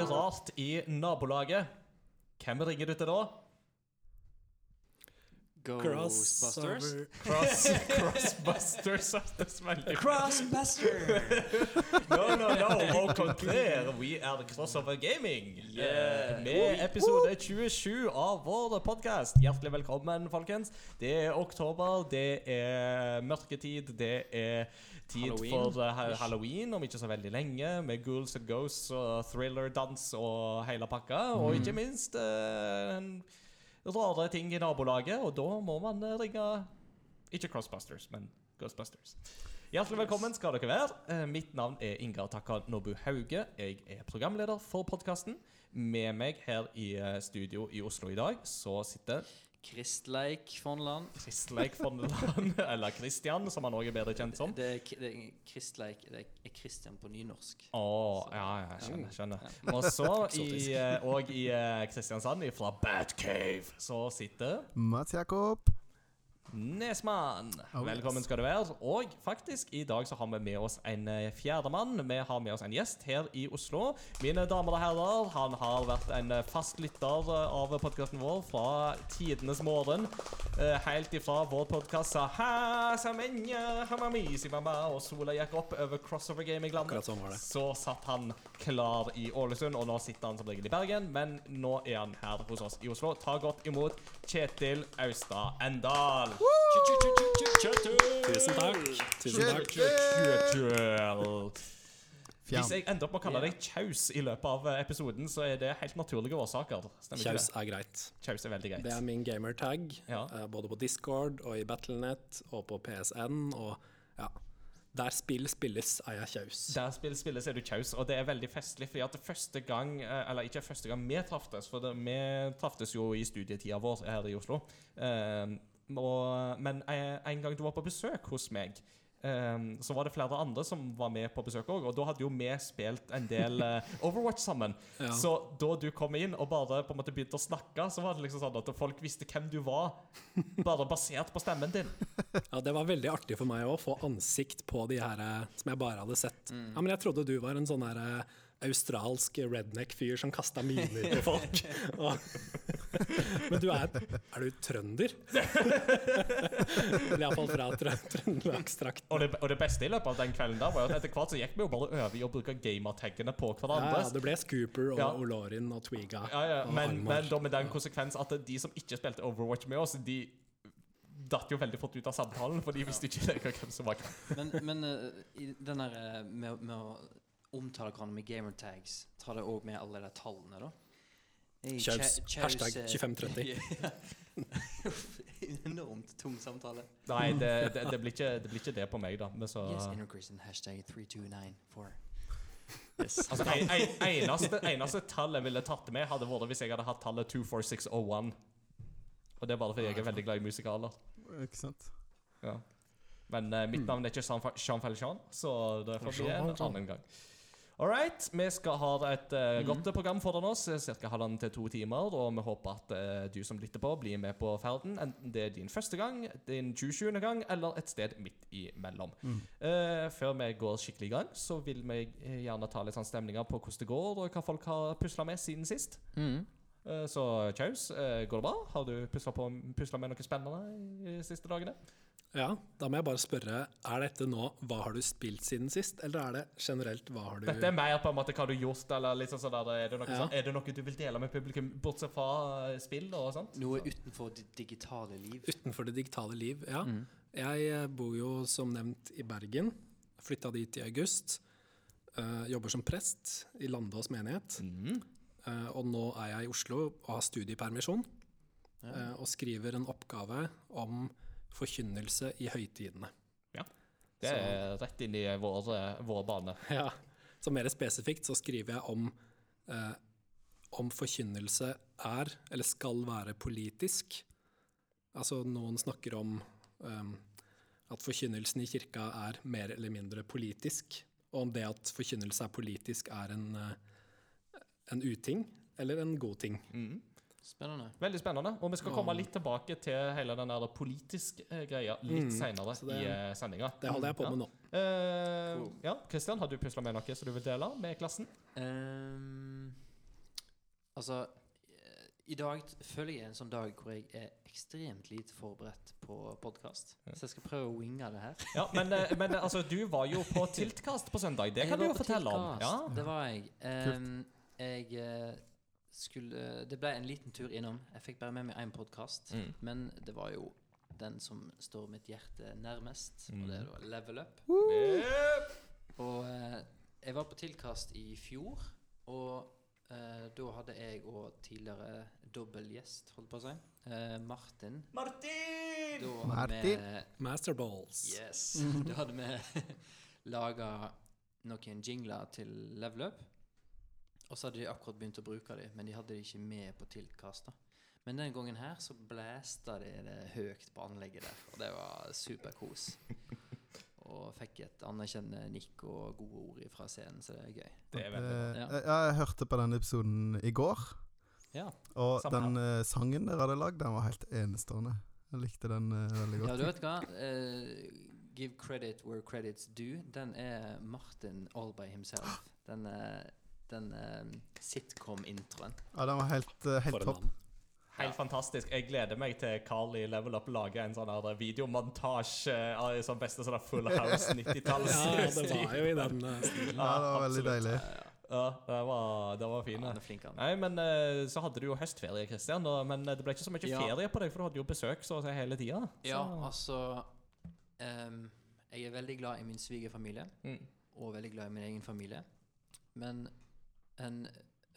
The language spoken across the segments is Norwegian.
er noe rart i nabolaget, hvem ringer du til da? Crossbusters? Cross, crossbusters. Er Crossbuster! No, no, no. Au contraire. We are Crossover Gaming. Yeah. Eh, Med episode 27 av vår podkast. Hjertelig velkommen, folkens. Det er oktober, det er mørketid, det er tid Halloween. for uh, halloween om ikke så veldig lenge, med ghouls and ghosts og thriller-dans og hele pakka. Og ikke minst uh, rare ting i nabolaget, og da må man eh, ringe Ikke Crossbusters, men Ghostbusters. Hjertelig velkommen skal dere være. Mitt navn er Ingar Takka Nobu Hauge. Jeg er programleder for podkasten. Med meg her i studio i Oslo i dag så sitter Kristleik Fonland. Kristleik Fondeland, eller Christian, som han òg er bedre kjent som. Det er, det er Kristleik Det er Christian på nynorsk. Å, ja, ja, jeg skjønner. skjønner. Ja. Og så i, eh, og i eh, Kristiansand, fra Batcave, så sitter Mats Jakob. Nesmann. Oh, Velkommen skal du være. Og faktisk, i dag så har vi med oss en eh, fjerdemann. Vi har med oss en gjest her i Oslo. Mine damer og herrer, han har vært en eh, fast lytter eh, av podkasten vår fra tidenes morgen. Helt ifra vår podkast sa «Ha, samenya, hamamisi, mamma og sola gikk opp over Crossover Gaming-landet. Sånn. Så satt han klar i Ålesund, og nå sitter han som regel i Bergen. Men nå er han her hos oss i Oslo. Ta godt imot Kjetil Austad Endal. Tusen takk. Tusen takk. Kjetil. Hvis jeg ender opp med å kalle deg Kjaus i løpet av eh, episoden, så er det helt naturlige årsaker. Kjaus er greit. Kjaus er veldig greit. Det er min gamertag, Ja. eh, både på Discord og i Battlenet og på PSN. Og ja, der spill spilles, er jeg kjaus. Der spill spilles er du kjaus, og det er veldig festlig. fordi at det første gang eh, Eller ikke første gang vi traftes, for det, vi traftes jo i studietida vår her i Oslo. Og, men eh, en gang du var på besøk hos meg, um, så var det flere andre som var med på besøk òg. Og da hadde jo vi spilt en del uh, Overwatch sammen. Ja. Så da du kom inn og bare på en måte begynte å snakke, så var det liksom sånn at folk visste hvem du var, bare basert på stemmen din. Ja, Det var veldig artig for meg å få ansikt på de her eh, som jeg bare hadde sett. Mm. Ja, Men jeg trodde du var en sånn her eh, australsk redneck-fyr som kasta miner på folk. Og, men du er Er du trønder? Eller iallfall fra trø Trøndelagstrakten. Og det, og det beste i løpet av den kvelden der var at etter hvert så gikk vi jo bare over i å bruke gamertaggene på hverandre. Ja, ja, det ble Scooper og Ja. Olorin og Twiga. Ja, ja, men, men da med den konsekvens at de som ikke spilte Overwatch med oss, de datt jo veldig fort ut av samtalen, for de visste ikke lenger hvem som var hvem. Men, men eh, i den der eh, med, med å omtale hverandre med gamertags, tar det òg med alle de tallene, da? Kjaus. Hashtag eh, 2530. Enormt tung samtale. Nei, det, det, det, blir ikke, det blir ikke det på meg, da. Men så, Yes, Intercrease hashtag 3294. altså, det en, eneste, eneste tallet jeg ville tatt med, hadde vært hvis jeg hadde hatt tallet 24601. Og det er bare fordi jeg er veldig glad i musikaler. Ikke sant? Ja. Men uh, mitt navn er ikke Jean- Jean så det får bli en annen gang. All right, vi skal ha et uh, godt program foran oss, ca. halvannen til to timer. Og vi håper at uh, du som lytter på, blir med på ferden. Enten det er din første gang, din 27. gang, eller et sted midt imellom. Eh, før vi går skikkelig i gang, så vil vi eh, gjerne ta litt sånn stemninger på hvordan det går, og hva folk har pusla med siden sist. Mm. Eh, så Kjaus, eh, går det bra? Har du pusla med noe spennende de siste dagene? Ja, da må jeg bare spørre, er dette nå hva har du spilt siden sist, eller er det generelt hva har du Dette er mer på en måte hva du har gjort, eller liksom sånn der, er, det noe, Ja. sånn, er det noe du vil dele med publikum, bortsett fra eh, spill og sånt? Noe utenfor det digitale liv. utenfor det digitale liv? Ja. Mm. Jeg eh, bor jo som nevnt i Bergen, flytta dit i august. Uh, jobber som prest i Landås menighet. Mm. Uh, og nå er jeg i Oslo og har studiepermisjon. eh, og skriver en oppgave om forkynnelse i høytidene. Ja. Det er rett inn i vår, vår bane. Ja, så mer spesifikt så skriver jeg om eh, om forkynnelse er, eller skal være, politisk. Altså noen snakker om eh, at forkynnelsen i kirka er mer eller mindre politisk, og om det at forkynnelse er politisk er en, eh, en uting eller en god ting. Mm. Spennende. Veldig spennende. Og vi skal komme litt tilbake til hele den der politiske eh, greia litt Mm, senere i uh, sendinga. Det holder jeg på Ja. med nå. Uh, Cool. ja, Kristian, har du pusla med noe som du vil dele med klassen? Um, altså eh, I dag føler jeg er en sånn dag hvor jeg er ekstremt lite forberedt på podkast. Så jeg skal prøve å winge det her. Ja, men, eh, men eh, altså, du var jo på Tiltkast på søndag. Det Jeg kan du jo fortelle fortelle om. Ja. Det var jeg. Um, jeg eh, skulle Det ble en liten tur innom. Jeg fikk bare med meg én podkast. Mm. Men det var jo den som står mitt hjerte nærmest, og det er da Level Up. Yep. Og eh, jeg var på tilkast i fjor, og eh, da hadde jeg og tidligere dobbeltgjest, holdt på å si, eh, Martin. Martin! Da Martin. vi Masterballs. Yes. Da hadde vi laga noen jingler til Level Up. Og så hadde de akkurat begynt å bruke dem, men de hadde de ikke med på tilkast. da. Men den gangen her så blæsta de det høyt på anlegget der, og det var superkos. Og fikk et anerkjennende nikk og gode ord fra scenen, så det er gøy. Det er veldig. Eh, Ja. jeg, jeg hørte på den episoden i går, Ja, og den eh, sangen dere hadde lagd, den var helt enestående. Jeg likte den uh, veldig ja du vet hva? Uh, give credit where credit's due. Den er Martin all by himself. Den, eh, den uh, sitcom-introen. Ja, den var helt, uh, helt topp. Helt fantastisk. Jeg gleder meg til Carl i Level Up lager en sånn videomontasje av sånn beste sånn Full House 90-talls. Ja, det var jo i den uh, stilen. Ja, det var veldig deilig. Ja, det var, det var fin. Ja, flink. Nei, men uh, så hadde du jo høstferie, Kristian. Men eh, det ble ikke så mye Ja. ferie på deg, for du hadde jo besøk så å si hele tida. Ja, altså um, Jeg er veldig glad i min svigerfamilie, Mm. og veldig glad i min egen familie. Men en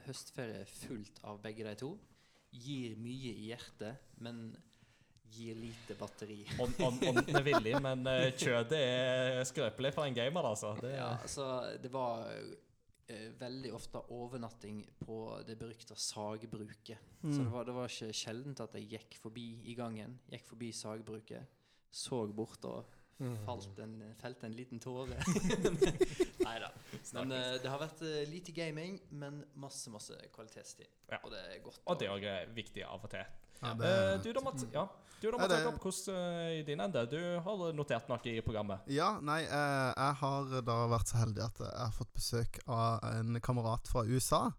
høstferie fullt av begge de to gir mye i hjertet, men gir lite batteri. Ånd- ånd- Ånden er villig, men eh, kjødet er skrøpelig for en gamer, altså. Det, Ja, altså, det var eh, veldig ofte overnatting på det berykta sagbruket. Så Mm. det var, det var ikke sjeldent at jeg gikk forbi i gangen, gikk forbi sagbruket, så bort og. Falt en, felt en liten tåre. Nei da. Men eh, det har vært eh, lite gaming, men masse, masse kvalitetstid. Ja. Og det er godt. Og det er viktig av og til. Ja, det, uh, du da, Mats? Ja. Du da, Mats det- Jakob, hvordan i din ende? Du har notert noe i programmet. ja, nei, eh, jeg har da vært så heldig at jeg har fått besøk av en kamerat fra USA.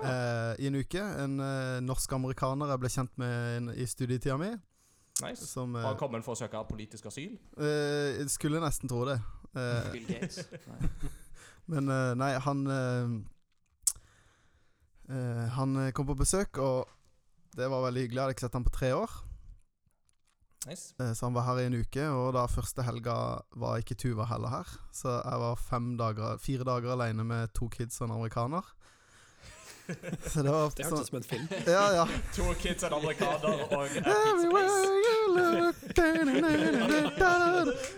eh, I en uke. En norsk-amerikaner jeg ble kjent med i studietida mi. Nice. Som Har eh, han kommet for å søke politisk asyl? Uh, jeg Skulle nesten tro det. Uh, Bill Gates. Men uh, nei, han Han kom på besøk, og det var veldig hyggelig. Jeg hadde ikke sett han på tre år. Nice. Eh, Så han var her i en uke, og da første helga var ikke Tuva heller her. Så jeg var fem dager, fire dager alene med to kids og en amerikaner. Så det var Det sånn ut som en film. Ja, ja. To kids, and amerikaner og.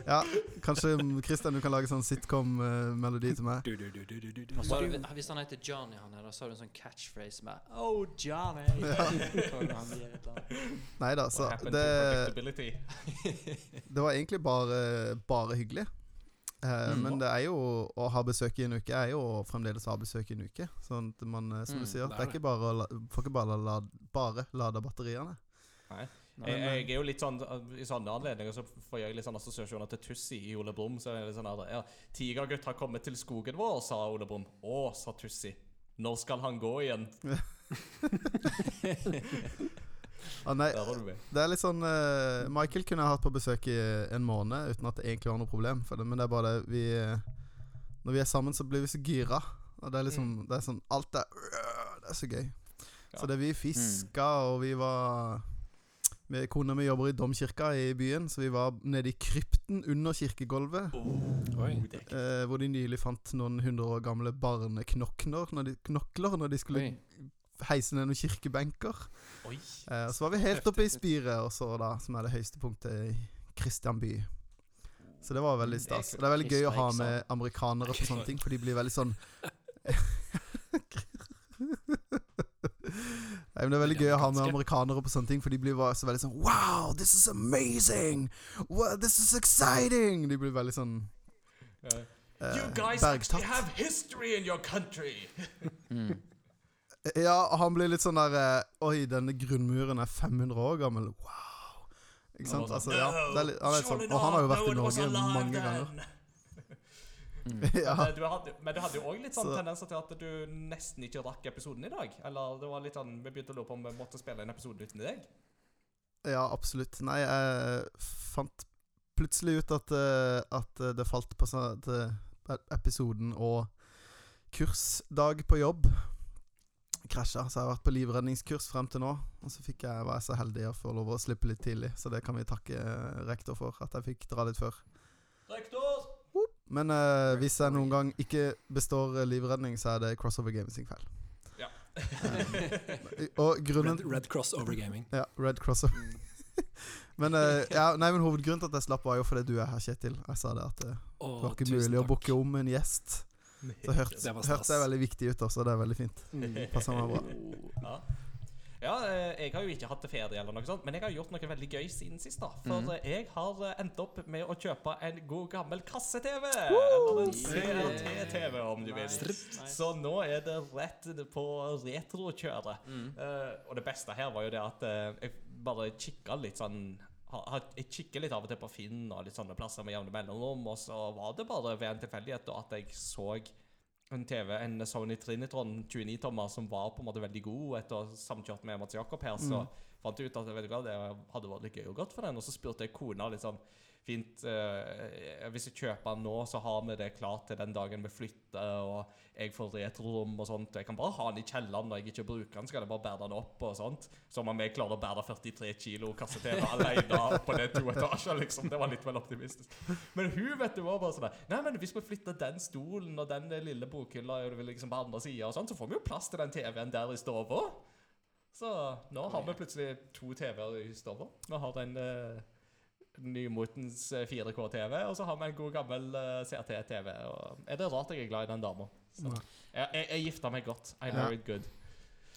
Ja, kanskje Christian, du kan lage sånn sitcom-melodi til meg. Hvis han heter Johnny, han her, så har du en sånn catchphrase med Oh, Johnny! Nei da, så det, det var egentlig bare, bare hyggelig. Eh, Mm. Men det er jo å ha besøk i en uke er jo å fremdeles ha besøk i en uke. Sånn at man, eh, som Mm, du sier, det det er er ikke bare å la, får ikke bare la, bare lade batteriene. Nei. Nei, Jeg, jeg er jo litt sånn I sånne anledninger så får jeg litt sånn assosiasjoner til Tussi i Ole Brumm. Så er det sånn her, ja, 'Tigergutt har kommet til skogen vår', sa Ole Brumm. 'Å', sa Tussi. 'Når skal han gå igjen?' Ah, nei, det er litt sånn uh, Michael kunne jeg hatt på besøk i en måned uten at det egentlig var noe problem. For det, men det er bare det vi eh, Når vi er sammen, så blir vi så gira. Og det er liksom Det er sånn Alt er Det er så gøy. Ja. Så det vi fiska, og vi var vi, Kona mi jobber i domkirka i byen, så vi var nede i krypten under kirkegulvet. Oh, Eh, hvor de nylig fant noen hundre år gamle barneknokler når de, knokler når de skulle Oi. Heise ned noen kirkebenker. Oi. Eh, så var vi helt oppe i spiret, og så da, som er det høyeste punktet i Kristian by. Så det var veldig stas. Og det er veldig gøy å ha med amerikanere på sånne ting, for de blir veldig sånn Nei, men Det er veldig gøy å ha med amerikanere på sånne ting, for de blir bare så veldig sånn Wow, this is amazing! Wow, this is exciting! De blir veldig sånn eh, You guys bergtatt. actually have history in your country! Mm. Ja, han blir litt sånn der eh, Oi, denne grunnmuren er 500 år gammel. Wow. Ikke sant? Altså, ja, det er litt, han er litt sånn, og han har jo vært i Norge mange ganger. ja. Men du hadde, men du hadde jo òg litt sånn Så- tendenser til at du nesten ikke rakk episoden i dag. Eller det var litt sånn, Vi begynte å lure på om vi måtte spille en episode uten deg. ja, absolutt. Nei, jeg fant plutselig ut at, eh, at eh, det falt på sånn at eh, episoden og kursdag på jobb krasja. Så jeg har vært på livredningskurs frem til nå. Og så fikk jeg, var jeg så heldig å få lov å slippe litt tidlig, så det kan vi takke eh, rektor for. At jeg fikk dra litt før. Rektor! Men eh, hvis jeg noen gang ikke består eh, livredning, så er det Crossover Gaming sin feil. Ja. Eh, og grunnen Red, Red Cross Gaming. Ja, Red Crossover. men, eh, ja, nei, men hovedgrunnen til at jeg slapp, var jo fordi du er her, Kjetil. Jeg sa det at det oh, var ikke mulig mulig å takk. booke om en gjest. Så hørtes Det hørtes veldig viktig ut også, det er veldig fint. Mm. Passer meg bra. Ja. ja, eh, jeg har jo ikke hatt det ferie eller noe sånt, men jeg har gjort noe veldig gøy siden sist. da For eh, jeg har eh, endt opp med å kjøpe en god gammel kasse-TV. Eller en. CRT-TV, om du vil. Så nå er det rett på retrokjøret. Mm. Uh, og det beste her var jo det at uh, jeg bare kikka litt sånn ha- ha- Jeg kikker litt av og til på Finn og litt sånne plasser med jevne mellomrom, og så var det bare ved en tilfeldighet at jeg så en TV, en Sony Trinitron 29-tommer, som var på en måte veldig god etter å samkjørt med Mats Jakob her. Så fant jeg ut at vet du hva, det hadde vært litt gøy og godt for den. Og så spurte jeg kona litt sånn Fint, eh, hvis jeg kjøper den nå, så har vi det klart til den dagen vi flytter, og jeg får retrorom og sånt. Jeg kan bare ha den i kjelleren når jeg ikke bruker den, så kan jeg bare bære den opp og sånt. Som om jeg klarer å bære 43 kilo kasse-TV alene på det to etasjer, liksom. Det var litt vel optimistisk. Men hun vet du var bare sånn Nei, men hvis vi flytter den stolen og den lille bokhylla liksom på andre sida, og sånn, så får vi jo plass til den TV-en der i stua. Så nå har vi plutselig to TV-er i stua. Vi har en uh, nymotens eh, 4K-TV, og så har vi en god gammel uh, CRT-TV. Er det rart jeg er glad i den dama? Jeg, jeg, jeg gifta meg godt. I Ja. it good.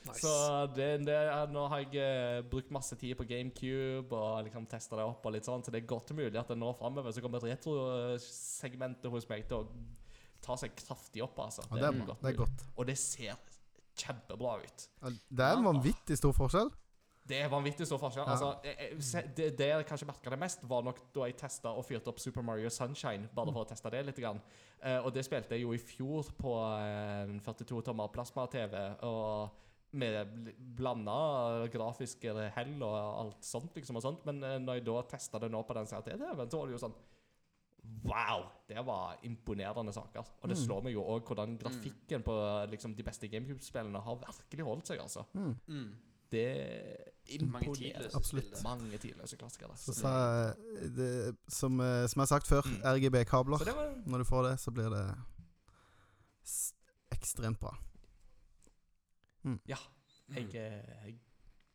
Nice. Så det, det er, nå har jeg eh, brukt masse tid på GameCube og liksom testa det opp. og litt sånn, Så det er godt mulig at det nå framover så kommer retrosegmentet hos meg til å ta seg kraftig opp. altså. Ja, det, er, bra. det er godt. Og det ser kjempebra ut. Det er en vanvittig stor forskjell. Det er vanvittig stor forskjell. Ja. Altså, jeg, jeg, det, det jeg kanskje merka det mest, var nok da jeg testa og fyrte opp Super Mario Sunshine. Bare for å teste det litt. Grann. Eh, og det spilte jeg jo i fjor på eh, en 42 tommer plasma-TV. Og med blanda grafiske hell og alt sånt. liksom og sånt Men eh, når jeg da testa det nå på den CRT-TV-en, så var det jo sånn Wow! Det var imponerende saker. Og det Mm. slår meg jo òg hvordan grafikken på liksom, de beste GameCube-spillene har virkelig holdt seg. altså Mm. Mm. Det Mange tidløse Absolutt. Mange tidløse klassikere. Så Så, det, som, eh, som jeg har sagt før, Mm. RGB-kabler. Når du får det, så blir det ekstremt bra. Ja. Jeg, eh, jeg,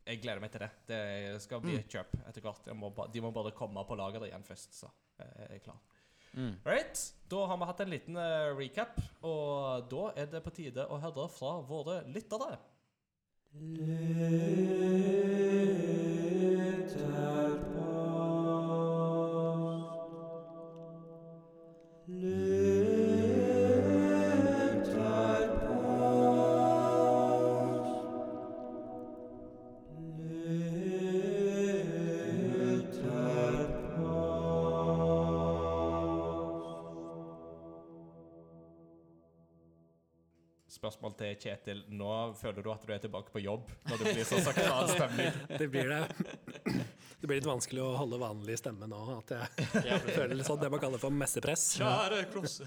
jeg gleder meg til det. Det skal bli Mm. et kjøp etter hvert. Jeg må ba, de må bare komme på lageret igjen først, så jeg er klar. Mm. Right, Da har vi hatt en liten eh, recap, og da er det på tide å høre fra våre lyttere. Let til Kjetil. Nå føler du at du er tilbake på jobb når det blir så sakral stemning. Det blir det. Det blir litt vanskelig å holde vanlig stemme nå. At jeg, føler litt sånn det man kaller for messepress. Kjære cross.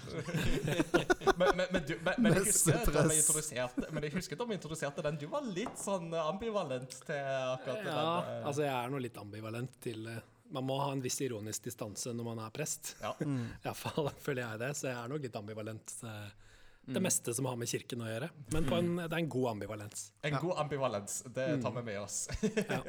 Men, men, men, du, men, men, jeg husker men jeg husker da vi introduserte den. Du var litt sånn ambivalent til akkurat Ja, den. Ja, altså jeg er nå litt ambivalent til eh, Man må ha en viss ironisk distanse når man er prest. ja. Mm. Iallfall føler jeg det, så jeg er nok litt ambivalent til Mm. Det meste som har med kirken å gjøre. Men på en, det er en god ambivalens. En Ja. god ambivalens. Det tar vi med oss. Ja,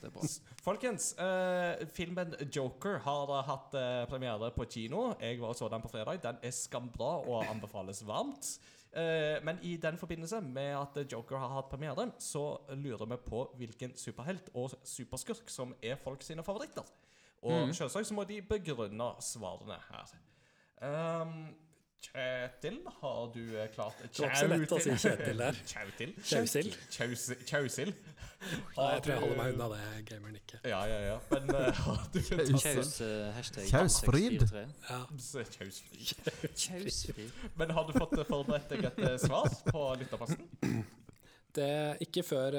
det er bra. Folkens, eh, filmen Joker har hatt eh, premiere på kino. Jeg var og så den på fredag. Den er skambra og anbefales varmt. Eh, men i den forbindelse med at Joker har hatt premiere, så lurer vi på hvilken superhelt og superskurk som er folk sine favoritter. Og mm. selvsagt så må de begrunne svarene her. Um, Kjetil, har du eh, klart Det var ikke så lett å si Kjetil der. Kjautil. Kjausil. Jeg tror jeg holder meg unna det, gameren ikke. Ja, ja, ja. Men eh, har du Kjaus. Eh, hashtag Kjausfrid. Ja. Kjausfri. Kjausfrid. Men har du fått forberedt deg et svar på lytterposten? Det er ikke før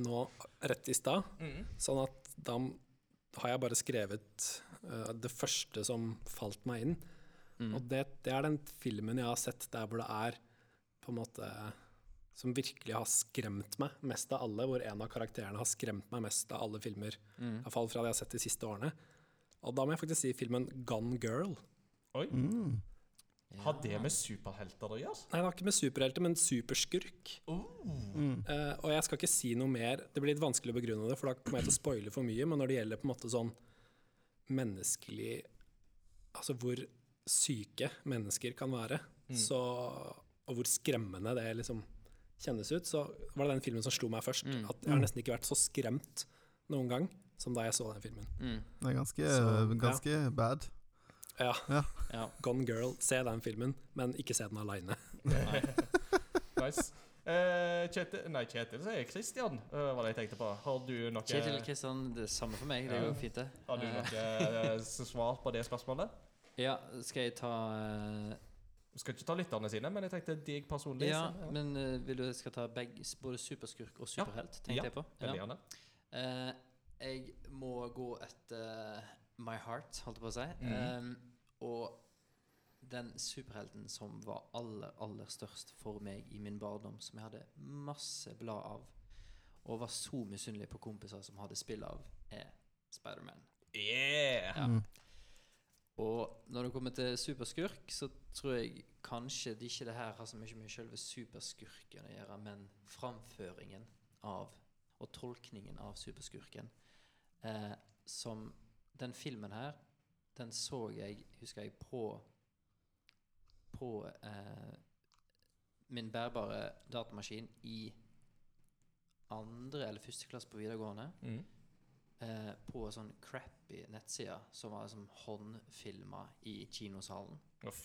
nå, rett i stad. Mm. Sånn at da har jeg bare skrevet det første som falt meg inn. Mm. Og det, det er den filmen jeg har sett der hvor det er på en måte Som virkelig har skremt meg mest av alle. Hvor en av karakterene har skremt meg mest av alle filmer. Mm. Iallfall fra det jeg har sett de siste årene. Og da må jeg faktisk si filmen Gun Girl. Oi. Mm. Har det med superhelter å gjøre? Nei, det har ikke med superhelter, men superskurk. Oh. Mm. Uh, og jeg skal ikke si noe mer. Det blir litt vanskelig å begrunne det, for da kommer jeg til å spoile for mye. Men når det gjelder på en måte sånn menneskelig Altså hvor syke mennesker kan være, Mm. så, og hvor skremmende det liksom kjennes ut, så var det den filmen som slo meg først. Mm. At jeg har nesten ikke vært så skremt noen gang som da jeg så den filmen. Mm. Det er ganske, Så, ganske bad. Ja, Ja. Gone Girl, se den filmen, men ikke se den aleine. Nice. Uh, Kjetil Nei, Kjetil sier Kristian, uh, var det jeg tenkte på. Har du noe Kjetil Kristian, det er samme for meg. Det er jo fint, det. Har du Eh, noe eh, svar på det spørsmålet? Ja, skal jeg ta uh, Du skal ikke ta lytterne sine, men jeg tenkte deg personlig. Ja, ja. men uh, vil du jeg skal ta begge, både superskurk og superhelt? Tenkte Ja, jeg på. Veldig gjerne. Eh, jeg må gå etter my heart, holdt jeg på å si. Mhm. Um, og den superhelten som var aller, aller størst for meg i min barndom, som jeg hadde masse blad av, og var så misunnelig på kompiser som hadde spill av, er Spiderman. Yeah! Ja. Og når det kommer til superskurk, så tror jeg kanskje det ikke det her har så mye med selve superskurken å gjøre, men framføringen av og tolkningen av superskurken. Eh, som den filmen her, den så jeg, husker jeg, på på eh, min bærbare datamaskin i andre eller første klasse på videregående Mm. Eh, på en sånn crappy nettside som var liksom håndfilma i kinosalen. Oh.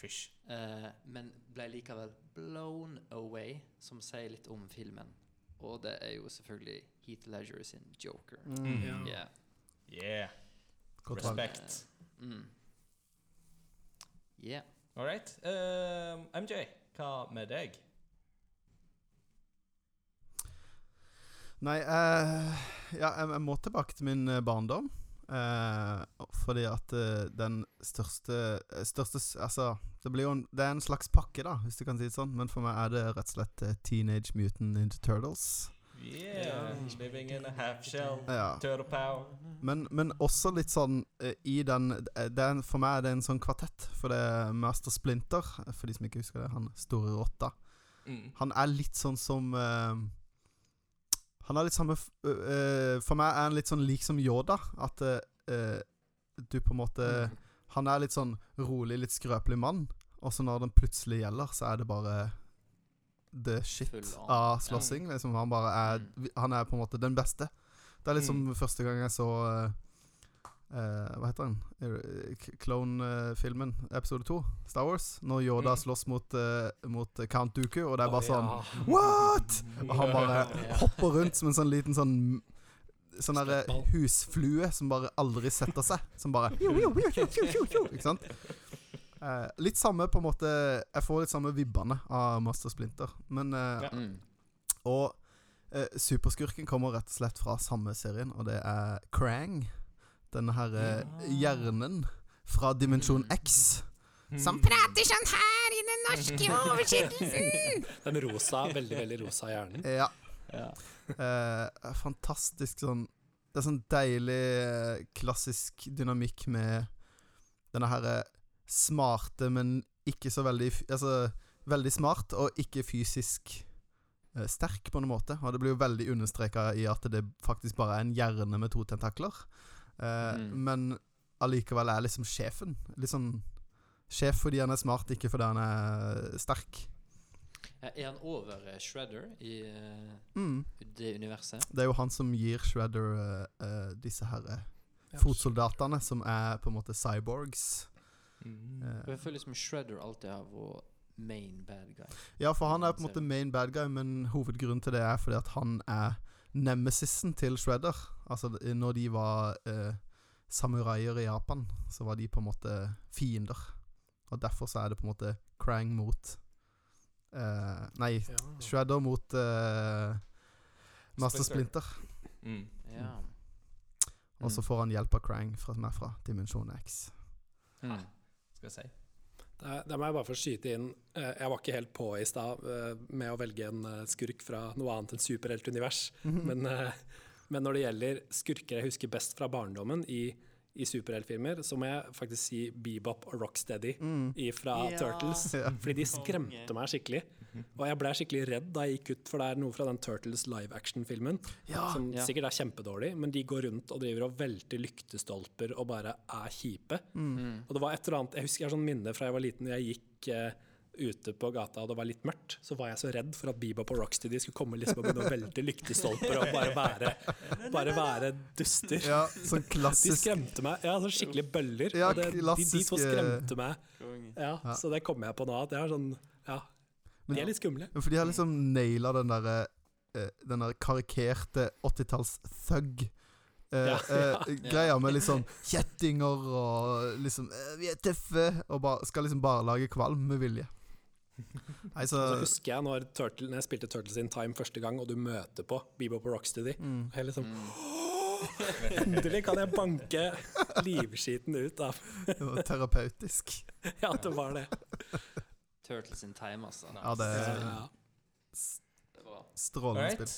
Eh, men ble likevel blown away, som sier litt om filmen. Og det er jo selvfølgelig Heath Ledger sin Joker. Mm. Yeah. Yeah. Yeah. Respect. Respekt. Mm. Yeah. All right. Uh, MJ, hva med deg? Nei, eh, ja, jeg, jeg må tilbake til min eh, barndom. Eh, fordi at eh, den største, eh, største Altså, det blir jo en, det er en slags pakke, da, hvis du kan si det sånn. Men for meg er det rett og slett eh, Teenage Mutant Ninja Turtles. Yeah. Living in a half shell. Ja. Turtle power. Men, men også litt sånn i den det er, For meg er det en sånn kvartett. For det er Master Splinter, for de som ikke husker det, han store rotta. Mm. Han er litt sånn som eh, Han er litt samme ø, For meg er han litt sånn lik som Yoda. At eh, du på en måte Mm. Han er litt sånn rolig, litt skrøpelig mann. Og så når den plutselig gjelder, så er det bare the shit av slåssing. Liksom, han bare er Mm. Han er på en måte den beste. Det er liksom første gang jeg så eh, eh, Hva heter den? Eh, Clone-filmen, episode to, Star Wars. Når Yoda Mm. slåss mot, uh, mot Count Dooku, og det er bare bare sånn ja. What?! Og han bare hopper rundt som en sånn liten sånn Sånn der husflue som bare aldri setter seg. Som bare Ikke sant? Uh, litt samme på en måte Jeg får litt samme vibbene av Master Splinter. Men eh, Ja. Mm. Og eh, superskurken kommer rett og slett fra samme serien, og det er Krang. Denne her eh, hjernen fra Dimensjon Mm. X. Mm. Som prater sånn her i den norske oversettelsen! Den rosa, veldig, veldig rosa hjernen. Ja. Ja. Eh, fantastisk sånn Det er sånn deilig eh, klassisk dynamikk med denne herre smarte, men ikke så veldig Altså veldig smart og ikke fysisk eh, sterk, på en måte. Og det blir jo veldig understreka i at det faktisk bare er en hjerne med to tentakler. Eh, Mm. Men allikevel er liksom sjefen. Litt sånn Sjef fordi han er smart, ikke fordi han er sterk. Er han over eh, Shredder i eh, Mm. det universet? Det er jo han som gir Shredder uh, eh, disse her eh, Ja. fotsoldatene, som er på en måte cyborgs. Mm. Uh, jeg føler liksom Shredder alltid har vært main bad guy. Ja, for han er på en måte main bad guy, men hovedgrunnen til det er fordi at han er nemesisen til Shredder. Altså, når de var eh, samuraier i Japan, så var de på en måte fiender. Og derfor så er det på en måte Krang mot eh, Nei, Ja. Shredder mot eh, Master Splinter. Splinter. Mm. Ja. Og så får han hjelp av Krang fra, som er fra Dimensjon X. Mm. Skal jeg si. Der, der må jeg bare få skyte inn. Eh, Jeg var ikke helt på i stad eh, med å velge en eh, skurk fra noe annet enn superheltunivers. Men, eh, men når det gjelder skurker jeg husker best fra barndommen i, i superheltfilmer, så må jeg faktisk si Bebop og Rocksteady mm. fra Ja. Turtles. Fordi de skremte meg skikkelig. Og jeg ble skikkelig redd da jeg gikk ut, for det er noe fra den Turtles live action-filmen. Ja. Som Ja. sikkert er kjempedårlig, men de går rundt og driver og velter lyktestolper og bare er kjipe. Mm. Og det var et eller annet Jeg husker jeg har sånn minne fra jeg var liten, jeg gikk eh, ute på gata og det var litt mørkt, så var jeg så redd for at Bebop og Rocksteady skulle komme liksom og begynne å velte lyktestolper og bare være, bare være duster. Ja, sånn klassisk De skremte meg. Ja, sånn skikkelig bøller. Ja, og det, de, de to skremte meg. Ja, Ja. Så det kommer jeg på nå. At jeg har sånn Ja, Men- de er litt skumle. Men For de har liksom naila den derre eh, Den der karikerte 80-talls thug. eh, Ja, eh, greia med sånn kjettinger og liksom eh, 'Vi er tøffe!' Og bare, skal liksom bare lage kvalm med vilje. Nei, så Så husker jeg når, Turtle, når jeg spilte Turtles in Time første gang, og du møter på Bebop og Rocksteady. mm. Og jeg liksom Endelig kan jeg banke livskiten ut av Det var terapeutisk. Ja, det var det. Turtles in time, altså. Ja, det er Ja. Det var strålende spill.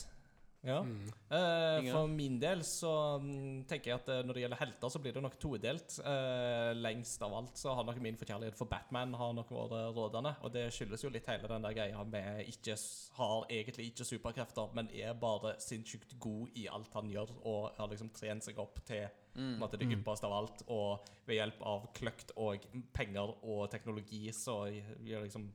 Ja. Mm. Uh, for min del så mm, tenker jeg at eh, når det gjelder helter, så blir det nok todelt. Uh, lengst av alt så har nok min forkjærlighet for Batman har nok vært rådende. Og det skyldes jo litt hele den der greia med ikke har egentlig ikke superkrefter, men er bare sinnssykt god i alt han gjør, og har liksom trent seg opp til mm. måte, det ypperste av alt. Og ved hjelp av kløkt og penger og teknologi så gjør liksom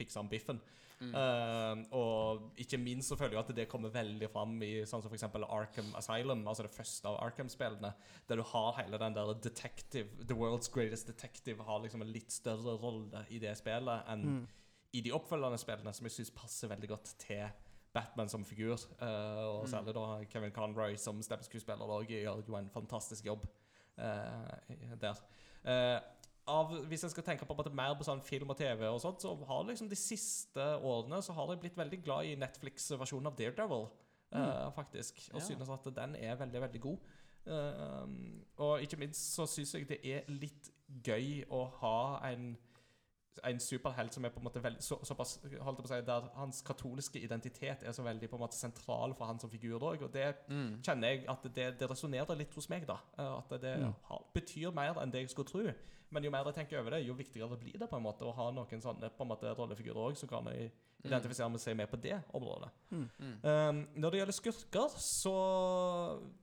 fikser han biffen. Mm. Uh, og ikke minst så føler jeg at det kommer veldig fram i sånn som eksempel Arkham Asylum, altså det første av Arkham-spillene, der du har hele den der detective, The World's Greatest Detective har liksom en litt større rolle i det spillet enn Mm. i de oppfølgende spillene, som jeg syns passer veldig godt til Batman som figur. Eh, og Mm. særlig da Kevin Conroy som stemmeskuespiller gjør jo en fantastisk jobb eh, der. Eh, av, hvis jeg skal tenke på, mer på sånn film og TV, og sånt, så har liksom de siste årene Så har jeg blitt veldig glad i Netflix-versjonen av Daredevil, Uh, faktisk. Og Ja. synes at den er veldig, veldig god. Uh, og ikke minst så syns jeg det er litt gøy å ha en en superhelt som er på en måte veldig, så, såpass holdt jeg på å si, Der hans katolske identitet er så veldig på en måte sentral for han som figur. Og det Mm. kjenner jeg at det, det resonnerer litt hos meg, da. Eh, At det Mm. har, betyr mer enn det jeg skulle tro. Men jo mer jeg tenker over det, jo viktigere blir det på en måte å ha noen sånne på en måte rollefigurer òg som kan jeg identifisere seg med på det området. Mm. Um, når det gjelder skurker, så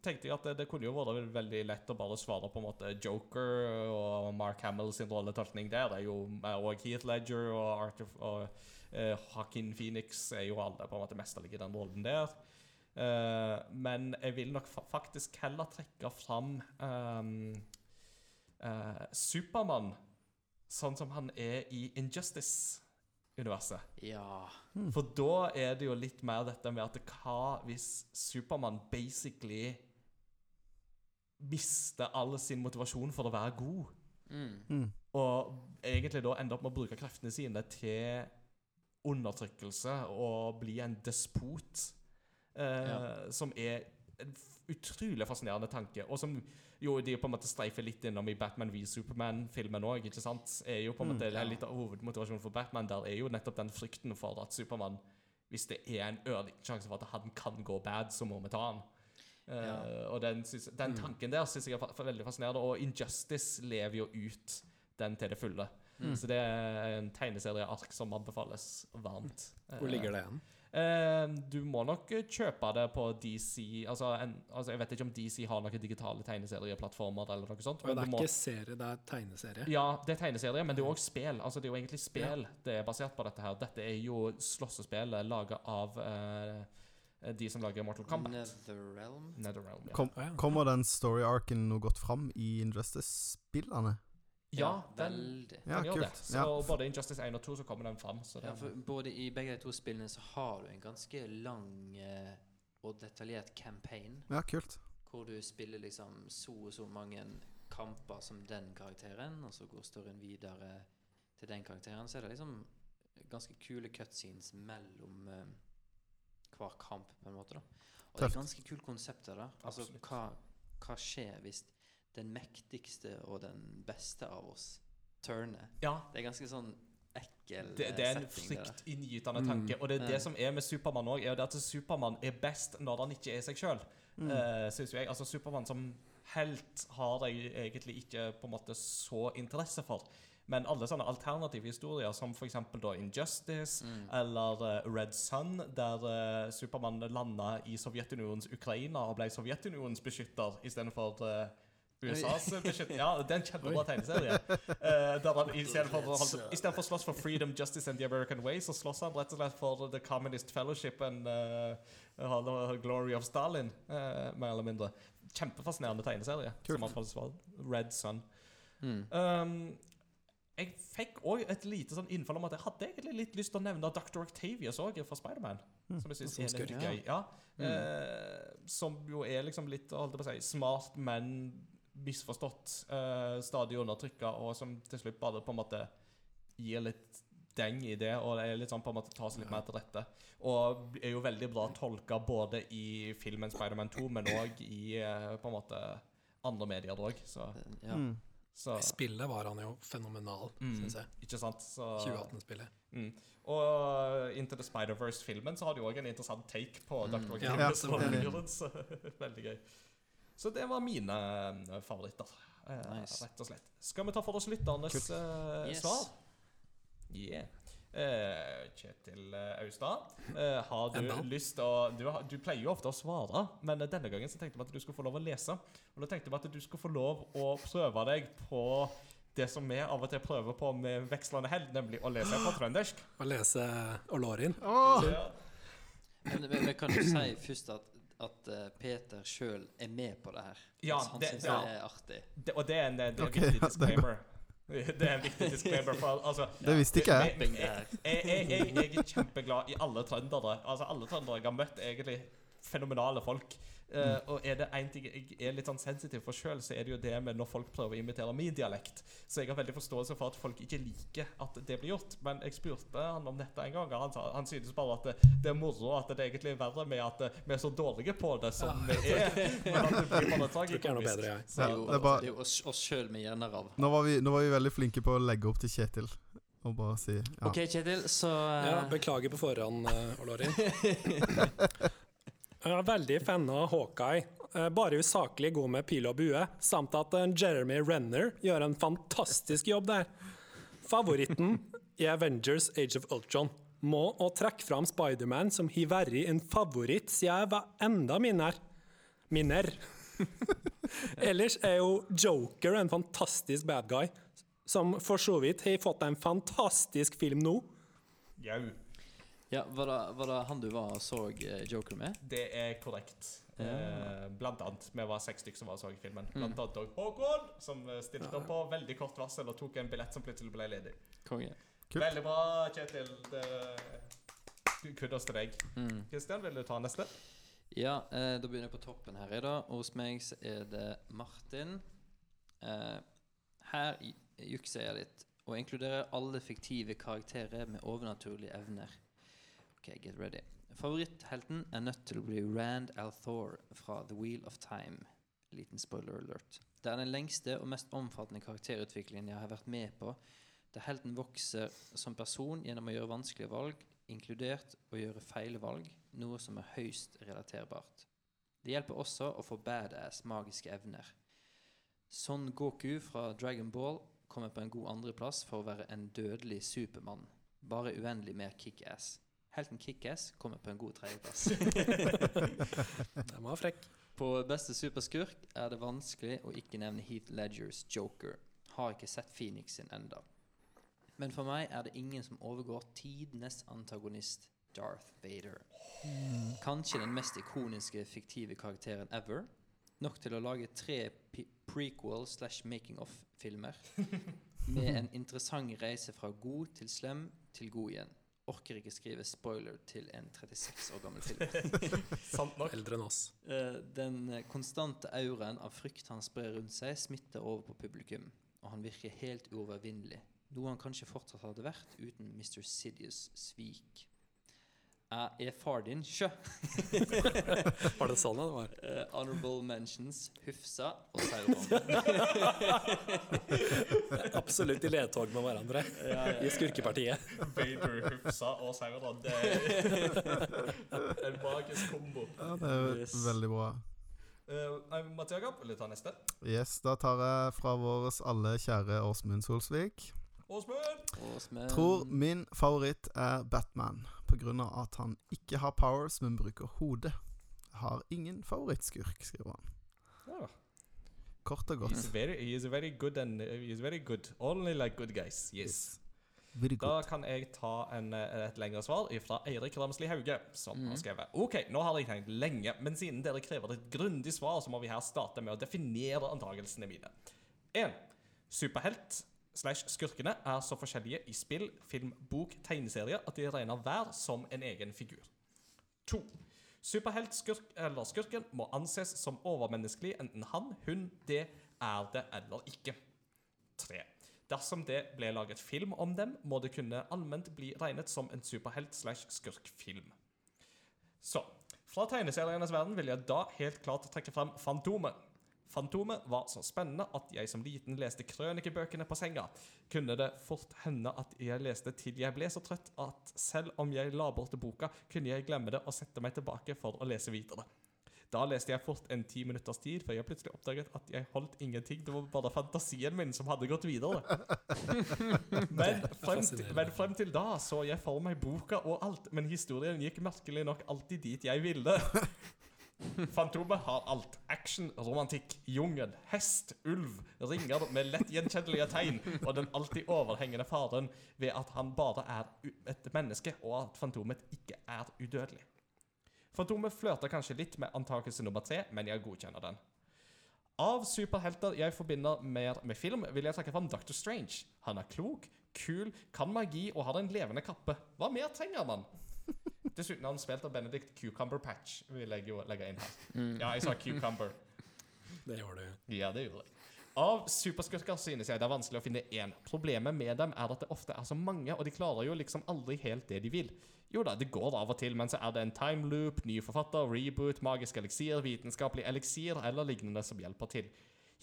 tenkte jeg at det, det kunne jo vært veldig lett å bare svare på en måte Joker og Mark Hamill sin rolletolkning der. Det er jo òg Heath Ledger og, Arthur, og uh, Joaquin Phoenix er jo alle på en måte mesterlige i den rollen der. Uh, men jeg vil nok fa faktisk heller trekke fram um, eh, Supermann sånn som han er i Injustice-universet. Ja. For da er det jo litt mer dette med at hva hvis Supermann basically mister all sin motivasjon for å være god, Mm. Mm. og egentlig da ender opp med å bruke kreftene sine til undertrykkelse og bli en despot, eh, Ja. som er en utrolig fascinerende tanke, og som jo de på en måte streifer litt innom i Batman v Superman-filmen òg, ikke sant? Er jo på en Mm. måte er Ja. Litt av hovedmotivasjonen for Batman der er jo nettopp den frykten for at Supermann Hvis det er en ørliten sjanse for at han kan gå bad, så må vi ta han. Ja. Uh, og den, synes, den Mm. tanken der syns jeg er veldig fascinerende, og Injustice lever jo ut den til det fulle. Mm. Så det er en tegneserieark som anbefales varmt. Hvor ligger det hen? Eh, du må nok eh, kjøpe det på DC altså, en, altså Jeg vet ikke om DC har noen digitale tegneserieplattformer eller noe sånt. Og det er må- ikke serie, det er tegneserie. ja, det er tegneserie, men det er òg spill. Altså, det er jo egentlig spill det er basert på dette her. Dette er jo slåssespill laga av eh, de som lager Mortal Kombat. Netherrealm? Netherrealm. Ja. Kom, kommer den story-arken noe godt fram i Injustice-spillene? Ja, den veldig. Ja, gjøre det. kult. Så Ja. både i Injustice 1 og 2 så kommer den fram. Så Ja, for både i begge de to spillene så har du en ganske lang eh, og detaljert campaign, Ja, kult. hvor du spiller liksom så og så mange kamper som den karakteren, og så går storyen videre til den karakteren. Så er det liksom ganske kule cutscenes mellom eh, hver kamp, på en måte. da. Og det Tøft. er ganske kult konsept der. Altså, Absolutt. hva, hva skjer hvis den mektigste og den beste av oss turner? ja, Det er ganske sånn ekkel det, det er en fryktinngytende der. fryktinngytende Mm. tanke. Og det er det som er med Supermann òg, er at Supermann er best når han ikke er seg sjøl. Mm. Uh, synes jeg. Altså Supermann som helt har jeg egentlig ikke på en måte så interesse for. Men alle sånne alternative historier, som f.eks. da Injustice Mm. eller uh, Red Sun, der uh, Supermann landa i Sovjetunionens Ukraina og ble Sovjetunionens beskytter istedenfor uh, USAs beskytter. Ja, det er en kjempebra tegneserie. Uh, der han Istedenfor å slåss for freedom, justice and the American way, så slåss han rett og slett for The Communist Fellowship and uh, Glory of Stalin, uh, mer eller mindre. Kjempefascinerende tegneserie. Kult. Red Sun. Mm. Um, jeg fikk òg et lite sånn innfall om at jeg hadde egentlig litt lyst til å nevne Dr. Octavius òg, fra Spiderman. Mm. Som jeg syns er litt gøy. Ja. Mm. Eh, som jo er liksom litt holdt jeg på å si, smart, men misforstått. eh, stadig undertrykka, og som til slutt bare på en måte gir litt deng i det, og det er litt sånn på en måte tas litt mer til rette. Og er jo veldig bra tolka både i filmen Spiderman 2, men òg i eh, på en måte andre medier òg. Så, Ja. Mm. så spillet var han jo fenomenal, Mm. syns jeg. Ikke sant? Så, 2018-spillet. Mm. Og Into the Spider-Verse-filmen så har du òg en interessant take på Mm. Dr. Ja, Octavius. ja, Veldig gøy. Så det var mine eh, favoritter, eh, Nice. rett og slett. Skal vi ta for oss lytternes eh, Yes. svar? Yeah. Uh, Kjetil Austad, uh, har du Enda? lyst til å du, du pleier jo ofte å svare, men denne gangen så tenkte vi at du skulle få lov å lese. Og da tenkte vi at du skulle få lov å prøve deg på det som vi av og til prøver på med vekslende hell, nemlig å lese på trøndersk. Å lese Olorin. Oh! Ja. Men vi, vi kan jo si først at, at eh, Peter sjøl er med på det her. Ja, han det- syns ja. det er artig. Det, og det er en, det er en Ok, viktig er disclaimer. Det er en viktig disclaimer. For, altså, Det visste ikke jeg. jeg, jeg, jeg, jeg, jeg, jeg er kjempeglad i alle trøndere. Altså Alle trøndere jeg har møtt, er egentlig fenomenale folk. Eh, og er det én ting jeg er litt sånn sensitiv for sjøl, så er det jo det med når folk prøver å imitere min dialekt. Så jeg har veldig forståelse for at folk ikke liker at det blir gjort. Men jeg spurte han om dette en gang, og han, sa, han synes bare at det, det er moro at det er egentlig er verre med at eh, vi er så dårlige på det som vi er. Men at det blir bare tragikomisk. Det Så- er jo, det det er jo oss, oss sjøl vi hjerner av. Nå var, vi, nå var vi veldig flinke på å legge opp til Kjetil. Og bare si ja. OK, Kjetil, så uh... Ja, beklager på forhånd, eh, Olorin. Jeg er veldig fan av Hawkeye. Bare usaklig god med pil og bue, samt at eh, Jeremy Renner gjør en fantastisk jobb der. Favoritten i Avengers Age of Ultron må å trekke fram Spiderman som har vært en favoritt siden jeg var enda minner. Minner. Ellers er jo Joker en fantastisk bad guy, som for så vidt har fått en fantastisk film nå. Jau, Ja, var det, var det han du var og så eh, Joker med? det er korrekt. Ja. Eh, blant annet. Vi var seks stykker som var og så filmen. Mm. Blant annet òg Håkon, som eh, stilte opp på veldig kort varsel og tok en billett som plutselig ble ledig. Konge. Kult. Veldig bra, Kjetil. Det... Kudos til deg. Mm. Kristian, vil du ta neste? Ja, eh, da begynner jeg på toppen her. i dag. Hos meg så er det Martin. Eh, her jukser jeg litt og inkluderer alle fiktive karakterer med overnaturlige evner. Ok, get ready. Favoritthelten er nødt til å bli Rand Althor fra The Wheel of Time. Liten spoiler alert. Det er den lengste og mest omfattende karakterutviklingen jeg har vært med på, der helten vokser som person gjennom å gjøre vanskelige valg, inkludert å gjøre feil valg, noe som er høyst relaterbart. Det hjelper også å få badass magiske evner. Son Goku fra Dragon Ball kommer på en god andreplass for å være en dødelig supermann, bare uendelig mer kickass. Helten Kickass kommer på en god tredjeplass. Den var frekk. På beste superskurk er det vanskelig å ikke nevne Heath Ledgers Joker. Har ikke sett Phoenix sin enda. Men for meg er det ingen som overgår tidenes antagonist, Darth Vader. Kanskje den mest ikoniske fiktive karakteren ever. Nok til å lage tre prequel slash making of-filmer. Med en interessant reise fra god til slem til god igjen. Orker ikke skrive spoiler til en 36 år gammel film. Sant nok. Eldre enn oss. Eh, Den konstante auraen av frykt han sprer rundt seg, smitter over på publikum, og han virker helt uovervinnelig. Noe han kanskje fortsatt hadde vært uten Mr. Sidious svik. Jeg er far din, sjø. Var det sånn det var? Uh, honorable mentions Hufsa og Sauron. Absolutt i ledtog med hverandre i skurkepartiet. Vader, Hufsa og Sauron. Det er en magisk kombo. Ja, det er Yes. veldig bra. Uh, Mats Jakob, vil du ta neste? Yes, da tar jeg fra vår alle kjære Åsmund Solsvik. Åsmund! Åsmund. Tror min favoritt er Batman, av at han ikke har powers, men bruker hodet. Har ingen favorittskurk, skriver han. Ja. Kort og godt. He's very, he's very good and he's very good. Only like good guys. Yes. yes. Da kan jeg ta en, eh, et lengre svar fra Eirik Ramsli Hauge, som mm. har skrevet OK, nå har jeg tenkt lenge, men siden dere krever et grundig svar, så må vi her starte med å definere antakelsene mine. 1. Superhelt slash skurkene er så forskjellige i spill, film, bok, tegneserier at de regner hver som en egen figur. 2. Superhelt, eller skurken må anses som overmenneskelig, enten han, hun, det er det eller ikke. 3. Dersom det ble laget film om dem, må det kunne allment bli regnet som en superhelt slash skurkfilm. Så, fra tegneserienes verden vil jeg da helt klart trekke frem Fantomet. Fantomet var så spennende at jeg som liten leste krønikebøkene på senga. Kunne det fort hende at jeg leste til jeg ble så trøtt at selv om jeg la bort boka, kunne jeg glemme det og sette meg tilbake for å lese videre. Da leste jeg fort en ti minutters tid, før jeg plutselig oppdaget at jeg holdt ingenting. Det var bare fantasien min som hadde gått videre. Men frem, til, men frem til da så jeg for meg boka og alt, men historien gikk merkelig nok alltid dit jeg ville. Fantomet har alt. Action, romantikk, jungel, hest, ulv, ringer med lett gjenkjennelige tegn, og den alltid overhengende faren ved at han bare er et menneske, og at Fantomet ikke er udødelig. Fantomet flørter kanskje litt med antakelse nummer tre, men jeg godkjenner den. Av superhelter jeg forbinder mer med film, vil jeg trekke fram Dr. Strange. Han er klok, kul, kan magi og har en levende kappe. Hva mer trenger man? Dessuten har han spilt av Benedict Cucumber Patch, vil jeg jo legge inn her. Ja, jeg sa cucumber. Det gjorde du. Ja, det gjorde jeg. Av superskurker synes jeg det er vanskelig å finne én. Problemet med dem er at det ofte er så mange, og de klarer jo liksom aldri helt det de vil. Jo da, det går av og til, men så er det en time loop, ny forfatter, reboot, magisk eliksir, vitenskapelig eliksir eller lignende som hjelper til.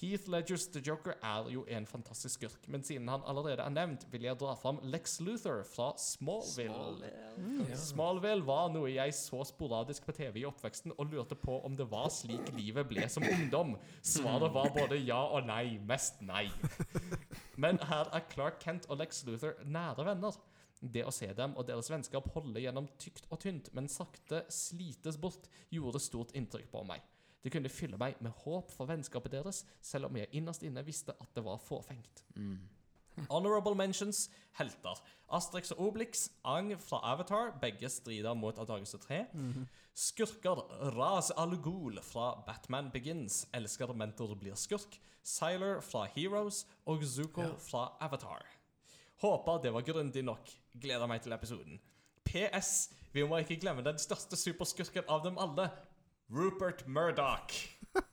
Heath Ledgers The Joker er jo en fantastisk skurk, men siden han allerede er nevnt, vil jeg dra fram Lex Luthor fra Smallville. Smallville var noe jeg så sporadisk på TV i oppveksten og lurte på om det var slik livet ble som ungdom. Svaret var både ja og nei. Mest nei. Men her er Clark Kent og Lex Luthor nære venner. Det å se dem og deres vennskap holde gjennom tykt og tynt, men sakte slites bort, gjorde stort inntrykk på meg. Det kunne fylle meg med håp for vennskapet deres, selv om jeg innerst inne visste at det var fåfengt. Honorable mentions helter. Asterix og Obelix, Ang fra Avatar, begge strider mot antakelse 3. Skurker Raz Al Ghul fra Batman Begins, elsker mentor blir skurk. Siler fra Heroes og Zuko fra Avatar. Håper det var grundig nok. Gleder meg til episoden. PS. Vi må ikke glemme den største superskurken av dem alle. Rupert Murdoch.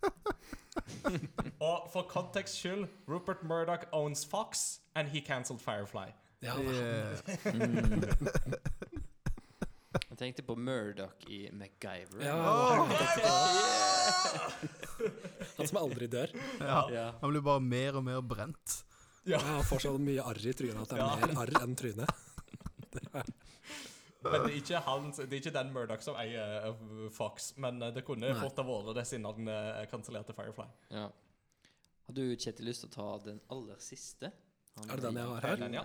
Og for kontekst skyld, Rupert Murdoch owns Fox, and he cancelled Firefly. Ja, Yeah. Jeg tenkte på Murdoch i MacGyver. ja Han som aldri dør. Ja. Han blir bare mer og mer brent. Ja, Han får så mye arr i trynet at det er Ja. mer arr enn trynet. Men det er ikke, han, det er ikke den Murdoch som eier eh, Fox. Men eh, det kunne Nei. fort ha vært det siden han eh, kansellerte Firefly. Ja. Har du, Kjetil, lyst til å ta den aller siste? Han Er det den jeg har her? Den, ja.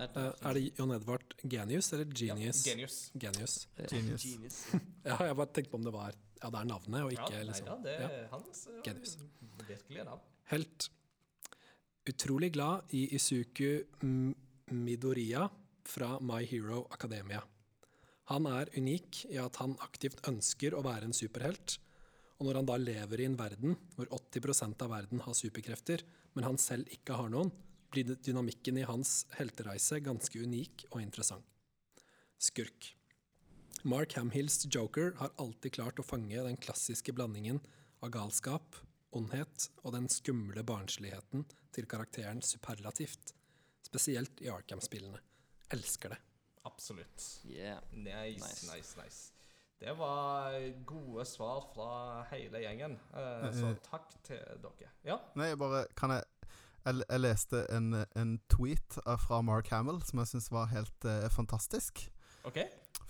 Er det Jon Edvard Genius eller Genius? Ja, genius. Genius. Genius. Genius. Ja, jeg bare tenkte på om det var Ja, det er navnet, og Ja, ikke nei liksom det ja. er hans eh, Genius. virkelige navn. Helt. Utrolig glad i Isuku Midoriya fra My Hero Academia. Han er unik i at han aktivt ønsker å være en superhelt, Og når han da lever i en verden hvor 80% av verden har superkrefter, men han selv ikke har noen, blir dynamikken i hans heltereise ganske unik og interessant. Skurk. Mark Hamhills Joker har alltid klart å fange den klassiske blandingen av galskap, ondhet og den skumle barnsligheten til karakteren superlativt. Spesielt i Arkham-spillene. Elsker det. Absolutt. Yeah. Nice, Nice. nice, nice. Det var gode svar fra hele gjengen. Eh, så takk til dere. Ja, Nei, jeg bare Kan jeg Jeg, jeg leste en, en tweet fra Mark Hamill som jeg syns var helt eh, fantastisk. OK?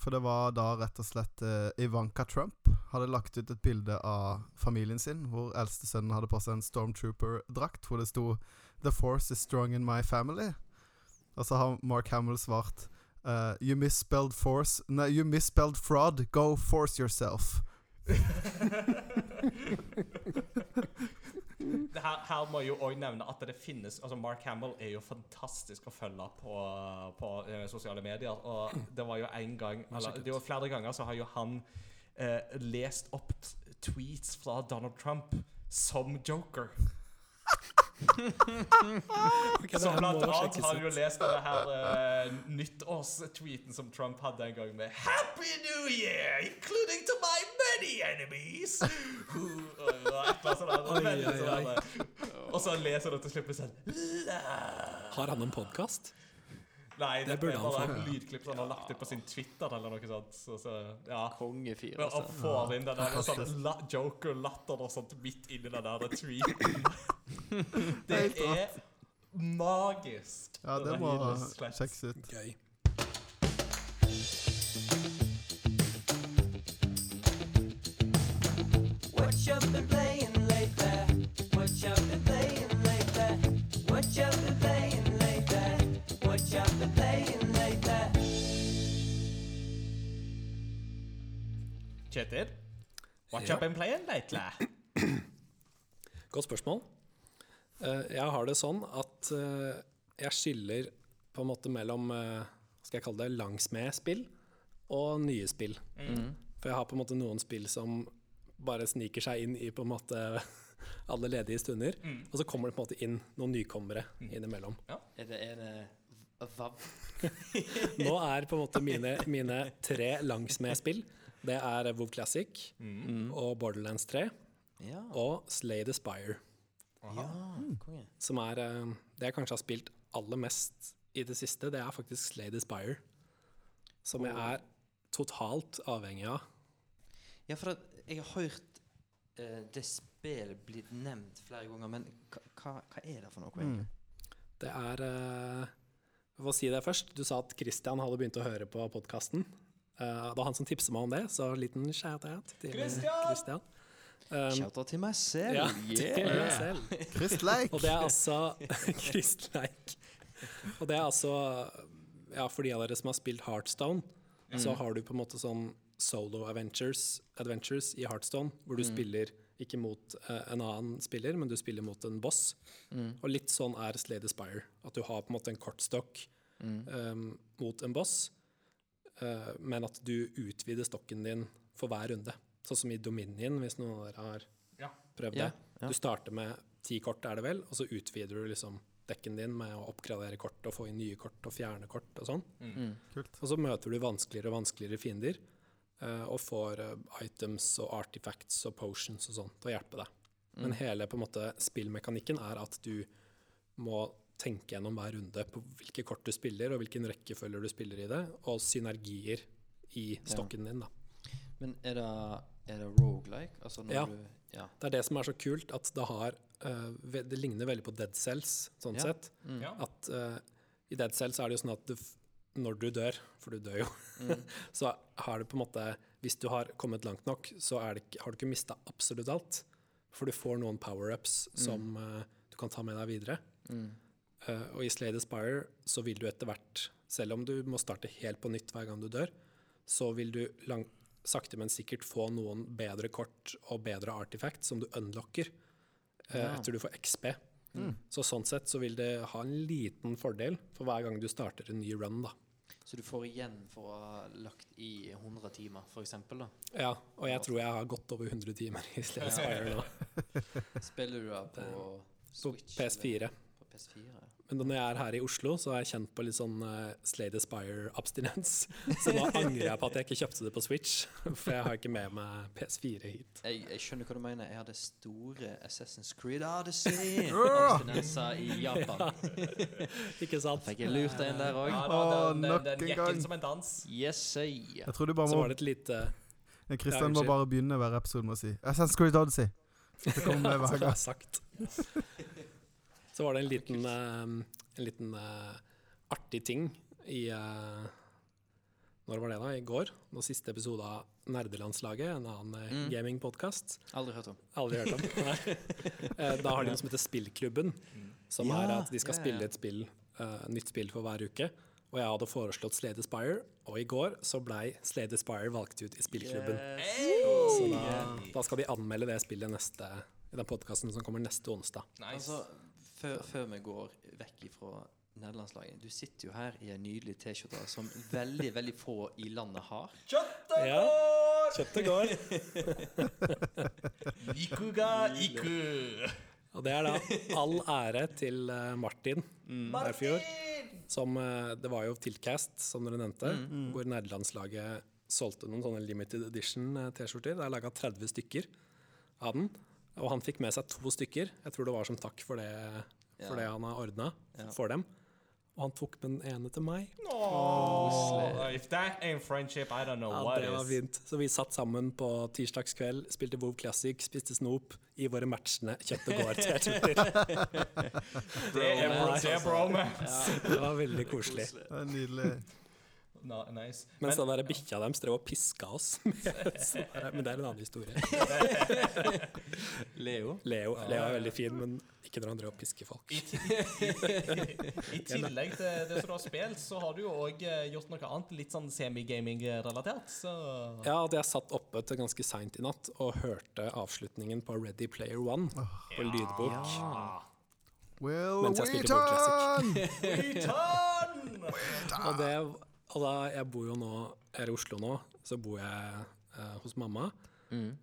For det var da rett og slett eh, Ivanka Trump hadde lagt ut et bilde av familien sin, hvor eldstesønnen hadde på seg en Stormtrooper-drakt hvor det sto 'The force is strong in my family'. Og så har Mark Hamill svart eh, 'You misspelled force No, you misspelled fraud. Go force yourself'. Her, her må jeg jo òg nevne at det finnes Altså Mark Hamill er jo fantastisk å følge på, på eh, sosiale medier. Og det var jo en gang Eller det var flere ganger så har jo han eh, lest opp t- tweets fra Donald Trump som joker. Ok, det Så blant annet har jo lest denne her uh, nyttårstweeten som Trump hadde en gang med Happy New Year, including to my many enemies. Og sånn. Og så leser du til slutt med sånn Har han en podkast? Nei, Det det burde han få. lydklipp som han har lagt ut på sin Twitter eller noe sånt. Så, så, ja. Kongefyr, Og får altså. inn den der sånn la joker-latter og sånt midt inni den der tweeten Det er magisk. Ja, det må sjekkes ut. Gøy. What you been Kjetil, what Ja. you been playing lately? Godt spørsmål. Eh, jeg har det sånn at eh, jeg skiller på en måte mellom eh, skal jeg kalle det langsmed-spill og nye spill. For jeg har på en måte noen spill som bare sniker seg inn i på en måte alle ledige stunder. Og så kommer det på en måte inn noen nykommere innimellom. Er det, er det vav? Nå er på en måte mine, mine tre langsmed-spill Det er WoW Classic og Borderlands 3 Ja. og Slay the Spire. ja. Konge. som er eh, det jeg kanskje har spilt aller mest i det siste, det er faktisk Slay the Spire. Som jeg er totalt avhengig av. Ja, for at jeg har hørt uh, det spillet blitt nevnt flere ganger, men hva, er det for noe, egentlig? Det er uh, Jeg får si det først. Du sa at Christian hadde begynt å høre på podkasten. Det var han som tipset meg om det, så liten shout-out til Christian! Christian. Um, Shout-out til meg selv! ja, til meg selv. Kristleik! Og det er altså Kristleik. Og det er altså Ja, for de av dere som har spilt Heartstone, så har du på en måte sånn solo adventures, adventures i Heartstone, hvor du spiller ikke mot uh, en annen spiller, men du spiller mot en boss. Og litt sånn er Slade Aspire. Spire. At du har på en måte en kortstokk eh, mot en boss, eh, men at du utvider stokken din for hver runde. Sånn som i Dominion, hvis noen av dere har Ja. prøvd det. ja. Du starter med ti kort, er det vel, og så utvider du liksom dekken din med å oppgradere kort og få inn nye kort og fjerne kort og sånn. Mm. Og så møter du vanskeligere og vanskeligere fiender, eh, og får eh, items og artifacts og potions og sånn til å hjelpe deg. Men hele på en måte spillmekanikken er at du må tenke gjennom hver runde på hvilke kort du spiller, og hvilken rekkefølge du spiller i det, og synergier i stokken din, da. Men er det, er det roguelike? Altså når Ja. du Ja. Det er det som er så kult, at det har uh, Det ligner veldig på Dead Cells, sånn Ja. sett. Mm. At uh, i Dead Cells er det jo sånn at du, når du dør, for du dør jo, så har du på en måte Hvis du har kommet langt nok, så er det, har du ikke mista absolutt alt. For du får noen power-ups som uh, du kan ta med deg videre. Eh, og i Slade Aspire Spire så vil du etter hvert, selv om du må starte helt på nytt hver gang du dør, så vil du lang, sakte, men sikkert få noen bedre kort og bedre artifacts som du unlocker eh, Ja. etter du får XP. Så sånn sett så vil det ha en liten fordel for hver gang du starter en ny run, da. Så du får igjen for å ha lagt i 100 timer, eksempel. Ja, og jeg tror jeg har gått over 100 timer i Slade Spire nå. Spiller du da på På PS4. eller PS4. Men når jeg er her i Oslo, så har jeg kjent på litt sånn uh, Slay the Spire-abstinens. Så nå angrer jeg på at jeg ikke kjøpte det på Switch, for jeg har ikke med meg PS4 hit. Jeg, jeg skjønner hva du mener. Jeg hadde store Assassin's Creed Odyssey-abstinenser i Japan. Ikke sant? Fikk jeg lurt deg inn der òg? Ja, da, den, nok den, den en gikk gang. inn som en dans. Yes, say. Jeg tror du bare Så må var det et lite Kristian må bare begynne hver episode med å si Assassin's Creed Odyssey. Så det kommer med hver gang. Så var det en liten, uh, en liten uh, artig ting i uh, Når var det, da? I går? Den siste episode av Nerdelandslaget, en annen Mm. gamingpodkast. Aldri hørt om. Aldri hørt om. Nei. Eh, Da har de noe som heter Spillklubben, som Ja, er at de skal ja, ja. spille et spill, nytt spill for hver uke. Og jeg hadde foreslått Slade Aspire, og i går så blei Slade Aspire valgt ut i spillklubben. Så da, da skal de anmelde det spillet neste, i den podkasten som kommer neste onsdag. Nice. Altså, før, før vi går vekk ifra nederlandslaget Du sitter jo her i en nydelig T-skjorte som veldig, veldig få i landet har. Kjøttet Ja. går! Kjøttet går. Ikuga iku. Og det er da all ære til Martin Martin Herfjord. Som eh, Det var jo Tilcast, som dere nevnte, hvor nederlandslaget solgte noen sånne limited edition eh, T-skjorter. Det er laga 30 stykker av den. Og han fikk med seg to stykker. Jeg tror det var som takk for det, for Ja. det han har ordna Ja. for dem. Og han tok den ene til meg. If that ain't friendship, I don't know Ja, what det var fint. Så vi satt sammen på tirsdagskveld, spilte WoW Classic, spiste snop i våre matchende kjøtt og gård-T-skjorter. Det er, bromance! det er. Det var veldig koselig. Det er nydelig. No, nice. Mens Men- den der bikkja deres drev og piska oss. Med, men det er en annen historie. Leo. Leo, Leo er veldig fin, men ikke når han drev og pisker folk. I, I tillegg til det som du har spilt, så har du jo òg gjort noe annet litt sånn semigaming-relatert. Så Ja, at jeg satt oppe til ganske seint i natt og hørte avslutningen på Ready Player One på lydbok. Ja. Will Mens jeg spilte Wheaton! Titan! Og, det, da, jeg bor jo nå her i Oslo nå, så bor jeg eh, hos mamma,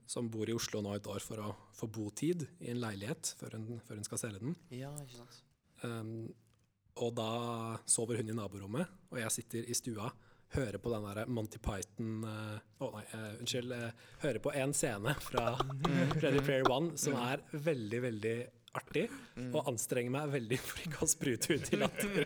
som bor i Oslo nå et år for å få botid i en leilighet før hun, før hun skal selge den. Ja, ikke sant. Um, og da sover hun i naborommet, og jeg sitter i stua, hører på den derre Monty Python Å uh, oh nei, uh, unnskyld. Uh, hører på en scene fra Ready Player One som er veldig, veldig artig, og anstrenger meg veldig for ikke å sprute ut i latter.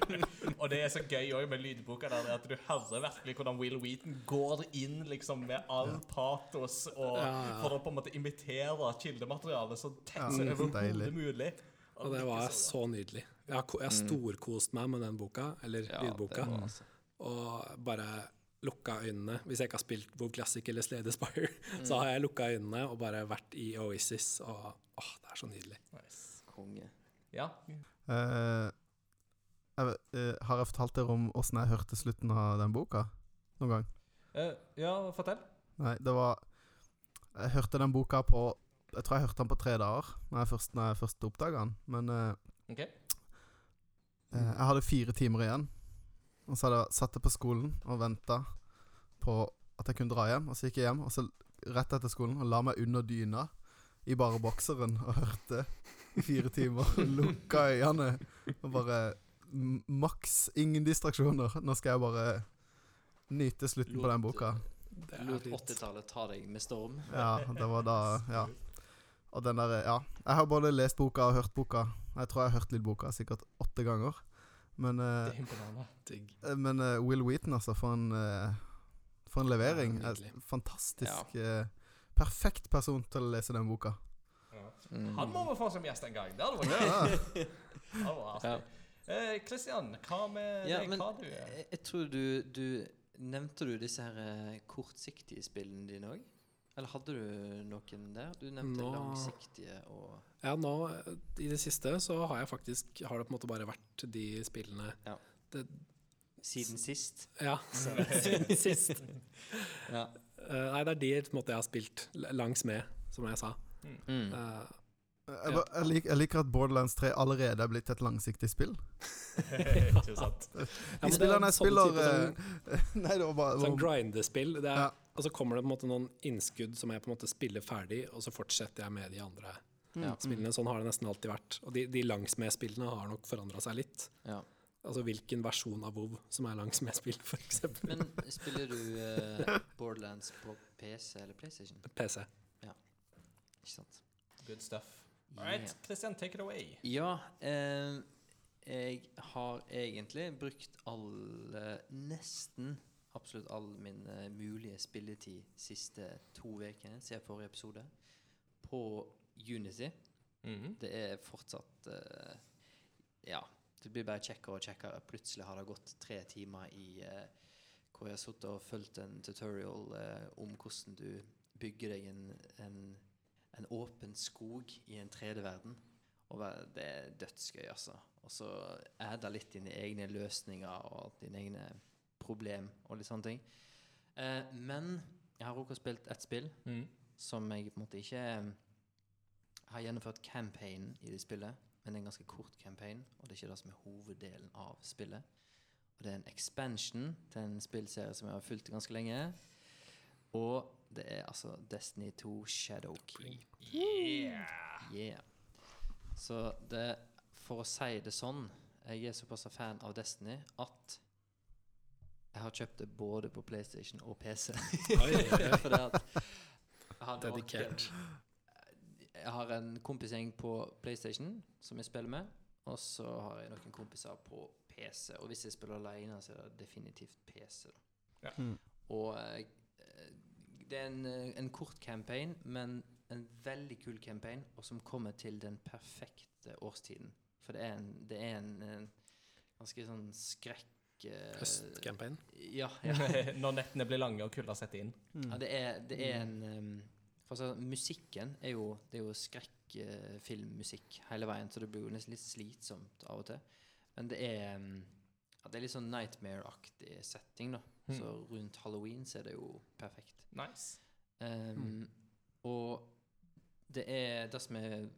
Og det er så gøy òg med lydboka der at du hører virkelig hvordan Will Wheaton går inn liksom med all patos og Ja, ja. for å på en måte imitere kildematerialet så tett Ja, som overhodet mulig. Og det var så nydelig. Jeg har, jeg har storkost meg med den boka, eller Ja, lydboka, altså. og bare lukka øynene. Hvis jeg ikke har spilt WoW Classic eller Slade Aspire, Mm. så har jeg lukka øynene og bare vært i Oasis, og åh, det er så nydelig. Nice. Konge. Ja. Uh, jeg eh, har jeg fortalt dere om åssen jeg hørte slutten av den boka? Noen gang? Uh, ja, fortell. Nei, det var Jeg hørte den boka på Jeg tror jeg hørte den på tre dager når jeg først, når jeg først oppdaga den. Men Ok. eh, jeg hadde fire timer igjen. Og så hadde jeg satt på skolen og venta på at jeg kunne dra hjem. Og så gikk jeg hjem, og så rett etter skolen og la meg under dyna i bare bokseren og hørte i fire timer. Lukka øynene og bare Maks ingen distraksjoner. Nå skal jeg bare nyte slutten på den boka. Det Lot 80-tallet ta deg med storm. Ja, det var da Ja. Og den der Ja. Jeg har både lest boka og hørt boka. Jeg tror jeg har hørt lydboka sikkert åtte ganger. Men, eh, men uh, Will Wheaton, altså, for en uh, For en levering. Ja, fantastisk eh, Perfekt person til å lese den boka. Mm. Han må vi få som gjest en gang. Det hadde vært gøy. Ja. Artig. Eh, hva med Ja, deg? men Hva du jeg, jeg tror du, du Nevnte du disse her eh, kortsiktige spillene dine òg? Eller hadde du noen der? Du nevnte Nå- langsiktige og Ja, nå eh, i det siste så har jeg faktisk Har det på en måte bare vært de spillene Ja. Det, Siden sist? ja, siden sist. Ja. Eh, nei, det er de på en måte jeg har spilt langs med, som jeg sa. Mm. Uh, Jeg, jeg, lik, jeg liker at Borderlands 3 allerede er blitt et langsiktig spill. Ikke sant? De er spillerne en jeg sånn spiller type sånn- eh, Nei, det var bare Sånn grindespill. Det er, Ja. Og så kommer det på en måte noen innskudd som jeg på en måte spiller ferdig, og så fortsetter jeg med de andre Ja. spillene. Sånn har det nesten alltid vært. Og de, de langsmed-spillene har nok forandra seg litt. Ja. Altså hvilken versjon av WoW som er langsmed-spill, f.eks. Men spiller du uh, Borderlands på PC eller PlayStation? PC. Ikke sant? Good stuff. All right, Christian, take it away. Ja, eh, jeg har egentlig brukt alle Nesten absolutt all min eh, mulige spilletid siste to ukene siden forrige episode på Unity. Mhm. Det er fortsatt eh, Ja, det blir bare kjekkere og kjekkere. Plutselig har det gått tre timer i eh, hvor jeg har sittet og fulgt en tutorial eh, om hvordan du bygger deg en, en, en åpen skog i en 3D-verden. Og det er dødsgøy, altså. Og så adde litt dine egne løsninger og dine egne problem og litt sånne ting. Eh, men jeg har også spilt et spill mm. som jeg på en måte ikke eh, har gjennomført campaign i det spillet, men det er en ganske kort campaign, og det er ikke det som er hoveddelen av spillet. Og det er en expansion til en spillserie som jeg har fulgt ganske lenge. Og det er altså Destiny 2 Shadowkeep. Yeah! Yeah. Så det, for å si det sånn, jeg er såpass fan av Destiny at jeg har kjøpt det både på PlayStation og PC. Oi, oi, oi. For det at jeg har Dedikert. Jeg har en kompisgjeng på PlayStation som jeg spiller med, og så har jeg noen kompiser på PC. Og hvis jeg spiller alene, så er det definitivt PC. Da. Ja. Mm. Og eh, det er en, eh, en kort campaign, men en veldig kul campaign, og som kommer til den perfekte årstiden. For det er en, det er en, en ganske sånn skrekk eh, Høstcampaign. Ja, ja. Når nettene blir lange og kulda setter inn. Mm. Ja, det er, det er en um, for altså, Musikken er jo, det er jo skrekkfilmmusikk hele veien, så det blir jo nesten litt slitsomt av og til. Men det er um, ja, Det er litt sånn nightmare-aktig setting, da. Mm. Så rundt halloween så er det jo perfekt. Nice. Um, Og det er det som er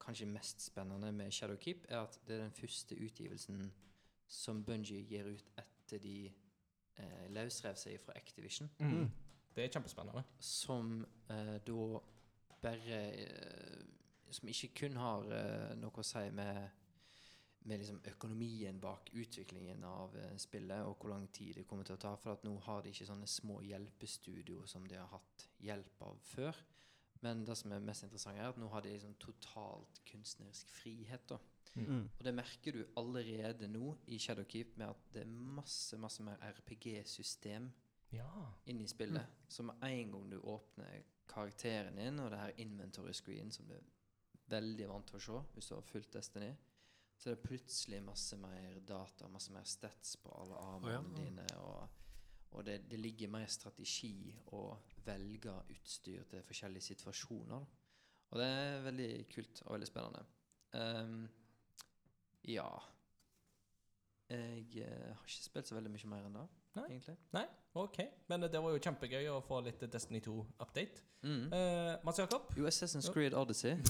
kanskje mest spennende med Shadowkeep, er at det er den første utgivelsen som Bungie gir ut etter de eh, løsrev seg fra Activision Mm. Det er kjempespennende. som eh, da bare eh, Som ikke kun har eh, noe å si med, med liksom økonomien bak utviklingen av eh, spillet, og hvor lang tid det kommer til å ta. For at nå har de ikke sånne små hjelpestudio som de har hatt hjelp av før. Men det som er mest interessant, er at nå har de liksom totalt kunstnerisk frihet. Mm. Og det merker du allerede nå i Shadowkeep, med at det er masse, masse mer RPG-system Ja. inni spillet. Så med en gang du åpner karakteren din, og det her inventory screen som du er veldig vant til å se hvis du har fulgt Destiny, så er det plutselig masse mer data, masse mer stats på alle armene oh, ja. dine. Og, og det, det ligger mer strategi å velge utstyr til forskjellige situasjoner. Og det er veldig kult og veldig spennende. Um, ja Jeg eh, har ikke spilt så veldig mye mer enn det, Nei. egentlig. Nei, OK. Men det var jo kjempegøy å få litt Destiny 2-update. Mm. Eh, Mats Jakob? Jo, Assassin's Creed Odyssey. Eh,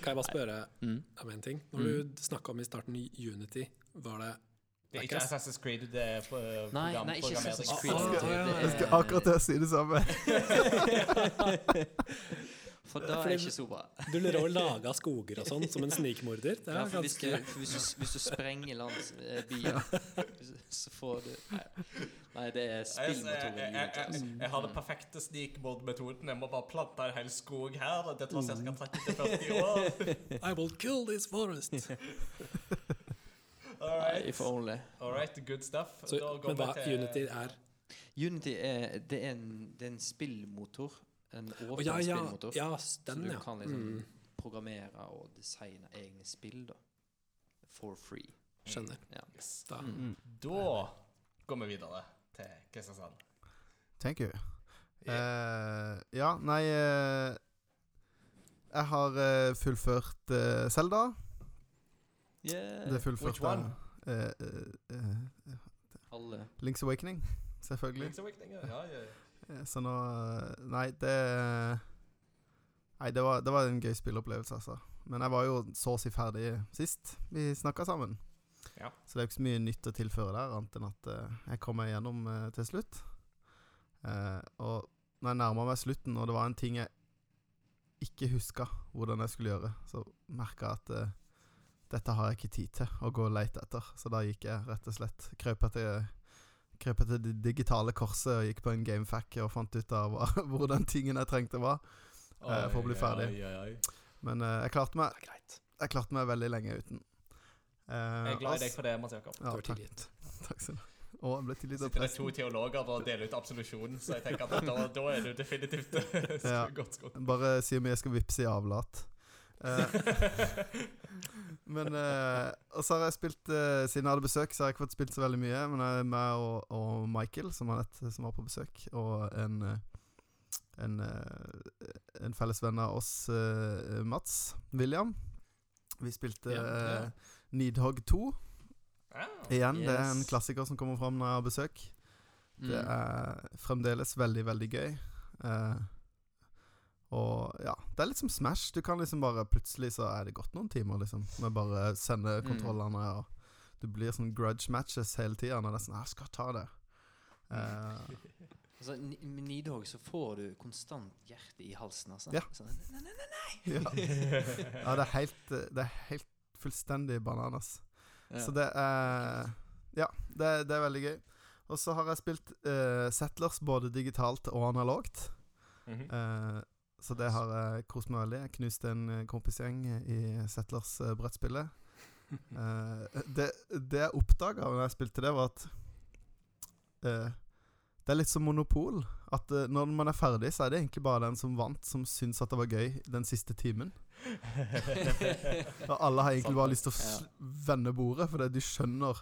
Kan jeg bare spørre Mm. om en ting? Når du snakka om i starten Unity, var det Det er ikke Assassin's Creed, det er program, Nei, nei, ikke programmering. Assassin's Creed. ah, ah, ja, ja. Jeg skal akkurat til å si det samme. For da er det ikke så bra. Du lurer å lage skoger og sånn, som en snikmorder. Det Ja, for hvis, du, for hvis, du, hvis du sprenger lands byer, byen, så får du Nei, det er spillmetoden. jeg, jeg, jeg, jeg, jeg har den perfekte snikmordmetoden. Jeg må bare plante en hel skog her. Det tar ca. 30-40 år. I will kill this forest. All right. if only. All right, good stuff. Så, Da går men hva vi til- Unity er Unity er, det er, en, det er en spillmotor. En åpen ja, ja, spillmotor. ja, så du kan liksom Mm, programmere og designe egne spill, da. For free. skjønner. Ja. Yes. Da. Mm. Da går vi videre til Kristiansand. Thank you. Eh, ja, nei uh, Jeg har uh, fullført uh, Selda. Yeah. Det fullførte Which one? eh, eh, eh, Alle. Link's Awakening, selvfølgelig. Link's Awakening, ja, ja, ja. Eh, Så nå eh, Nei, det Nei, det var, det var en gøy spilleopplevelse, altså. Men jeg var jo så å si ferdig sist vi snakka sammen. Ja. Så det er jo ikke så mye nytt å tilføre der, annet enn at eh, jeg kom meg gjennom til slutt. Eh, og når jeg nærma meg slutten, og det var en ting jeg ikke huska hvordan jeg skulle gjøre, så merka jeg at dette har jeg ikke tid til å gå og leite etter. Så da gikk jeg rett og slett Krøp etter Krøp etter det digitale korset og gikk på en gamefack og fant ut av hva, hvor den tingen jeg trengte, var. oi, for å bli ferdig. Oi, oi, oi. Men eh, jeg klarte meg. Jeg klarte meg veldig lenge uten. Eh, Jeg er glad i deg for det, Mats Jakob. Ja, Du er tilgitt. takk skal du ha. Å, jeg ble tilgitt av Sitter det to teologer og deler ut absolusjon, så jeg tenker at da, da er du definitivt Ja. godt skodd. Bare si om jeg skal vippse i avlat. Eh, men uh, Og så har jeg spilt uh, Siden jeg hadde besøk, så har jeg ikke fått spilt så veldig mye. Men jeg er meg og, og Michael, som, har et, som var på besøk, og en en, en felles venn av oss, uh, Mats William. Vi spilte Ja, ja. Needhog 2. Oh, Igjen, det er en klassiker som kommer fram når jeg har besøk. Det Mm. er fremdeles veldig, veldig gøy. Eh, og ja, det er litt som Smash. Du kan liksom bare Plutselig så er det gått noen timer, liksom. Med bare sende Mm. kontrollene, og du blir sånn grudge matches hele tida når det er sånn «Ah, 'Jeg skal ta det'. Uh, Altså, med Nidhogg så får du konstant hjerte i halsen, altså. Ja. Sånn, nei, nei, nei, ja. ja, det er helt Det er helt fullstendig bananas. Ja. Så det er Ja, det, det er veldig gøy. Og så har jeg spilt uh, Settlers både digitalt og analogt. Mhm. Eh, så det har jeg kost meg veldig. Jeg knuste en eh, kompisgjeng i Settlers uh, brettspillet. Eh, det, det jeg oppdaga da jeg spilte det, var at eh, det er litt som Monopol. At uh, når man er ferdig, så er det egentlig bare den som vant, som syns at det var gøy den siste timen. Og alle har egentlig bare lyst til å s- vende bordet, for du skjønner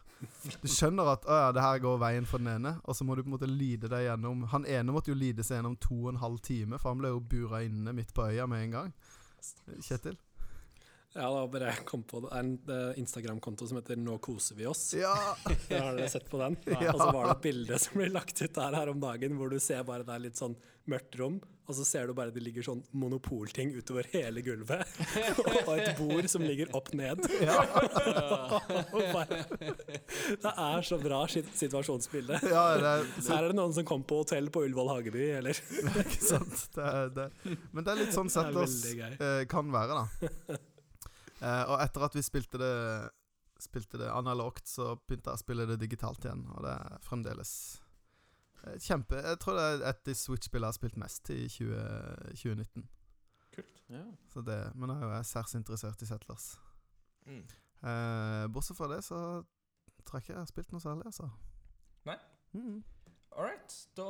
Du skjønner at å ja, det her går veien for den ene, og så må du på en måte lide deg gjennom Han ene måtte jo lide seg gjennom to og en halv time, for han ble jo bura inne midt på øya med en gang. Kjetil? Ja, da bare kom på det. Det er en Instagram-konto som heter Nå koser vi oss. Ja! Har dere sett på den? Ja. Og så var det et bilde som ble lagt ut der her om dagen, hvor du ser bare det er litt sånn mørkt rom, og så ser du bare det ligger sånn monopolting utover hele gulvet, og et bord som ligger opp ned. Ja. bare, det er så bra sit- situasjonsbilde. ja er, Så her er det noen som kom på hotell på Ullevål Hageby, eller? ikke sant? Det er, det. Men det er litt sånn sett gøy. eh, kan være, da. Eh, og etter at vi spilte det Spilte det analogt, så begynte jeg å spille det digitalt igjen, og det er fremdeles eh, kjempe Jeg tror det er et av de Switch-spillene jeg har spilt mest i 20, 2019. Kult. Ja. Så det, men jeg er jo særs interessert i Settlers. Mm. Eh, bortsett fra det, så tror jeg ikke jeg har spilt noe særlig, altså. Nei. Mm. All right, da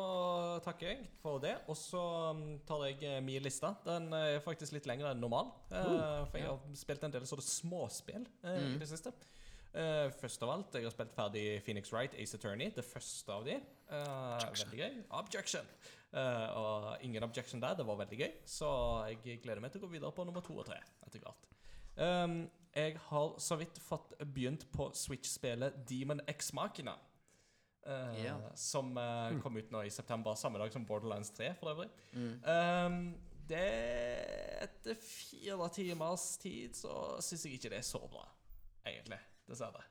takker jeg for det. Og så um, tar jeg eh, min liste. Den er faktisk litt lengre enn normal. Uh, for jeg har spilt en del sånne småspill eh, i Mm. det siste. Uh, først av alt, jeg har spilt ferdig Phoenix Wright Ace Attorney. Det første av de. Eh, veldig gøy. Objection. Eh, og ingen objection der. Det var veldig gøy. Så jeg gleder meg til å gå videre på nummer to og tre etter hvert. Um, jeg har så vidt fått begynt på Switch-spillet Demon X Machina. yeah. Som uh, kom ut nå i september, samme dag som Borderlands 3 for øvrig. Mm. Um, det Etter fire timers tid så syns jeg ikke det er så bra, egentlig. Dessverre.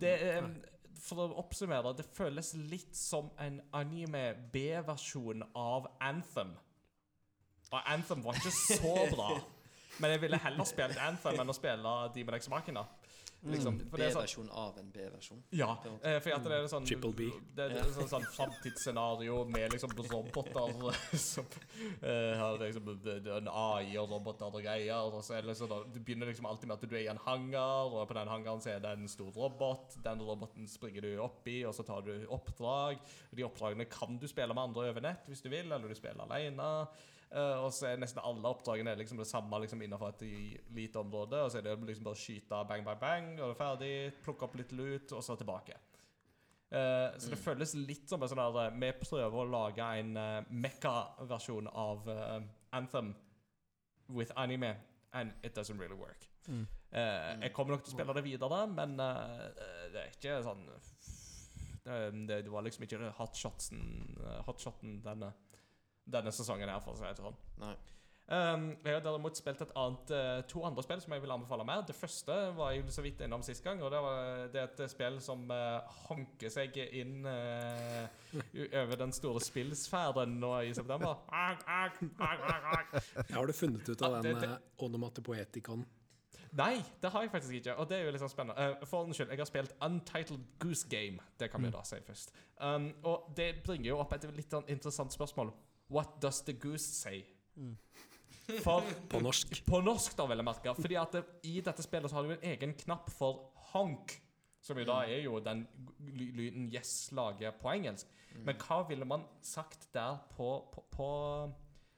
Det, um, for å oppsummere, det føles litt som en anime-B-versjon av Anthem. Og Anthem var ikke så bra. Men jeg ville heller spilt Anthem enn å spille Demon X Machina. Liksom, det er sånn, B-versjon av en B-versjon. ja, eh, for at det er sånn Triple B. Det, det er sånn, sånn framtidsscenario med liksom roboter som eh, har liksom det- det en AI og roboter og greier. Og så er det liksom, da, begynner liksom alltid med at du er i en hangar, og på den hangaren så er det en stor robot. Den roboten springer du opp i, og så tar du oppdrag. De oppdragene kan du spille med andre over nett hvis du vil, eller du spiller alene. Eh, og så er nesten alle oppdragene liksom det samme liksom innenfor et lite område. Og så er det liksom bare skyte bang, bang, bang, og det er ferdig. Plukke opp litt lut, og så tilbake. Uh, så det føles litt som en sånn der Vi prøver å lage en uh, mekka-versjon av uh, Anthem with anime, and it doesn't really work. Mm. Eh, jeg kommer nok til å spille det videre, men eh, det er ikke sånn det, det, var liksom ikke hotshoten, hotshoten denne, denne sesongen her, for å si det sånn. Nei. Um, jeg har derimot spilt et annet, eh, to andre spill som jeg vil anbefale mer. Det første var jeg så vidt innom sist gang. og Det, var, det er et spill som uh, hanker seg inn uh, over den store spillsfæren nå i september. Har du funnet ut av Ja, den det- uh, onomatopoetikon? Nei, det har jeg faktisk ikke. Og det er jo sånn spennende. Uh, for unnskyld, jeg har spilt Untitled Goose Game. Det kan vi da si først. Um, og det bringer jo opp et litt sånn interessant spørsmål. What does the goose say? For På norsk. på norsk, da, vil jeg merke. Fordi at det, i dette spillet så har du en egen knapp for honk. Som jo da er jo den lyden yes lager på engelsk. Men hva ville man sagt der på, på, på,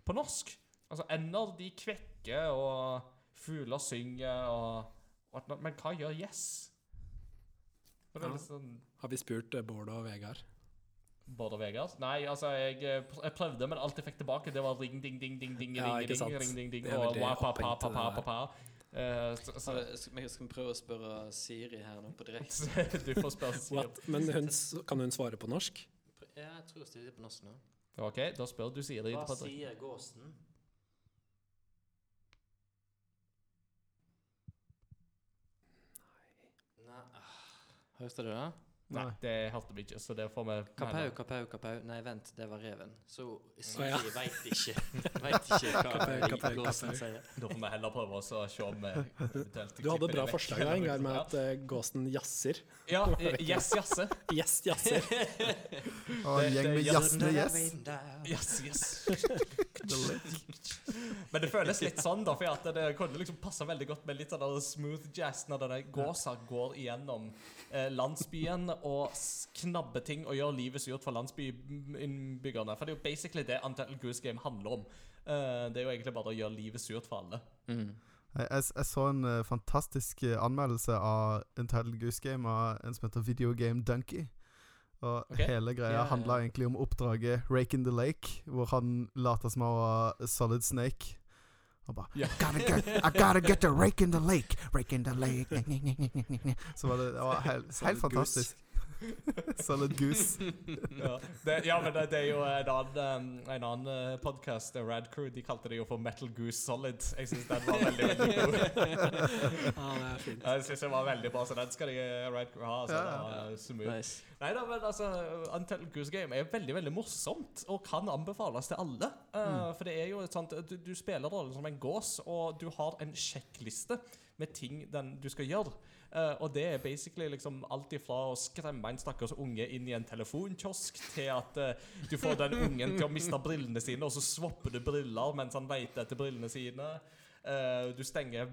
på norsk? Altså, ender de kvekker, og fugler synger, og og Men hva gjør yes? Ja. sånn Har vi spurt uh, Bård og Vegard? Bård og Vegard? Nei, altså, jeg, eh, jeg prøvde, men alt jeg fikk tilbake, det var ring, ding, ding, ding, ding, Ja, ring, sant. ring, ding, ding, og wa, pa, pa, pa, pa, pa, pa. Eh, så, Så, så, skal skal vi prøve å spørre Siri her nå på direkte? du får spørre Siri. What? Men hun, kan hun svare på norsk? Ja, jeg tror hun stiller på norsk nå. OK, da spør du Siri. Hva sier gåsen? Nei Nei Hørte du det? Nei, det hørte vi ikke, så det får vi Kapau, kapau, kapau. Nei, vent, det var reven. Så Siri ja. veit ikke Vet ikke hva Kapau, kapau, gåsen sier. Da får vi heller prøve oss å se om vi eventuelt Du hadde et bra forslag der, Ingar, med at uh, gåsen jazzer. Ja, yes, jasse. Yes, jazzer. Og en gjeng med jazzende gjess. Yes, yes. Men det føles litt sånn, da, for at det kunne liksom passa veldig godt med litt av den smooth jazz når denne gåsa går igjennom eh, landsbyen og knabber ting og gjør livet surt for landsbyinnbyggerne. For det er jo basically det Until Goose Game handler om. Eh, det er jo egentlig bare å gjøre livet surt for alle. Mm. Jeg, jeg, jeg så en uh, fantastisk eh, anmeldelse av Intel Goose Game av en som heter Video Game Donkey. Og okay. hele greia ja, handla egentlig om oppdraget Rake in the Lake, hvor han later som han var Solid Snake. Og bare yeah. gotta get, I gotta get the rake in the lake, rake in the lake Så var det, det var helt, helt fantastisk. Solid Goose. ja, det, ja, men det, det er jo en annen, um, en annen uh, podkast, Rad Crew, de kalte det jo for Metal Goose Solid. Jeg syns den var veldig veldig god. Ja, det er fint. Jeg synes den var veldig bra, så den skal de uh, Rad Crew ha. Så Ja, det ja. var smooth. Nice. Nei da, men altså Until Goose Game er veldig veldig morsomt og kan anbefales til alle. Uh, For det er jo et sånt Du, du spiller rollen som en gås, og du har en sjekkliste med ting den du skal gjøre. Uh, og det er basically liksom alt ifra å skremme en stakkars unge inn i en telefonkiosk, til at uh, du får den ungen til å miste brillene sine, og så swapper du briller mens han leter etter brillene sine. Uh, du stenger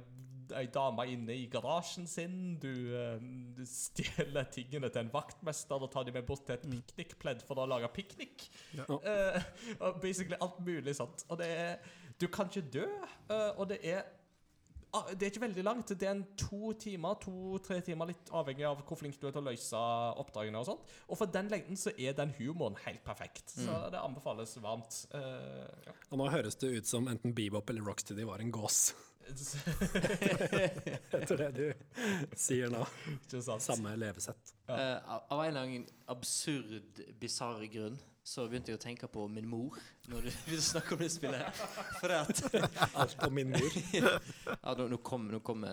ei dame inne i garasjen sin. Du, uh, du stjeler tingene til en vaktmester og tar dem med bort til et piknikpledd for å lage piknik. Ja. Uh, basically alt mulig sånt. Og det er Du kan ikke dø, uh, og det er det er ikke veldig langt. Det er en to timer, to-tre timer, litt avhengig av hvor flink du er til å løse oppdragene. Og sånt Og for den lengden så er den humoren helt perfekt. Så det anbefales varmt. Uh, ja. Og nå høres det ut som enten Bebop eller Rocksteady var en gås. Etter det du sier nå. ikke sant? Samme levesett. Ja. Uh, av av en eller annen absurd, bisarr grunn så begynte jeg å tenke på min mor når du begynte å snakke om det spillet. For at Alt om min mor. ja, nå, nå kommer kom, kom,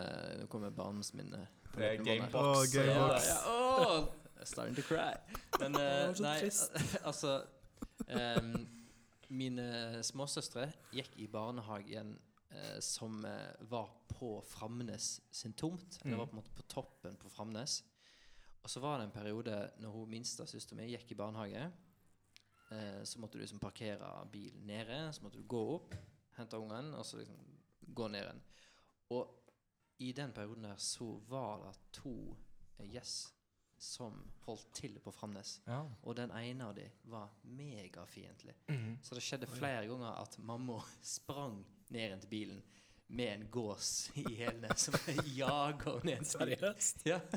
nå kommer barndomsminnet. på Det er. Gamebox. Åh, Gamebox. Ja, ja, åh, starting to cry. Men uh, nei, altså um, Mine småsøstre gikk i barnehagen uh, som uh, var på Framnes sin tomt. Det var på en måte på toppen på Framnes. Og så var det en periode når hun minste søstera mi gikk i barnehage. Eh, så måtte du liksom parkere bilen nede. Så måtte du gå opp, hente ungen, og så liksom gå ned igjen. Og i den perioden der så var det to eh, gjess som holdt til på Framnes. Ja. Og den ene av dem var megafiendtlig. Mhm. Så det skjedde flere ganger at mamma sprang ned igjen til bilen med en gås i hælene som jager ned. Seriøst? Ja.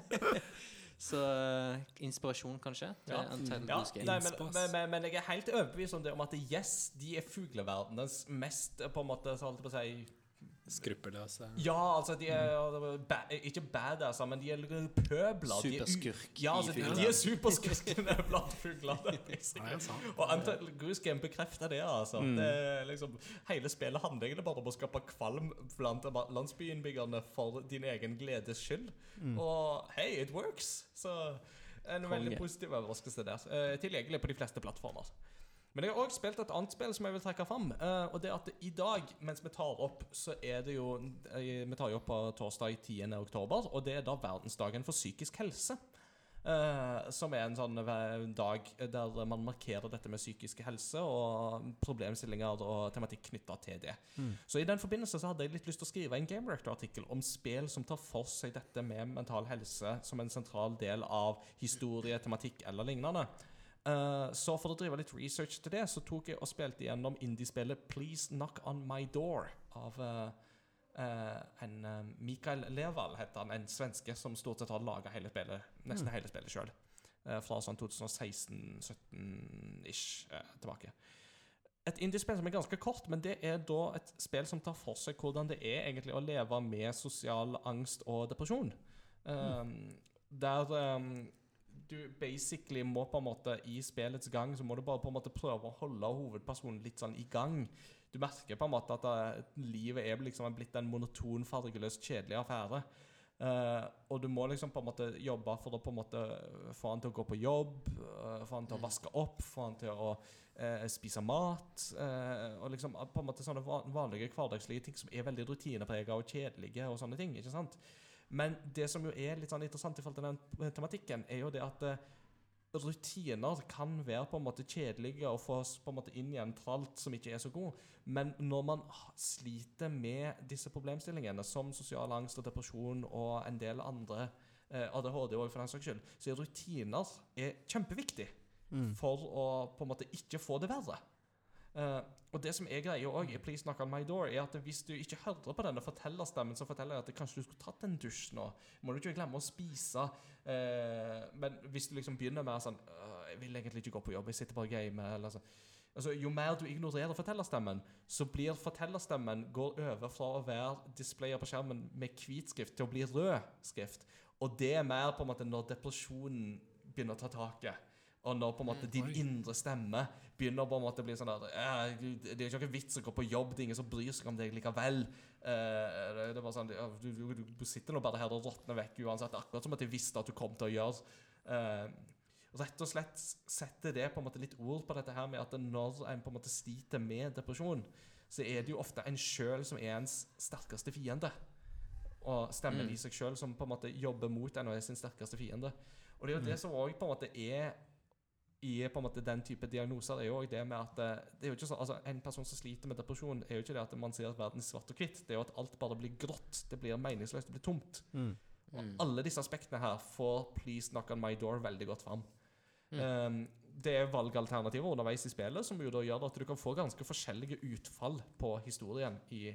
Så eh, inspirasjon, kanskje? Ja. Ja, nei, men, men, men, jeg er helt overbevist om det om at yes, de er fugleverdenens mest eh, på en måte så holdt på å si skruppelløse. Ja, altså, de er ba ikke badasser, men de er pøbler. De er Superskurk Ja, altså, de, de er superskurkene blant fuglene. Og Antal Goose Game bekrefter det, altså. Mm. Det er liksom, hele spillet handler egentlig bare om å skape kvalm blant landsbyinnbyggerne for din egen gledes skyld. Mm. Og hey, it works! Så en veldig positiv overraskelse der. Eh, tilgjengelig på de fleste plattformer. Men jeg har òg spilt et annet spill som jeg vil trekke fram. eh, og det er at i dag, mens vi tar opp, så er det jo eh, Vi tar jo opp på torsdag 10. oktober, og det er da verdensdagen for psykisk helse. Uh, som er en sånn dag der man markerer dette med psykisk helse og problemstillinger og tematikk knytta til det. Så i den forbindelse så hadde jeg litt lyst til å skrive en Game Rector-artikkel om spill som tar for seg dette med mental helse som en sentral del av historie, tematikk eller lignende. Eh, så for å drive litt research til det, så tok jeg og spilte gjennom indiespillet Please Knock On My Door av uh, uh, en Mikael Leval, heter han. En svenske som stort sett har laga nesten mm. hele spillet sjøl. fra sånn 2016-17-ish tilbake. Et indiespill som er ganske kort, men det er da et spill som tar for seg hvordan det er egentlig å leve med sosial angst og depresjon. Um, Der um, du basically må på en måte i spillets gang Så må du bare på en måte prøve å holde hovedpersonen litt sånn i gang. Du merker på en måte at det, livet er liksom blitt en monoton, fargeløs, kjedelig affære. Uh, og du må liksom på en måte jobbe for å på en måte få han til å gå på jobb, uh, få han til å vaske opp, få han til å uh, spise mat. eh, og liksom på en måte sånne vanlige hverdagslige ting som er veldig rutineprega og kjedelige. og sånne ting, ikke sant? Men det som jo er litt sånn interessant i forhold til den tematikken, er jo det at eh, rutiner kan være på en måte kjedelige og få oss på en måte inn i en tralt som ikke er så god. Men når man sliter med disse problemstillingene, som sosial angst og depresjon og en del andre eh, ADHD òg, for den saks skyld, så er rutiner er kjempeviktig Mm. for å på en måte ikke få det verre. Eh, og det som er greia òg i Please Knock On My Door, er at hvis du ikke hører på denne fortellerstemmen så forteller at kanskje du skulle tatt en dusj nå, må du ikke glemme å spise. Uh, men hvis du liksom begynner med sånn uh, Jeg vil egentlig ikke gå på jobb, jeg sitter bare og gamer. Eller sånn. Altså, jo mer du ignorerer fortellerstemmen, så blir fortellerstemmen går over fra å være displayer på skjermen med hvit skrift til å bli rød skrift. Og det er mer på en måte når depresjonen begynner å ta taket. Og når på en måte din indre stemme begynner på en måte å bli sånn der Det er ikke noe vits å gå på jobb, det er ingen som bryr seg om deg likevel. Eh, det, er bare sånn, du, du, du sitter nå bare her og råtner vekk uansett. Akkurat som at jeg visste at du kom til å gjøre. Eh, rett og slett setter det på en måte litt ord på dette her med at når en på en måte sliter med depresjon, så er det jo ofte en sjøl som er ens sterkeste fiende. Og stemmen Mm. i seg sjøl som på en måte jobber mot en og er sin sterkeste fiende. Og det er jo det som òg på en måte er i på en måte den type diagnoser, er jo det med at eh, det er jo ikke sånn, altså En person som sliter med depresjon, er jo ikke det at man ser at verden er svart og hvitt. Det er jo at alt bare blir grått. Det blir meningsløst. Det blir tomt. Mm. Og Mm. alle disse aspektene her får Please Knock On My Door veldig godt fram. Mm. Um, det er valgalternativer underveis i spillet som jo da gjør at du kan få ganske forskjellige utfall på historien i,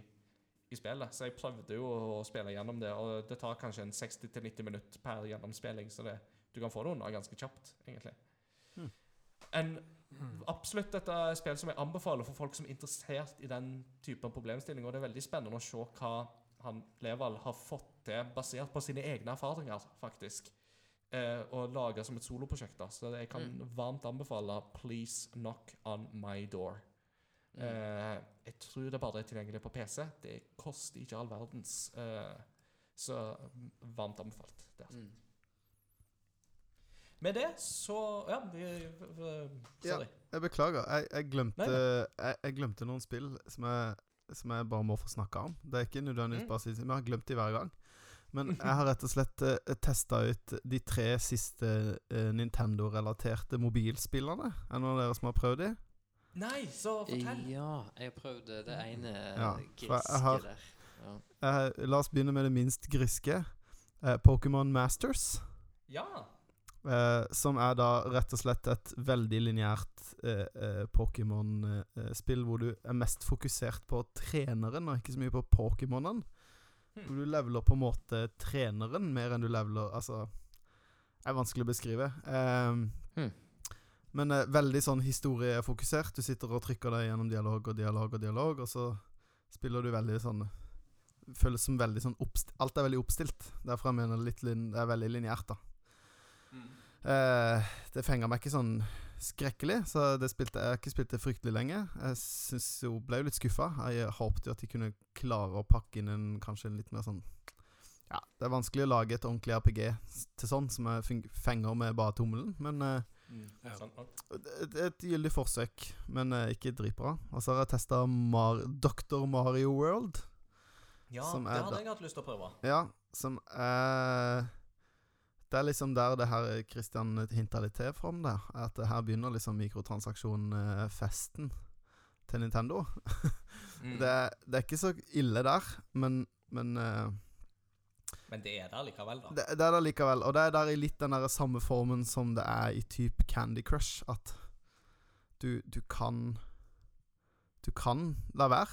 i spillet. Så jeg prøvde jo å spille gjennom det, og det tar kanskje en 60-90 minutt per gjennomspilling, så det, du kan få det unna ganske kjapt, egentlig. En, absolutt dette er spill som jeg anbefaler for folk som er interessert i den typen problemstillinger. og det er veldig spennende å se hva han Leval har fått til, basert på sine egne erfaringer, faktisk eh, og lage som et soloprosjekt. Så jeg kan Mm. varmt anbefale 'Please Knock On My Door'. Mm. Eh, jeg tror det bare er tilgjengelig på PC. Det koster ikke all verdens. Eh, så varmt anbefalt. Det. altså. Mm. Med det så Ja, vi, vi, sorry. Jeg beklager. Jeg, jeg, glemte, Nei, jeg, jeg glemte noen spill som jeg, som jeg bare må få snakke om. Det er ikke nødvendigvis Mm. bare å si Men jeg har glemt de hver gang. Men jeg har rett og slett uh, testa ut de tre siste uh, Nintendo-relaterte mobilspillene. Er det noen av dere som har prøvd de? Nei, så fortell. Ja, jeg har prøvd det ene Ja, griske har- der. Ja. Uh, la oss begynne med det minst griske. Uh, Pokémon Masters. Ja. Eh, som er da rett og slett et veldig lineært eh, eh, Pokémon-spill, hvor du er mest fokusert på treneren, og ikke så mye på Pokémonen. Hmm. Hvor du leveler på en måte treneren mer enn du leveler Altså Det er vanskelig å beskrive. Hmm. Men eh, veldig sånn historiefokusert. Du sitter og trykker deg gjennom dialog og dialog og dialog, og så spiller du veldig sånn føles som veldig sånn oppstilt. Alt er veldig oppstilt. Derfor jeg mener det er veldig lineært, da. Eh, det fenga meg ikke sånn skrekkelig, så det spilte, jeg har ikke spilt det fryktelig lenge. Jeg synes jo, ble jo litt skuffa. Jeg håpte jo at de kunne klare å pakke inn en kanskje en litt mer sånn Ja, det er vanskelig å lage et ordentlig RPG til sånn, som jeg fenger med bare tommelen, men eh, Ja. Et, et gyldig forsøk, men eh, ikke dritbra. Og så har jeg testa Mar Dr. Mario World. Ja, Som det er hadde da- jeg hatt lyst til å prøve. Ja, som er Det er liksom der det her Christian hinta litt til from der. At her begynner liksom mikrotransaksjonfesten til Nintendo. Mm. Det, er- det er ikke så ille der, men, men eh, Men det er der likevel, da. det, det er der likevel. Og det er der i litt den der samme formen som det er i type Candy Crush. At du, du kan Du kan la være,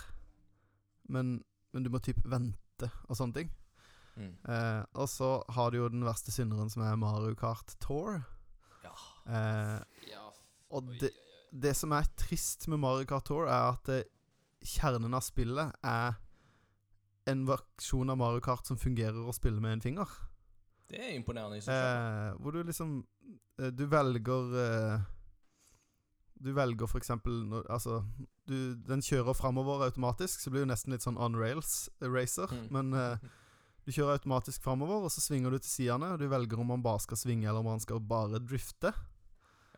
men, men du må type vente og sånne ting. Mm. Eh, og så har du jo den verste synderen, som er Mario Kart Tour. Ja. Eh, Ja, og det, det som er trist med Mario Kart Tour, er at det, kjernen av spillet er en versjon av Mario Kart som fungerer å spille med en finger. Det er imponerende i seg selv. Eh, hvor du liksom eh, Du velger eh, Du velger for eksempel Altså du, Den kjører framover automatisk, så blir det nesten litt sånn on rails eh, racer. Mm. Men eh, du kjører automatisk framover, og så svinger du til sidene. Du velger om man bare skal svinge, eller om man skal bare drifte.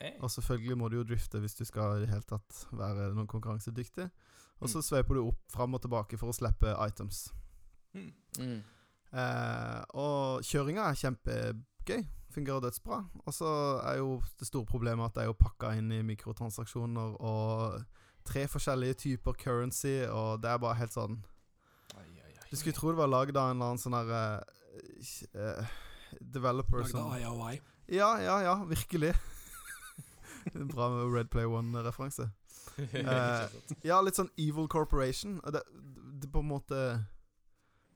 Hey. Og selvfølgelig må du jo drifte hvis du skal i det hele tatt være noen konkurransedyktig. Og så Mm. sveiper du opp fram og tilbake for å slippe items. Mm. Mm. Eh, og kjøringa er kjempegøy. Fungerer dødsbra. Og så er jo det store problemet at det er jo pakka inn i mikrotransaksjoner og tre forskjellige typer currency, og det er bare helt sånn. Du skulle tro det var lagd av en eller annen sånn her uh, Developer Lagd av IOI. Ja, ja, ja, virkelig. Bra med Red Play One-referanse. Eh. Ja, litt sånn Evil Corporation. Det, det på en måte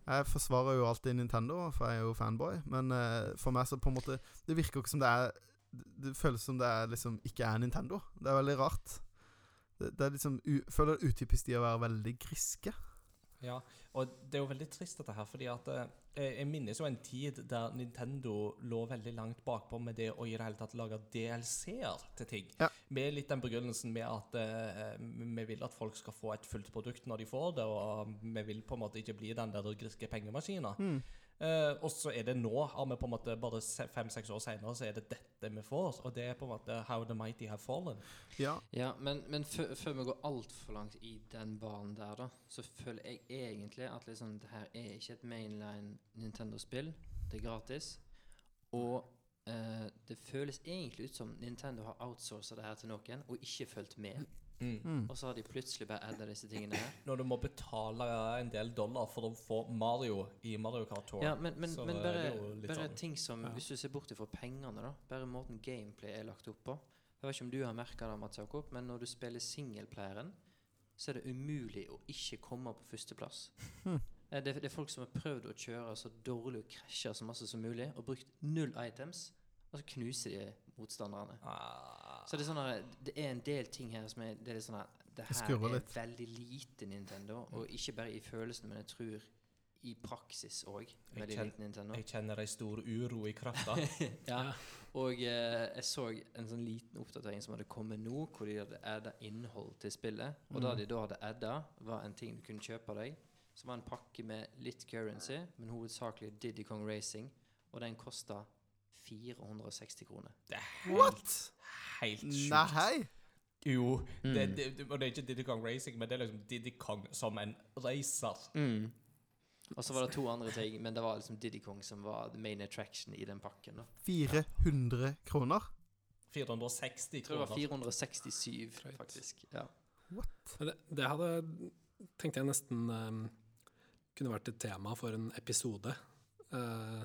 Jeg forsvarer jo alltid Nintendo, for jeg er jo fanboy. Men uh, for meg så på en måte Det virker jo ikke som det er det føles som det er liksom ikke er Nintendo. Det er veldig rart. Det, det er liksom u, Føler det utypisk de å være veldig griske. Ja, og det er jo veldig trist dette her, fordi at eh, jeg minnes jo en tid der Nintendo lå veldig langt bakpå med det å i det hele tatt lage DLC-er til ting. Ja. Med litt den begrunnelsen med at uh, vi vil at folk skal få et fullt produkt når de får det, og vi vil på en måte ikke bli den der griske pengemaskina. Eh, og så er det nå, har vi på en måte bare se- fem-seks år senere, så er det dette vi får. Og det er på en måte How the mighty have fallen. Ja. Ja, men, men før, før vi går altfor langt i den banen der, da, så føler jeg egentlig at liksom, det her er ikke et mainline Nintendo-spill. Det er gratis. Og uh, det føles egentlig ut som Nintendo har outsourca det her til noen, og ikke fulgt med. Mm. Og så har de plutselig bare adda disse tingene her. Når du må betale en del dollar for å få Mario i Mario Kart Tour. Ja, men, men, men bare, bare sånn- ting som Ja. Hvis du ser bort ifra pengene, da. Bare måten gameplay er lagt opp på. Jeg vet ikke om du har merka det, Mats Jakob, men når du spiller singleplayeren, så er det umulig å ikke komme på førsteplass. Hmm. Eh, Det, det er folk som har prøvd å kjøre så dårlig og krasje så masse som mulig, og brukt null items, og så knuser de motstanderne. Ah. Så det er sånne, det er en del ting her som er Det er sånn at det Det her er litt. veldig lite Nintendo, og ikke bare i følelsen, men jeg tror i praksis òg. Veldig kjenner, lite Nintendo. Jeg kjenner ei stor uro i krafta. Ja, og eh, jeg så en sånn liten oppdatering som hadde kommet nå, hvor de hadde adda innhold til spillet. Og Mm. det de da hadde adda, var en ting du kunne kjøpe deg, som var en pakke med litt currency, men hovedsakelig Diddy Kong Racing, og den kosta 460 kroner. Det er helt, What?! helt sjukt. Nei! Jo, det, Mm. det, det, og det er ikke Diddy Kong Racing, men det er liksom Diddy Kong som en racer. Og så var det to andre ting, men det var liksom Diddy Kong som var the main attraction i den pakken. da 400 kroner? 460 Jeg tror det var 467, Drøyt. faktisk. Ja. What? Det, det hadde tenkte jeg nesten um, kunne vært et tema for en episode. Eh,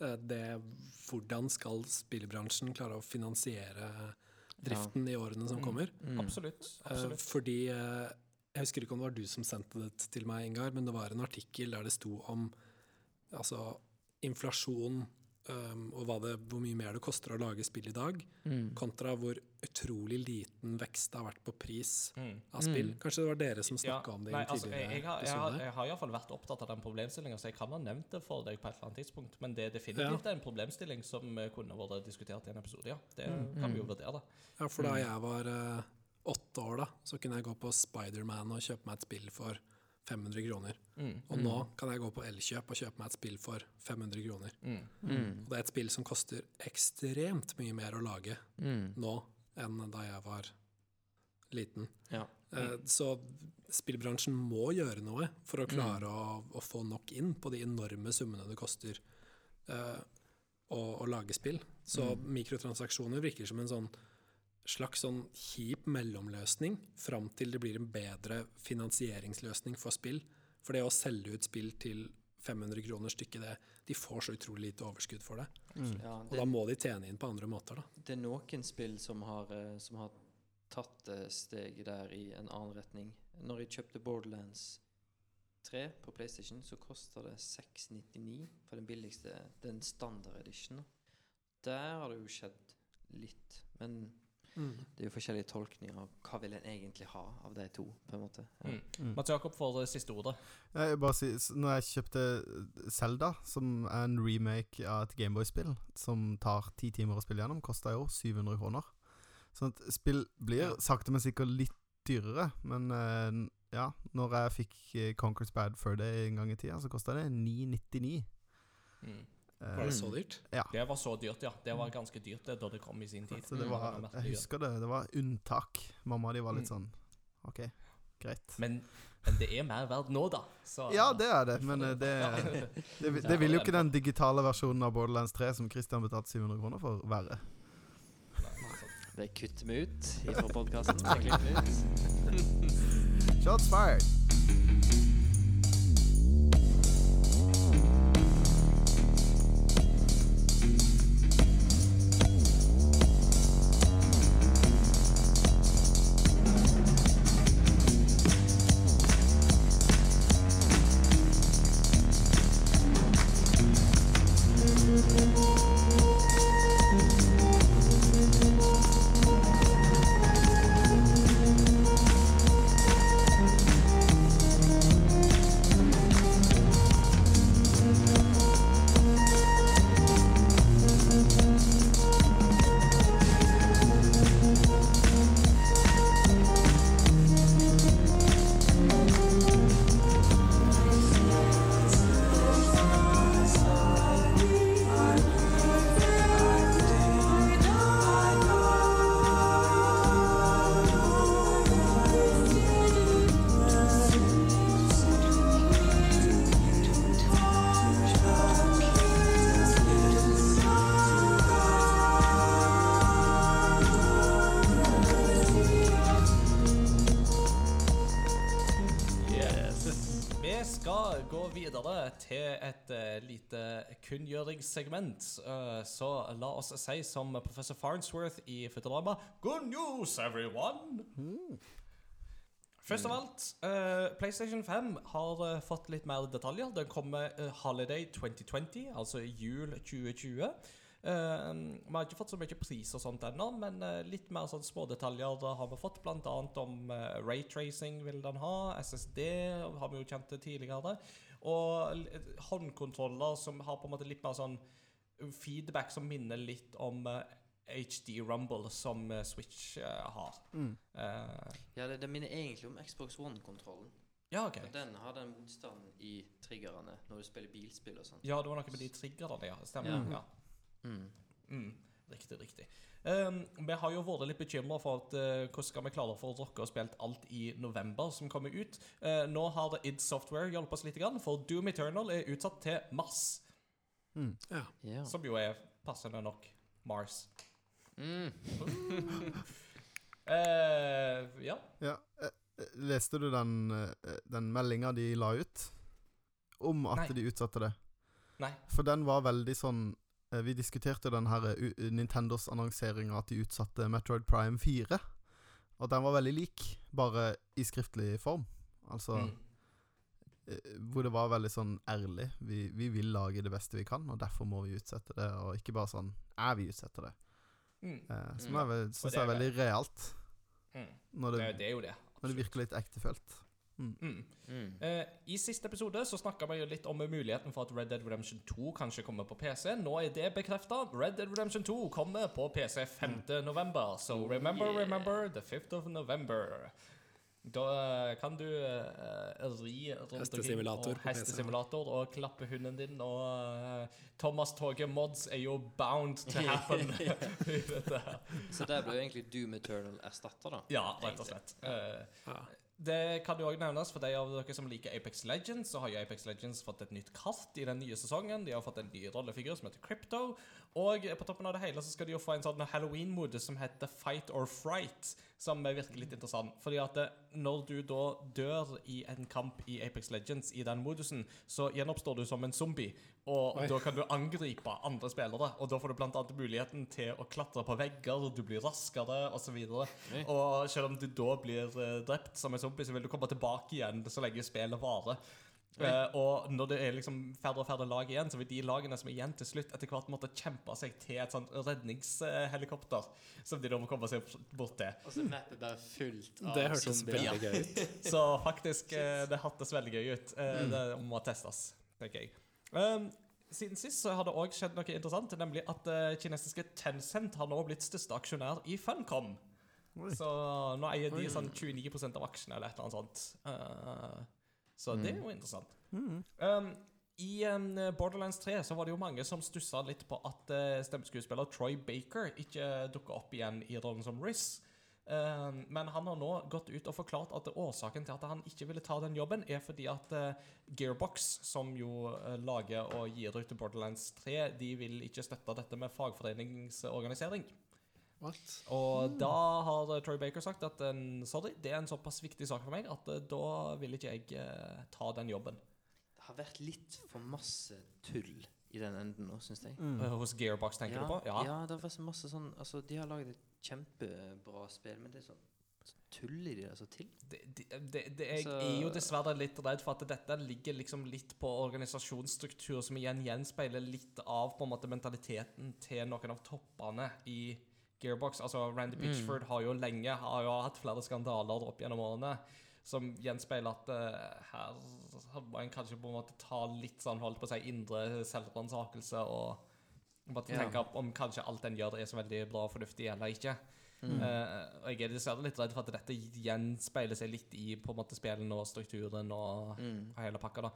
det hvordan skal spillbransjen klare å finansiere driften i årene som Mm. kommer? Absolutt. Eh, absolutt. fordi eh, Jeg husker ikke om det var du som sendte det til meg, Ingar, men det var en artikkel der det sto om altså, inflasjon um, og hva det, hvor mye mer det koster å lage spill i dag, Mm. kontra hvor utrolig liten vekst det har vært på pris Mm. av spill. Mm. Kanskje det var dere som Ja, om det i nei, en altså, tidligere jeg, jeg, har, jeg, har, episode. jeg har iallfall vært opptatt av den problemstillinga, så jeg kan ha nevnt det for deg på et eller annet tidspunkt. Men det er definitivt en problemstilling som eh, kunne vært diskutert i en episode, ja. Det kan vi jo vurdere, da. Ja, for da jeg var eh, åtte år, da, så kunne jeg gå på Spiderman og kjøpe meg et spill for 500 kroner. Mm. Og nå kan jeg gå på Elkjøp og kjøpe meg et spill for 500 kroner. Mm. Mm. Og det er et spill som koster ekstremt mye mer å lage Mm. nå enn da jeg var liten. Ja. Eh, så spillbransjen må gjøre noe for å klare å, å få nok inn på de enorme summene det koster uh, å, å lage spill. Så mikrotransaksjoner virker som en sånn slags sånn kjip mellomløsning fram til det blir en bedre finansieringsløsning for spill. For det å selge ut spill til 500 kroner stykket, det, de får så utrolig lite overskudd for det. Ja, Og da må de tjene inn på andre måter, da. det er noen spill som har, eh, som har tatt steget der i en annen retning. Når jeg kjøpte Borderlands 3 på PlayStation, så kosta det 699 for den billigste, den standard edition. Der har det jo skjedd litt. Men det er jo forskjellige tolkninger av hva vil en egentlig ha av de to, på en måte. Ja. Mm. Mats Jakob får det siste ordet. Jeg vil bare si, når jeg kjøpte Selda, som er en remake av et Gameboy-spill, som tar ti timer å spille gjennom, kosta jo 700 kroner. Sånn at spill blir Ja. sakte, men sikkert litt dyrere. Men eh, ja, når jeg fikk eh, Conquer's Bad Fur Day en gang i tida, så kosta det 999. Mm. Eh, Var det så dyrt? ja. Det var så dyrt, ja. Det var ganske dyrt det, da det kom i sin tid. Så det Mm. var, jeg husker det. Det var unntak. Mamma de var litt Mm. sånn OK, greit. Men, men det er mer verdt nå, da. Så, Ja, det er det, men det, det, det, det, vil jo ikke den digitale versjonen av Borderlands 3 som Christian betalte 700 kroner for, være. Det kutter vi ut fra podkasten. Shots fired! Kunngjøringssegment. Eh, så la oss si som professor Farnsworth i Futurama Good news, everyone! Først av alt, eh, PlayStation 5 har eh, fått litt mer detaljer. Den kommer Holiday 2020, altså jul 2020. Eh, vi har ikke fått så mye pris og sånt ennå, men litt mer sånn smådetaljer har vi fått. Blant annet om uh, raytracing vil den ha, SSD har vi jo kjent det tidligere. Og håndkontroller som har på en måte litt mer sånn feedback som minner litt om eh, HD Rumble som eh, Switch eh, har. Mm. Uh, Ja, det, det minner egentlig om Xbox One-kontrollen. ja, OK. Og Den har den motstanden i triggerne når du spiller bilspill og sånt. Ja, det var noe med de triggerne, ja. Stemmer. Ja. Ja. Mm. Mm, riktig, riktig. Um, vi har jo vært litt bekymra for at, uh, hvordan skal vi klare for å rocke og spille alt i november, som kommer ut. Uh, nå har id Software hjulpet oss litt, for Doom Eternal er utsatt til mars. Mm. Ja. Yeah. Som jo er passende nok Mars. Mm. uh, ja. Ja. Leste du den, den meldinga de la ut? Om at Nei. de utsatte det? Nei. For den var veldig sånn Vi diskuterte den her Nintendos annonsering annonseringa at de utsatte Metroid Prime 4. Og den var veldig lik, bare i skriftlig form. Altså Mm. eh, hvor det var veldig sånn ærlig. Vi, vi vil lage det beste vi kan, og derfor må vi utsette det. Og ikke bare sånn Er vi utsetter det? Mm. Eh, som Mm. jeg syns er er veldig realt. Mm. Når Det, det, er jo det. når det virker litt ektefølt. Mm. Mm. Uh, I siste episode så snakka vi jo litt om muligheten for at Red Dead Redemption 2 kanskje kommer på PC. Nå er det bekrefta. Red Dead Redemption 2 kommer på PC 5. november. So remember, yeah. remember the 5th of November. Da eh, kan du uh, ri Hestesimulator og hestesimulator og klappe hunden din, og uh, Thomas Toget Mods er jo bound to happen. Så der ble jo egentlig Doom Eternal erstatta, da. ja, rett og slett. Uh, Ja. Det kan jo også nevnes for de av dere som liker Apex Legends, så har jo Apex Legends fått et nytt kart i den nye sesongen. De har fått en ny rollefigur som heter Crypto. Og på toppen av det hele så skal de jo få en sånn Halloween-mode som heter Fight or Fright, som virker litt interessant. Fordi at når du da dør i en kamp i Apex Legends i den modusen, så gjenoppstår du som en zombie. Og Oi. da kan du angripe andre spillere, og da får du annet muligheten til å klatre på vegger, du blir raskere, osv. Oi. Og selv om du da blir eh, drept som en zombie, så vil du komme tilbake igjen så lenge spillet varer. Eh, og når det er liksom færre og færre lag igjen, så vil de lagene som er igjen til slutt, etter hvert måtte kjempe seg til et sånt redningshelikopter som de da må komme seg bort til. Og så mappet bare fullt av Det hørtes veldig gøy ut. Så faktisk, uh, det hørtes veldig gøy ut. Eh, Det må testes, tenker jeg. Um, siden sist så har det òg skjedd noe interessant, nemlig at eh, kinesiske Tencent har nå blitt største aksjonær i Funcom. Oi. Så nå eier de sånn 29% av aksjene eller et eller annet sånt. Eh, så det er jo interessant. Mm. Um, I um, Borderlands 3 så var det jo mange som stussa litt på at uh, stemmeskuespiller Troy Baker ikke dukka opp igjen i rollen som Riz. Um, men han har nå gått ut og forklart at årsaken til at han ikke ville ta den jobben, er fordi at uh, Gearbox, som jo uh, lager og gir ut Borderlands 3, de vil ikke støtte dette med fagforeningsorganisering. What? Og da har uh, Troy Baker sagt at um, sorry, det er en såpass viktig sak for meg at uh, da vil ikke jeg uh, ta den jobben. Det har vært litt for masse tull i den enden nå, syns jeg. Mm. Hos Gearbox, tenker ja, du på? Ja. det har vært så masse sånn Altså, de har laget et kjempebra spill, men det er sånn så tuller de det så til. det, det, det, det, jeg Så- er jo dessverre litt redd for at dette ligger liksom litt på organisasjonsstruktur, som igjen gjenspeiler litt av på en måte mentaliteten til noen av toppene i Gearbox. Altså Randy Mm. Pitchford har jo lenge har jo hatt flere skandaler opp gjennom årene som gjenspeiler at uh, her må en kanskje på en måte ta litt sånn holdt på å si indre selvransakelse og Ja. tenke om kanskje alt en gjør er så veldig bra og fornuftig eller ikke. Mm. Uh, og jeg er dessverre litt redd for at dette gjenspeiler seg litt i på en måte spillene og strukturen og, Mm. og hele pakka. da.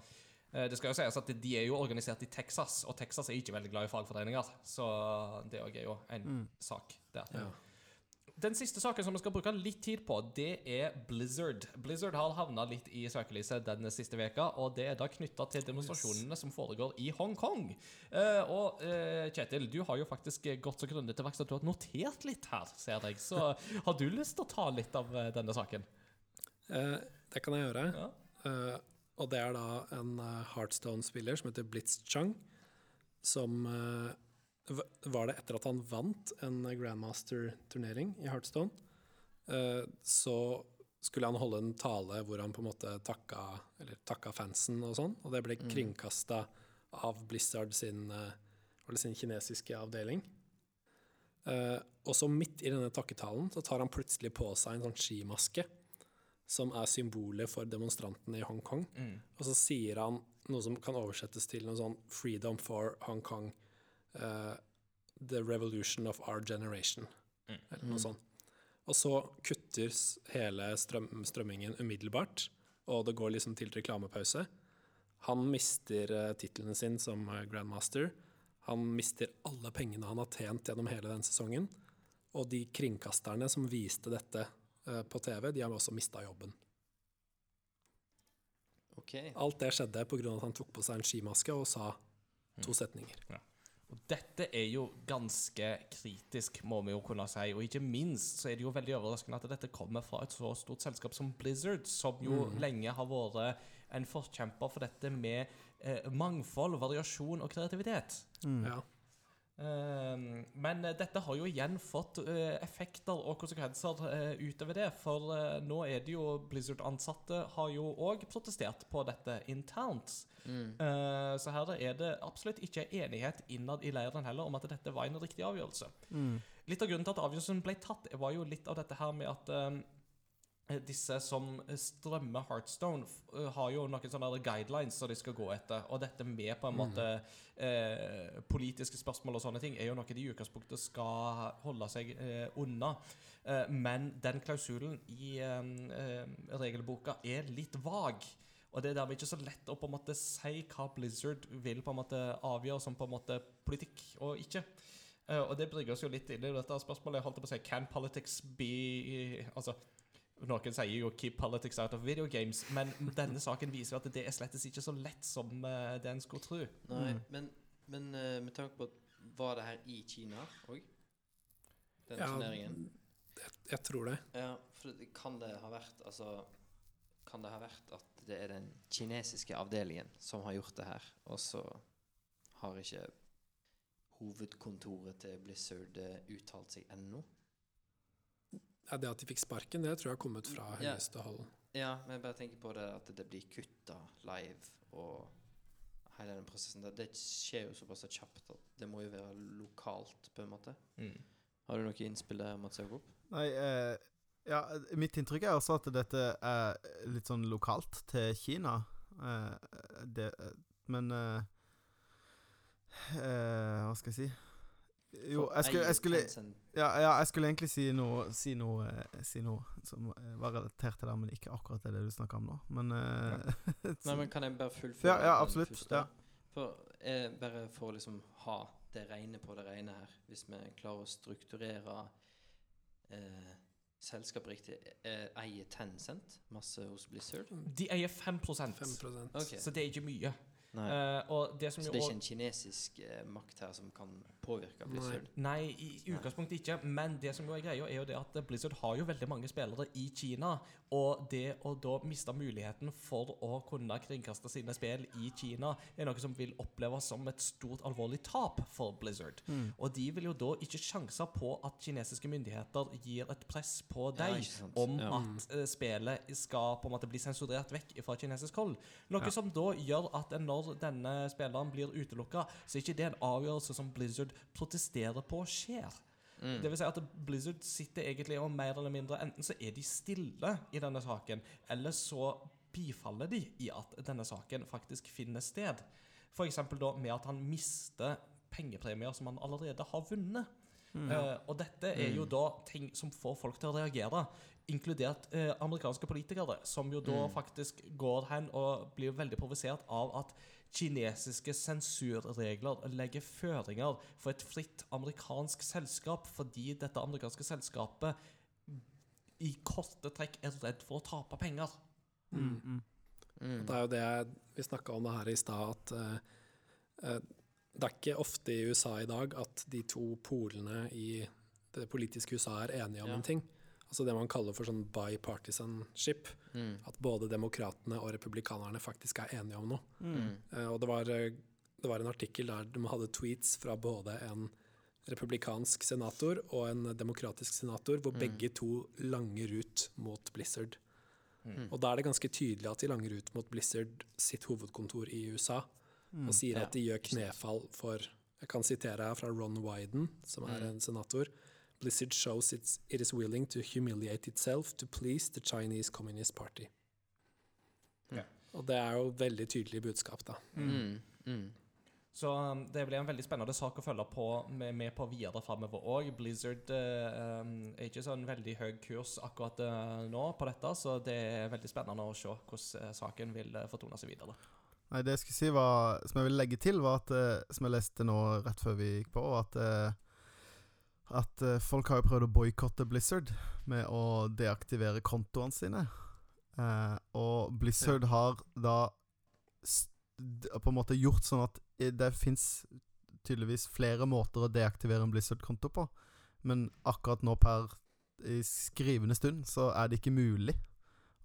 Eh, det skal jo sies at de er jo organisert i Texas, og Texas er ikke veldig glad i fagforeninger. Så det òg er jo en Mm. sak der. Ja. Den siste saken som vi skal bruke litt tid på, det er Blizzard. Blizzard har havna litt i søkelyset den siste veka, og det er da knytta til demonstrasjonene som foregår i Hongkong. Eh, og eh, Kjetil, du har jo faktisk gått så grundig til verks at du har notert litt her, ser jeg. Så har du lyst til å ta litt av denne saken? Eh, det kan jeg gjøre. Ja. Eh, og det er da en uh, Heartstone-spiller som heter Blitz Chung, som eh, var det etter at han vant en Grandmaster-turnering i Heartstone. eh, så skulle han holde en tale hvor han på en måte takka, eller takka fansen og sånn, og det ble Mm. kringkasta av Blizzard sin, eh, sin kinesiske avdeling. Eh, og så midt i denne takketalen så tar han plutselig på seg en sånn skimaske som er symbolet for demonstrantene i Hongkong. Mm. Og så sier han noe som kan oversettes til noe sånn 'Freedom for Hong Kong'. eh, 'The revolution of our generation'. Mm. Eller noe sånt. Og så kutter hele strøm, strømmingen umiddelbart, og det går liksom til reklamepause. Han mister uh, tittelen sin som eh, grandmaster. Han mister alle pengene han har tjent gjennom hele den sesongen. Og de kringkasterne som viste dette eh, på TV, de har også mista jobben. Okay. Alt det skjedde pga. at han tok på seg en skimaske og sa to setninger. Og dette er jo ganske kritisk, må vi jo kunne si. Og ikke minst så er det jo veldig overraskende at dette kommer fra et så stort selskap som Blizzard, som jo lenge har vært en forkjemper for dette med eh, mangfold, variasjon og kreativitet. Mm. Ja. Ehm, men eh, dette har jo igjen fått eh, effekter og konsekvenser eh, utover det. For nå er det jo Blizzard-ansatte har jo òg protestert på dette internt. Mm. Eh, så her er det absolutt ikke enighet innad i leiren heller om at dette var en riktig avgjørelse. Mm. Litt av grunnen til at avgjørelsen ble tatt, var jo litt av dette her med at eh, disse som strømmer Heartstone, eh, har jo noen sånne guidelines som de skal gå etter. Og dette med på en måte eh, politiske spørsmål og sånne ting er jo noe de i utgangspunktet skal holde seg eh, unna. Eh, men den klausulen i eh, eh, regelboka er litt vag. Og det er dermed ikke så lett å på en måte si hva Blizzard vil på en måte avgjøre som på en måte politikk og ikke. Eh, og det bringer oss jo litt inn i dette spørsmålet. Jeg holdt på å si, Can politics be Altså, noen sier jo 'keep politics out of video games', men denne saken viser at det er slett ikke så lett som eh, det en skulle tro. Nei, Mm. men, men eh, med tanke på at Var det her i Kina òg? Den Ja, turneringen? Jeg, jeg tror det. Ja, for kan det ha vært Altså Kan det ha vært at det er den kinesiske avdelingen som har gjort det her, og så har ikke hovedkontoret til Blizzard eh, uttalt seg ennå? Ja, det at de fikk sparken, det tror jeg har kommet fra Ja. høyeste hold. Ja, men jeg bare tenker på det at det blir kutta live og hele den prosessen der. Det skjer jo såpass kjapt at det må jo være lokalt, på en måte. Mm. Har du noe innspill der, Mats Jakob? Nei, eh, ja, mitt inntrykk er også at dette er litt sånn lokalt til Kina. Eh, det, eh, men eh, eh, Hva skal jeg si? Jo, jeg skulle, jeg skulle ja, ja, jeg skulle egentlig si noe, si noe, eh, si noe som eh, var relatert til det, men ikke akkurat det du snakker om nå. Men eh, Nei, men kan jeg bare fullføre? Ja, ja, den absolutt, første? ja. For, eh, bare for å liksom ha det rene på det rene her, hvis vi klarer å strukturere eh, selskapet riktig, eh, eier Tencent masse hos Blizzard? De eier 5% 5 Ok. så det er ikke mye. Eh, og det som Så det er ikke en kinesisk makt her som kan påvirke Blizzard? Nei, i i utgangspunktet ikke. Men det som jo er greia, er jo det at Blizzard har jo veldig mange spillere i Kina. Og det å da miste muligheten for å kunne kringkaste sine spill i Kina, er noe som vil oppleves som et stort, alvorlig tap for Blizzard. Mm. Og de vil jo da ikke sjanse på at kinesiske myndigheter gir et press på deg ja, om Ja. at eh, spillet skal på en måte bli sensurert vekk fra kinesisk hold. Noe Ja. som da gjør at når denne spilleren blir utelukka, så er ikke det en avgjørelse som Blizzard protesterer på skjer. Mm. Det vil si at Blizzard sitter egentlig og mer eller mindre Enten så er de stille i denne saken, eller så bifaller de i at denne saken faktisk finner sted. F.eks. da med at han mister pengepremier som han allerede har vunnet. Eh, og dette er jo Mm. da ting som får folk til å reagere, inkludert uh, amerikanske politikere, som jo da Mm. faktisk går hen og blir veldig provosert av at kinesiske sensurregler legger føringer for et fritt amerikansk selskap, fordi dette amerikanske selskapet i korte trekk er redd for å tape penger. Mm, mm. Mm. Det er jo det vi snakka om det her i stad, at eh, eh, det er ikke ofte i USA i dag at de to polene i det politiske USA er enige om Ja. en ting. Altså det man kaller for sånn bipartisanship. Mm. At både demokratene og republikanerne faktisk er enige om noe. Mm. Uh, og det var, eh, det var en artikkel der de hadde tweets fra både en republikansk senator og en demokratisk senator, hvor Mm. begge to langer ut mot Blizzard. Mm. Og da er det ganske tydelig at de langer ut mot Blizzard sitt hovedkontor i USA, Mm. og sier Ja, at de gjør knefall for Jeg kan sitere her fra Ron Wyden, som er Mm. en senator. Blizzard shows it's, it is willing to humiliate itself to please the Chinese Communist Party. Ja. Og det er jo veldig tydelig budskap, da. Mm. Mm. Så um, det blir en veldig spennende sak å følge på med, med på videre framover òg. Blizzard eh, um, er ikke sånn veldig høy kurs akkurat eh, nå på dette, så det er veldig spennende å se hvordan eh, saken vil eh, fortone seg videre. Nei, det jeg skulle si var Som jeg ville legge til, var at eh, Som jeg leste nå rett før vi gikk på, at eh, At eh, folk har jo prøvd å boikotte Blizzard med å deaktivere kontoene sine. Eh, og Blizzard har da på en måte gjort sånn at det fins tydeligvis flere måter å deaktivere en Blizzard-konto på. Men akkurat nå per i skrivende stund så er det ikke mulig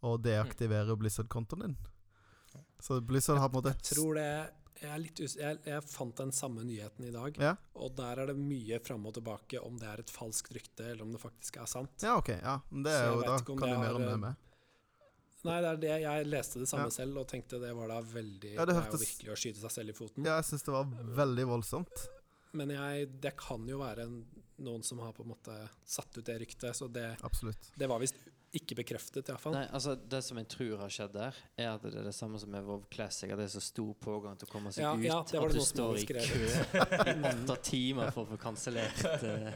å deaktivere Blizzard-kontoen din. Så Blizzard har på en måte Jeg tror det Jeg, jeg, jeg fant den samme nyheten i dag, Ja, og der er det mye fram og tilbake om det er et falskt rykte, eller om det faktisk er sant. ja OK. Ja, det er jo, Da kan du mer om det eh, med. Nei, det er det. Jeg leste det samme Ja. selv og tenkte det var da veldig Ja, det Det er jo virkelig å skyte seg selv i foten. Ja, jeg syns det var veldig voldsomt. Men jeg, det kan jo være en, noen som har på en måte satt ut det ryktet, så det, Absolutt. det var visst ikke bekreftet, iallfall. Altså Det som jeg tror har skjedd der, er at det er det samme som med WoW Classic. At det er så stor pågang til å komme seg Ja, ut. ja, det det at du står i kø i åtte timer for å få kansellert uh,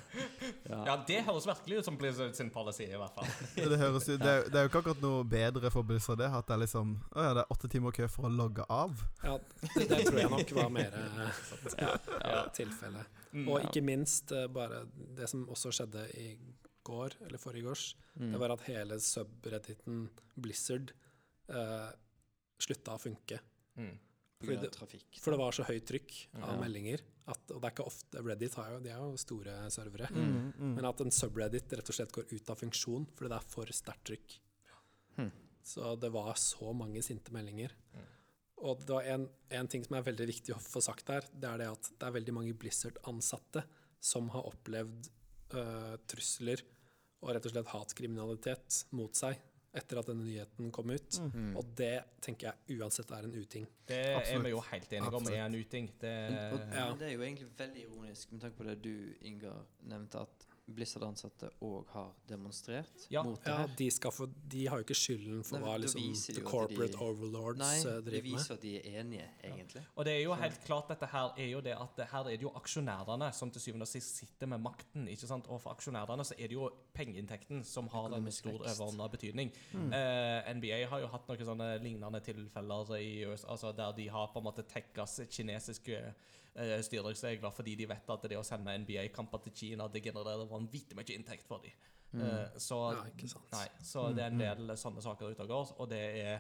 ja. Ja, det høres virkelig ut som Blizzard sin policy, i hvert fall. Det, høres det, er, det er jo ikke akkurat noe bedre for Blizzard det, at det er liksom Å ja, det er åtte timer kø for å logge av. Ja, det, det tror jeg nok var mer eh, ja, ja, tilfellet. Mm. Og ikke minst eh, bare det som også skjedde i går, eller forrige års, Mm. det var at hele subredditen Blizzard eh, slutta å funke. Mm. Fordi det, trafikk. For det var så høyt trykk av Ja. meldinger. At, og det er ikke ofte Reddit har jo, de er jo store servere. Mm, mm. Men at en subreddit rett og slett går ut av funksjon fordi det er for sterkt trykk. Hmm. Så det var så mange sinte meldinger. Mm. Og det var en, en ting som er veldig viktig å få sagt der, det er det at det er veldig mange Blizzard-ansatte som har opplevd øh, trusler og rett og slett hatkriminalitet mot seg etter at denne nyheten kom ut. Mm. Og det tenker jeg uansett er en uting. Det er vi jo helt enige om er en uting. Det, Ja. Det er jo egentlig veldig ironisk med tanke på det du, Ingar, nevnte, at Blizzard-ansatte òg har demonstrert Ja. mot det Ja, her. de, skal få, de har jo ikke skylden for Nei, hva liksom, the corporate de- overlords Nei, driver det Nei, de viser at de er enige, egentlig. Og det er jo helt klart dette her er jo det at det her er det jo aksjonærene som til syvende og sist sitter med makten. ikke sant? Og for aksjonærene så er det jo pengeinntekten som har en stor vekst. overordna betydning. Eh, NBA har jo hatt noen sånne lignende tilfeller i USA, altså der de har på en måte tekkas kinesiske eh, styringsregler fordi de vet at det å sende NBA-kamper til Kina det genererer vanvittig mye inntekt for dem. Eh, så Ja, ikke sant. Nei, så det er en del sånne saker ute og går, og det er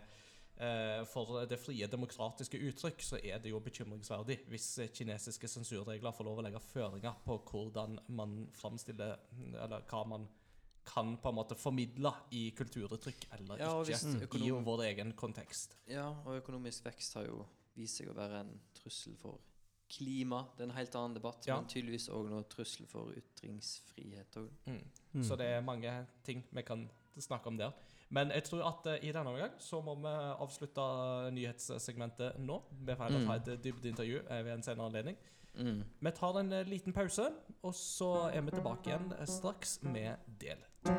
eh, For det frie demokratiske uttrykk så er det jo bekymringsverdig hvis kinesiske sensurregler får lov å legge føringer på hvordan man framstiller Eller hva man kan på en måte formidle i kulturuttrykk eller Ja, ikke i vår egen kontekst. Ja, og økonomisk vekst har jo vist seg å være en trussel for klima. Det er en helt annen debatt, Ja. men tydeligvis òg noe trussel for ytringsfrihet. Mm. Mm. Så det er mange ting vi kan snakke om der. Men jeg tror at eh, i denne omgang så må vi avslutte nyhetssegmentet nå. Vi får heller Mm. ta et dybdeintervju eh, ved en senere anledning. Mm. Vi tar en eh, liten pause, og så er vi tilbake igjen eh, straks med del to.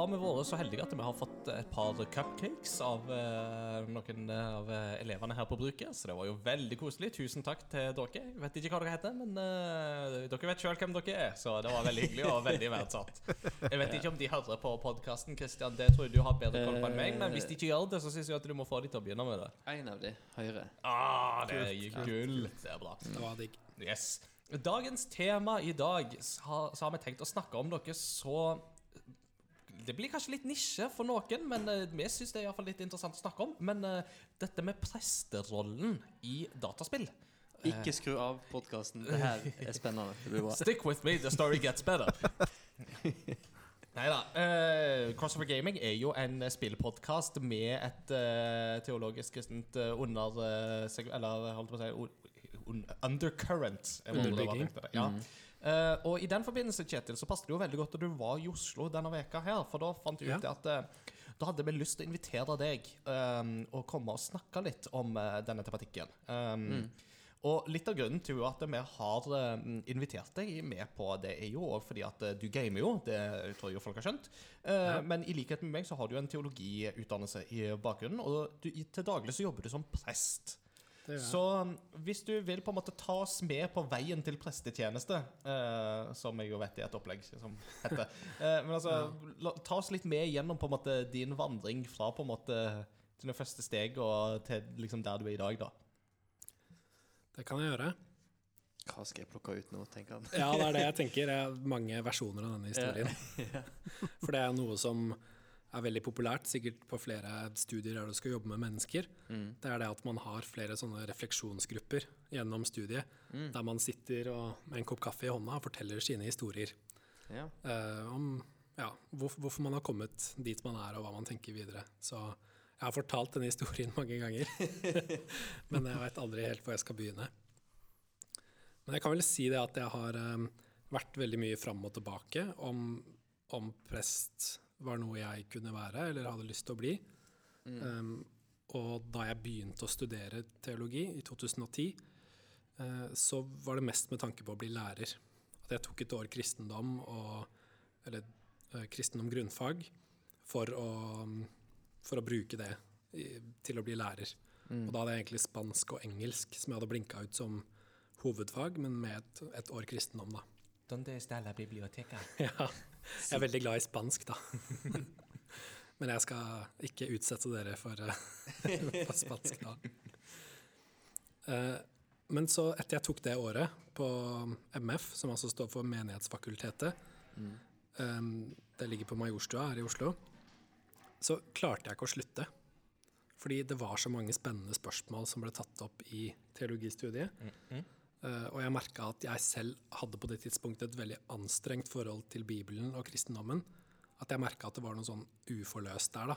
Har vi vært så heldige at vi har fått et par cupcakes av eh, noen av eh, elevene her på bruket. Så det var jo veldig koselig. Tusen takk til dere. Jeg vet ikke hva dere heter, men eh, dere vet sjøl hvem dere er. Så det var veldig hyggelig og veldig verdsatt. Jeg vet ikke om de hører på podkasten, Christian. Det tror jeg du har bedre koll på enn meg. Men hvis de ikke gjør det, så syns jeg at du må få dem til å begynne med det. En av de høyre. Ah, det er gull. Det er bra. Det var digg. Yes. Dagens tema i dag så har vi tenkt å snakke om noe så Det blir kanskje litt nisje for noen, men uh, vi syns det er litt interessant å snakke om. Men uh, dette med presterollen i dataspill Ikke skru av podkasten. Det her er spennende. Stick with me, the story gets better. Nei da. Crossover Gaming er jo en spillpodkast med et uh, teologisk kristent uh, under... eh, eller holdt på å si un- un- Undercurrent. er Underbygging. Ja. det. Eh, og i den forbindelse, Kjetil, så passet det jo veldig godt at du var i Oslo denne veka her, for da fant vi ut Ja. at uh, da hadde vi lyst til å invitere deg um, og komme og snakke litt om uh, denne tematikken. Um, Og litt av grunnen til at vi har invitert deg med på det, er jo også fordi at du gamer jo, det tror jeg jo folk har skjønt. Ja. Men i likhet med meg så har du en teologiutdannelse i bakgrunnen, og du, til daglig så jobber du som prest. Så um, hvis du vil på en måte ta oss med på veien til prestetjeneste, eh, som jeg jo vet er et opplegg som heter eh, Men altså, la, ta oss litt med gjennom på en måte din vandring fra på en måte dine første steg og til liksom der du er i dag, da. Det kan jeg gjøre. Hva skal jeg plukke ut nå, tenker han. Ja, det er det jeg tenker. Det er mange versjoner av denne historien. For det er noe som er veldig populært, sikkert på flere studier der du skal jobbe med mennesker. Mm. Det er det at man har flere sånne refleksjonsgrupper gjennom studiet, Mm. der man sitter og, med en kopp kaffe i hånda og forteller sine historier Ja. Uh, om ja, hvor, hvorfor man har kommet dit man er, og hva man tenker videre. Så jeg har fortalt denne historien mange ganger, men jeg vet aldri helt hvor jeg skal begynne. Men jeg kan vel si det at jeg har um, vært veldig mye fram og tilbake om, om prest var noe jeg kunne være eller hadde lyst til å bli. Um, og da jeg begynte å studere teologi i 2010, uh, så var det mest med tanke på å bli lærer. At jeg tok et år kristendom, og, eller uh, kristendom grunnfag, for å, for å bruke det i, til å bli lærer. Og da hadde jeg egentlig spansk og engelsk som jeg hadde blinka ut som hovedfag, men med et, et år kristendom, da. Donde está la biblioteca? Ja, jeg er veldig glad i spansk, da. Men jeg skal ikke utsette dere for, eh, for spansk da. Eh, Men så, etter jeg tok det året på MF, som altså står for Menighetsfakultetet, mm. det ligger på Majorstua her i Oslo, så klarte jeg ikke å slutte. Fordi det var så mange spennende spørsmål som ble tatt opp i teologistudiet. Eh, og jeg merka at jeg selv hadde på det tidspunktet et veldig anstrengt forhold til Bibelen og kristendommen. At jeg merka at det var noe sånn uforløst der. da.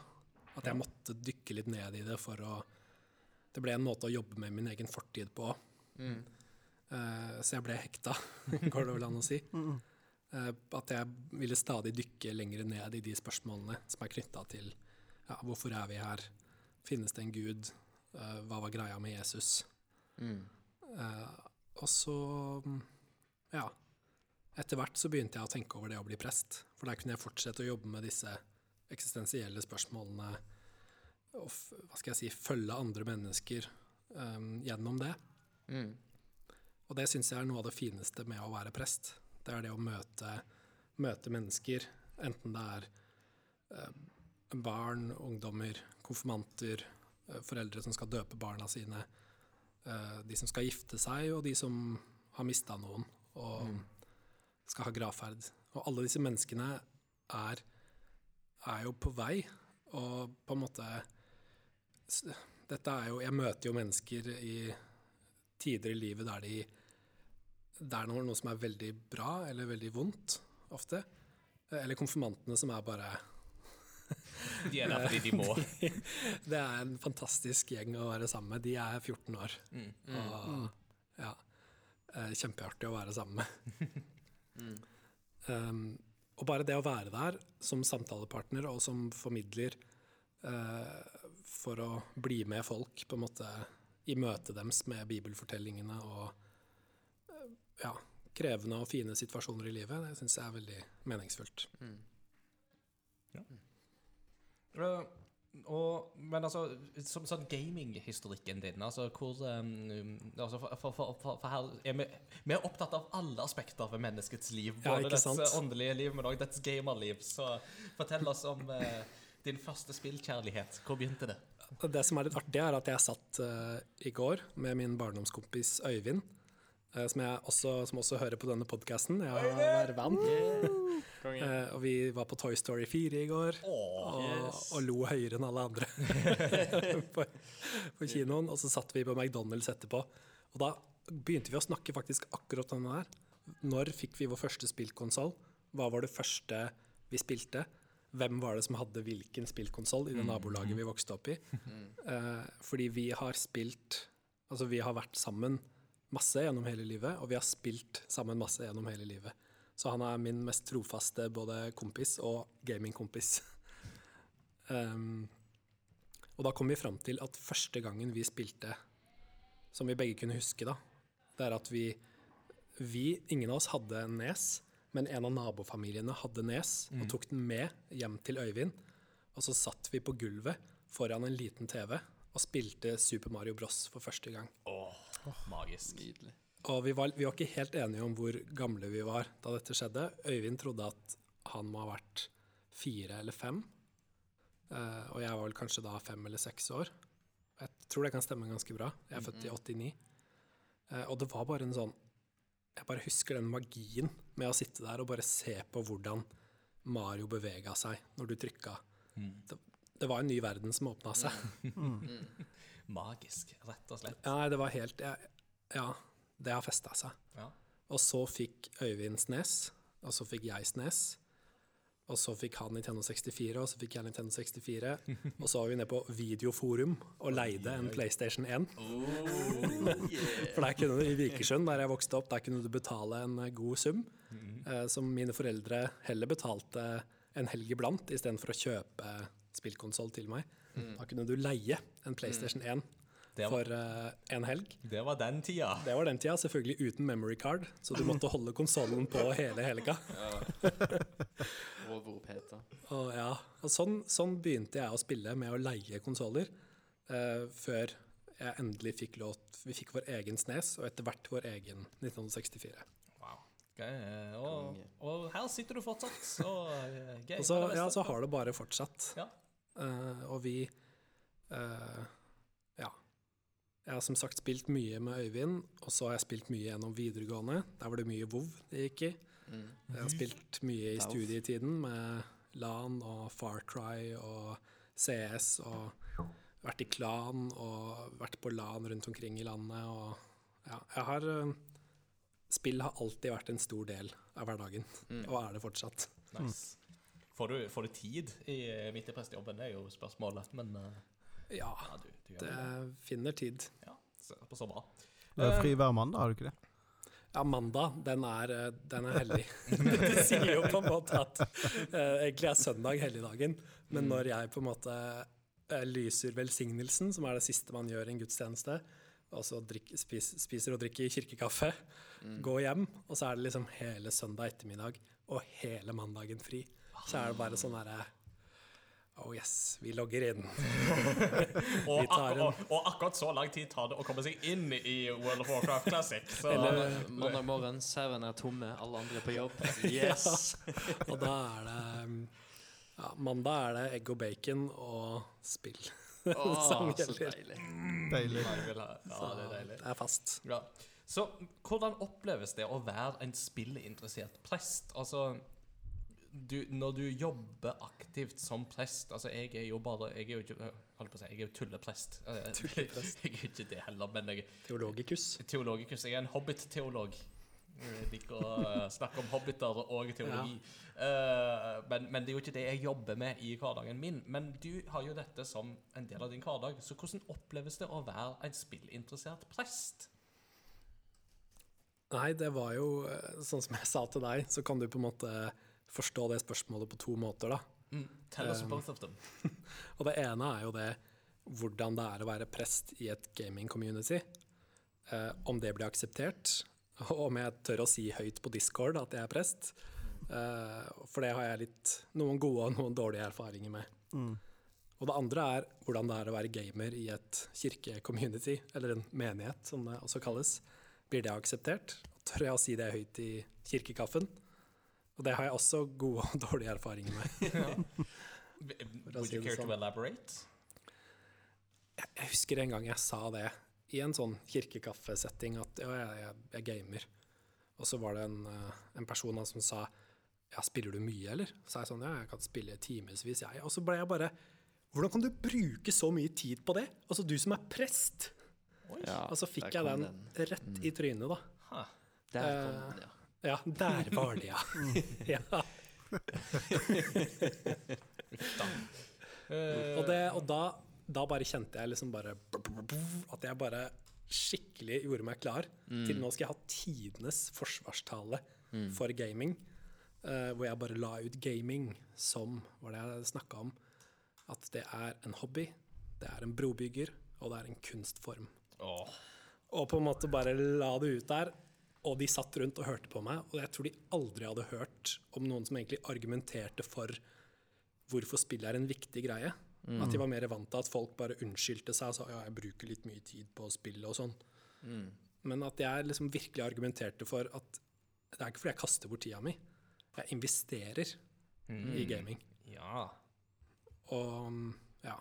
At jeg måtte dykke litt ned i det for å Det ble en måte å jobbe med min egen fortid på. Eh, så jeg ble hekta, går det vel an å si. Eh, at jeg ville stadig dykke lenger ned i de spørsmålene som er knytta til ja, hvorfor er vi her, finnes det en gud, Eh, hva var greia med Jesus? Eh, og så, mm, ja Etter hvert så begynte jeg å tenke over det å bli prest. For der kunne jeg fortsette å jobbe med disse eksistensielle spørsmålene og hva skal jeg si, følge andre mennesker um, gjennom det. Mm. Og det syns jeg er noe av det fineste med å være prest. Det er det å møte, møte mennesker, enten det er eh, barn, ungdommer, konfirmanter, eh, foreldre som skal døpe barna sine, de som skal gifte seg, og de som har mista noen og skal ha gravferd. Og alle disse menneskene er, er jo på vei, og på en måte Dette er jo Jeg møter jo mennesker i tider i livet der de det er noe, noe som er veldig bra eller veldig vondt, ofte. Eller konfirmantene som er bare De er der fordi de må. Det er en fantastisk gjeng å være sammen med. De er 14 år. Og ja, eh, kjempeartig å være sammen med. Um, og bare det å være der som samtalepartner og som formidler uh, for å bli med folk på en måte i møtet deres med bibelfortellingene og uh, ja, krevende og fine situasjoner i livet, det syns jeg er veldig meningsfullt. Uh, og, men altså, som sånn gaminghistorikken din altså hvor um, altså for, for, for, for, her er vi, vi er opptatt av alle aspekter ved menneskets liv. Både ja, dets sant? åndelige liv, men òg dets gamerliv. Så fortell oss om uh, din første spillkjærlighet. Hvor begynte det? Det som er litt artig, er at jeg satt uh, i går med min barndomskompis Øyvind, uh, som, også, som også hører på denne podkasten. Jeg har vervan. Eh, og vi var på Toy Story 4 i går, og, og lo høyere enn alle andre på, på kinoen. Og så satt vi på McDonald's etterpå. Og da begynte vi å snakke faktisk akkurat om det her. Når fikk vi vår første spillkonsoll? Hva var det første vi spilte? Hvem var det som hadde hvilken spillkonsoll i det nabolaget vi vokste opp i? Uh, fordi vi har spilt Altså, vi har vært sammen masse gjennom hele livet, og vi har spilt sammen masse gjennom hele livet. Så han er min mest trofaste både kompis og gamingkompis. um, og da kom vi fram til at første gangen vi spilte, som vi begge kunne huske, da, det er at vi, vi Ingen av oss hadde nes, men en av nabofamiliene hadde nes og tok den med hjem til Øyvind. Og så satt vi på gulvet foran en liten TV og spilte Super Mario Bros for første gang. Åh, magisk. Nydelig. Og vi var, vi var ikke helt enige om hvor gamle vi var da dette skjedde. Øyvind trodde at han må ha vært fire eller fem. Uh, og jeg var vel kanskje da fem eller seks år. Jeg tror det kan stemme ganske bra. Jeg er født i 89. Uh, og det var bare en sånn Jeg bare husker den magien med å sitte der og bare se på hvordan Mario bevega seg når du trykka. Det, det var en ny verden som åpna seg. Magisk, rett og slett. Ja, det var helt jeg, Ja, det har festa seg. Ja. Og så fikk Øyvind Snes, og så fikk jeg Snes. Og så fikk han Nintendo 64, og så fikk jeg Nintendo 64. Og så var vi nede på Videoforum og leide en PlayStation 1. For der kunne du i Vikersund, der jeg vokste opp, der kunne du betale en eh, god sum. eh, som mine foreldre heller betalte en helg iblant, istedenfor å kjøpe spillkonsoll til meg. Da kunne du leie en PlayStation 1 Det var, for uh, en helg. det var den tida. Det var den tida, selvfølgelig uten memory card, så du måtte holde konsollen på hele helga. Og ja, og sånn, sånn begynte jeg å spille med å leie konsoller, uh, før jeg endelig fikk lov Vi fikk vår egen Snes, og etter hvert vår egen 1964. Wow. Ok, eh, og, og her sitter du fortsatt, så gøy. Og så, er ja, så har det bare fortsatt. Ja. Uh, og vi eh. Jeg har som sagt spilt mye med Øyvind, og så har jeg spilt mye gjennom videregående. Der var det mye vov det gikk i. Mm. Jeg har spilt mye i studietiden med LAN og Far Cry og CS og vært i klan og vært på LAN rundt omkring i landet og ja, jeg har eh, Spill har alltid vært en stor del av hverdagen, Mm. og er det fortsatt. Nice. Får du, får du tid i, midt i prestejobben? Det er jo spørsmålet. Men eh, Ja, ja, du, du det det. finner tid. Ja, så, så bra. Du er fri hver mandag, har du ikke det? Ja, mandag, den er, eh, den er hellig. det sier jo på en måte at eh, egentlig er søndag helligdagen, men når jeg på en måte eh, lyser velsignelsen, som er det siste man gjør i en gudstjeneste, og så drikk, spis, spiser og drikker kirkekaffe, går hjem, og så er det liksom hele søndag ettermiddag og hele mandagen fri. Så er det bare sånn derre Oh yes, vi logger inn. Og, Vi tar akkur og, og akkurat så lang tid tar det å komme seg inn i World of Warcraft Classic. Så Mandag, mandag morgen, sauene er tomme, alle andre på jobb. Yes! Og da er det um, ja, Mandag er det egg og bacon og spill. Åh, Som så gjelder. deilig. Deilig. Jeg ja, det er deilig. Det er fast. Ja. Så hvordan oppleves det å være en spillinteressert prest? Altså, du, når du jobber aktivt som prest Altså, jeg er jo bare Jeg er jo ikke Holdt på å si, jeg er jo tulleprest. Eh, Tulleprest. Jeg er ikke det heller, men jeg Teologikus. teologikus. Jeg er en hobbit-teolog. Jeg liker å eh, snakke om hobbiter og teologi. Eh, men, men det er jo ikke det jeg jobber med i hverdagen min. Men du har jo dette som en del av din hverdag. Så hvordan oppleves det å være en spillinteressert prest? Nei, det var jo eh, sånn som jeg sa til deg, så kan du på en måte forstå det spørsmålet på to måter, da. Mm. Tell us both of them. Og det ene er jo det hvordan det er å være prest i et gaming-community. Uh, om det blir akseptert, og om jeg tør å si høyt på Discord at jeg er prest. Uh, for det har jeg litt noen gode og noen dårlige erfaringer med. Og det andre er hvordan det er å være gamer i et kirke-community, eller en menighet, som det også kalles. Blir det akseptert? Tør jeg å si det høyt i kirkekaffen? Og det har jeg også gode og dårlige erfaringer med. Would you care to sånn. elaborate? Jeg husker en gang jeg sa det i en sånn kirkekaffesetting, at ja, jeg, jeg, jeg gamer. Og så var det en, eh, en person som sa ja, spiller du mye, eller? Så sa jeg sånn, ja, jeg kan spille timevis, jeg. Og så ble jeg bare Hvordan kan du bruke så mye tid på det? Altså, du som er prest. Ja, Og så fikk jeg den, den rett i trynet, da. Ha. Der kom Eh, den, ja. Ja, der var det, ja. ja. Eh, Og, det, og da, da bare kjente jeg liksom bare At jeg bare skikkelig gjorde meg klar til nå skal jeg ha tidenes forsvarstale for gaming. Uh, hvor jeg bare la ut gaming som var det jeg snakka om. At det er en hobby, det er en brobygger, og det er en kunstform. Oh. Og på en måte bare la det ut der. Og de satt rundt og hørte på meg, og jeg tror de aldri hadde hørt om noen som egentlig argumenterte for hvorfor spill er en viktig greie. Mm. At de var mer vant til at folk bare unnskyldte seg og sa ja, jeg bruker litt mye tid på å spille og sånn. Mm. Men at jeg liksom virkelig argumenterte for at det er ikke fordi jeg kaster bort tida mi. Jeg investerer Mm. i gaming. Ja. Og ja.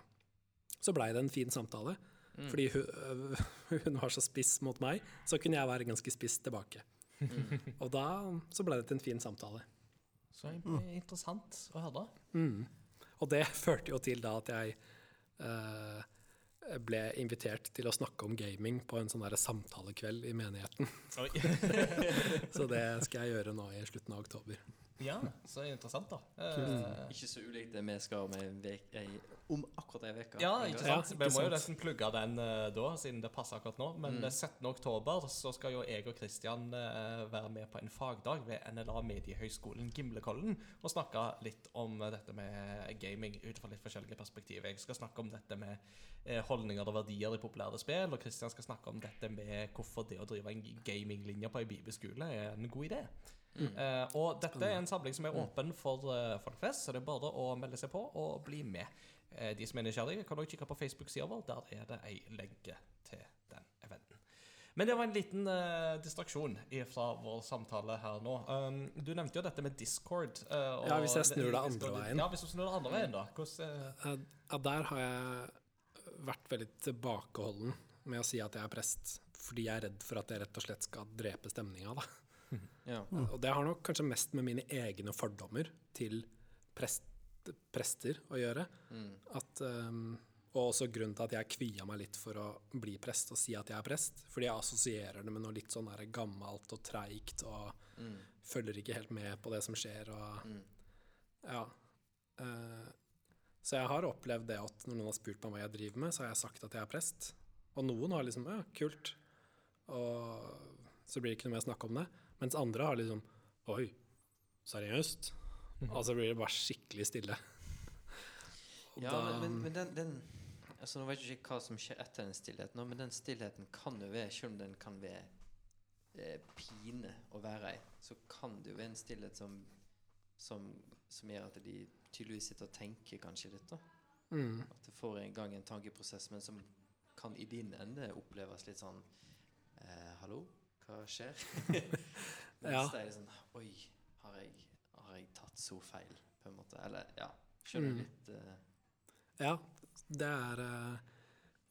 Så blei det en fin samtale. Mm. Fordi hun, hun var så spiss mot meg, så kunne jeg være ganske spiss tilbake. Mm. Og da så ble det til en fin samtale. Så in- interessant å høre. Mm. Og det førte jo til da at jeg eh, ble invitert til å snakke om gaming på en sånn der samtalekveld i menigheten. Så det skal jeg gjøre nå i slutten av oktober. Ja, så interessant, da. Eh, Ikke så ulikt det vi skal om, en vek, ei, om akkurat ei uke. Ja, ikke Ja, sant? ikke Vi må jo nesten plugge den eh, da, siden det passer akkurat nå. Men Mm. eh, 17. oktober så skal jo jeg og Kristian eh, være med på en fagdag ved NLA Mediehøgskolen Gimlekollen og snakke litt om dette med gaming ut fra litt forskjellige perspektiver. Jeg skal snakke om dette med eh, holdninger og verdier i populære spill, og Kristian skal snakke om dette med hvorfor det å drive en gaminglinje på ei bibelskole er en god idé. Eh, og dette er en samling som er åpen for uh, folk flest, så det er bare å melde seg på og bli med. Uh, de som er nysgjerrige, kan også kikke på Facebook-sida vår. Der er det ei lenke til den eventen. Men det var en liten eh, distraksjon fra vår samtale her nå. Um, du nevnte jo dette med Discord. eh, Ja, hvis jeg snur det andre Discord- veien. Ja, hvis du snur det andre veien, da. Hvordan eh, Eh, der har jeg vært veldig tilbakeholden med å si at jeg er prest, fordi jeg er redd for at jeg rett og slett skal drepe stemninga. da. Ja. Og det har nok kanskje mest med mine egne fordommer til prest, prester å gjøre. Mm. At, um, og også grunnen til at jeg kvia meg litt for å bli prest og si at jeg er prest. Fordi jeg assosierer det med noe litt sånn der gammelt og treigt og Mm. følger ikke helt med på det som skjer. Og, Mm. ja. Uh, så jeg har opplevd det at når noen har spurt meg hva jeg driver med, så har jeg sagt at jeg er prest. Og noen har liksom Ja, kult. Og så blir det ikke noe mer snakk om det. Mens andre har liksom Oi, seriøst? Og så blir det bare skikkelig stille. Og Ja, da- men, men, men den, den altså Nå vet jeg ikke hva som skjer etter den stillheten, men den stillheten kan jo være, selv om den kan være eh, pine å være i, så kan det jo være en stillhet som, som, som gjør at de tydeligvis sitter og tenker kanskje litt. da. mm. At det får en gang en tankeprosess, men som kan i din ende oppleves litt sånn eh, Hallo, hva skjer? Ja. Så er det sånn Oi, har jeg, har jeg tatt så feil? På en måte. Eller ja, skjønner Mm. litt uh... Ja, det er uh,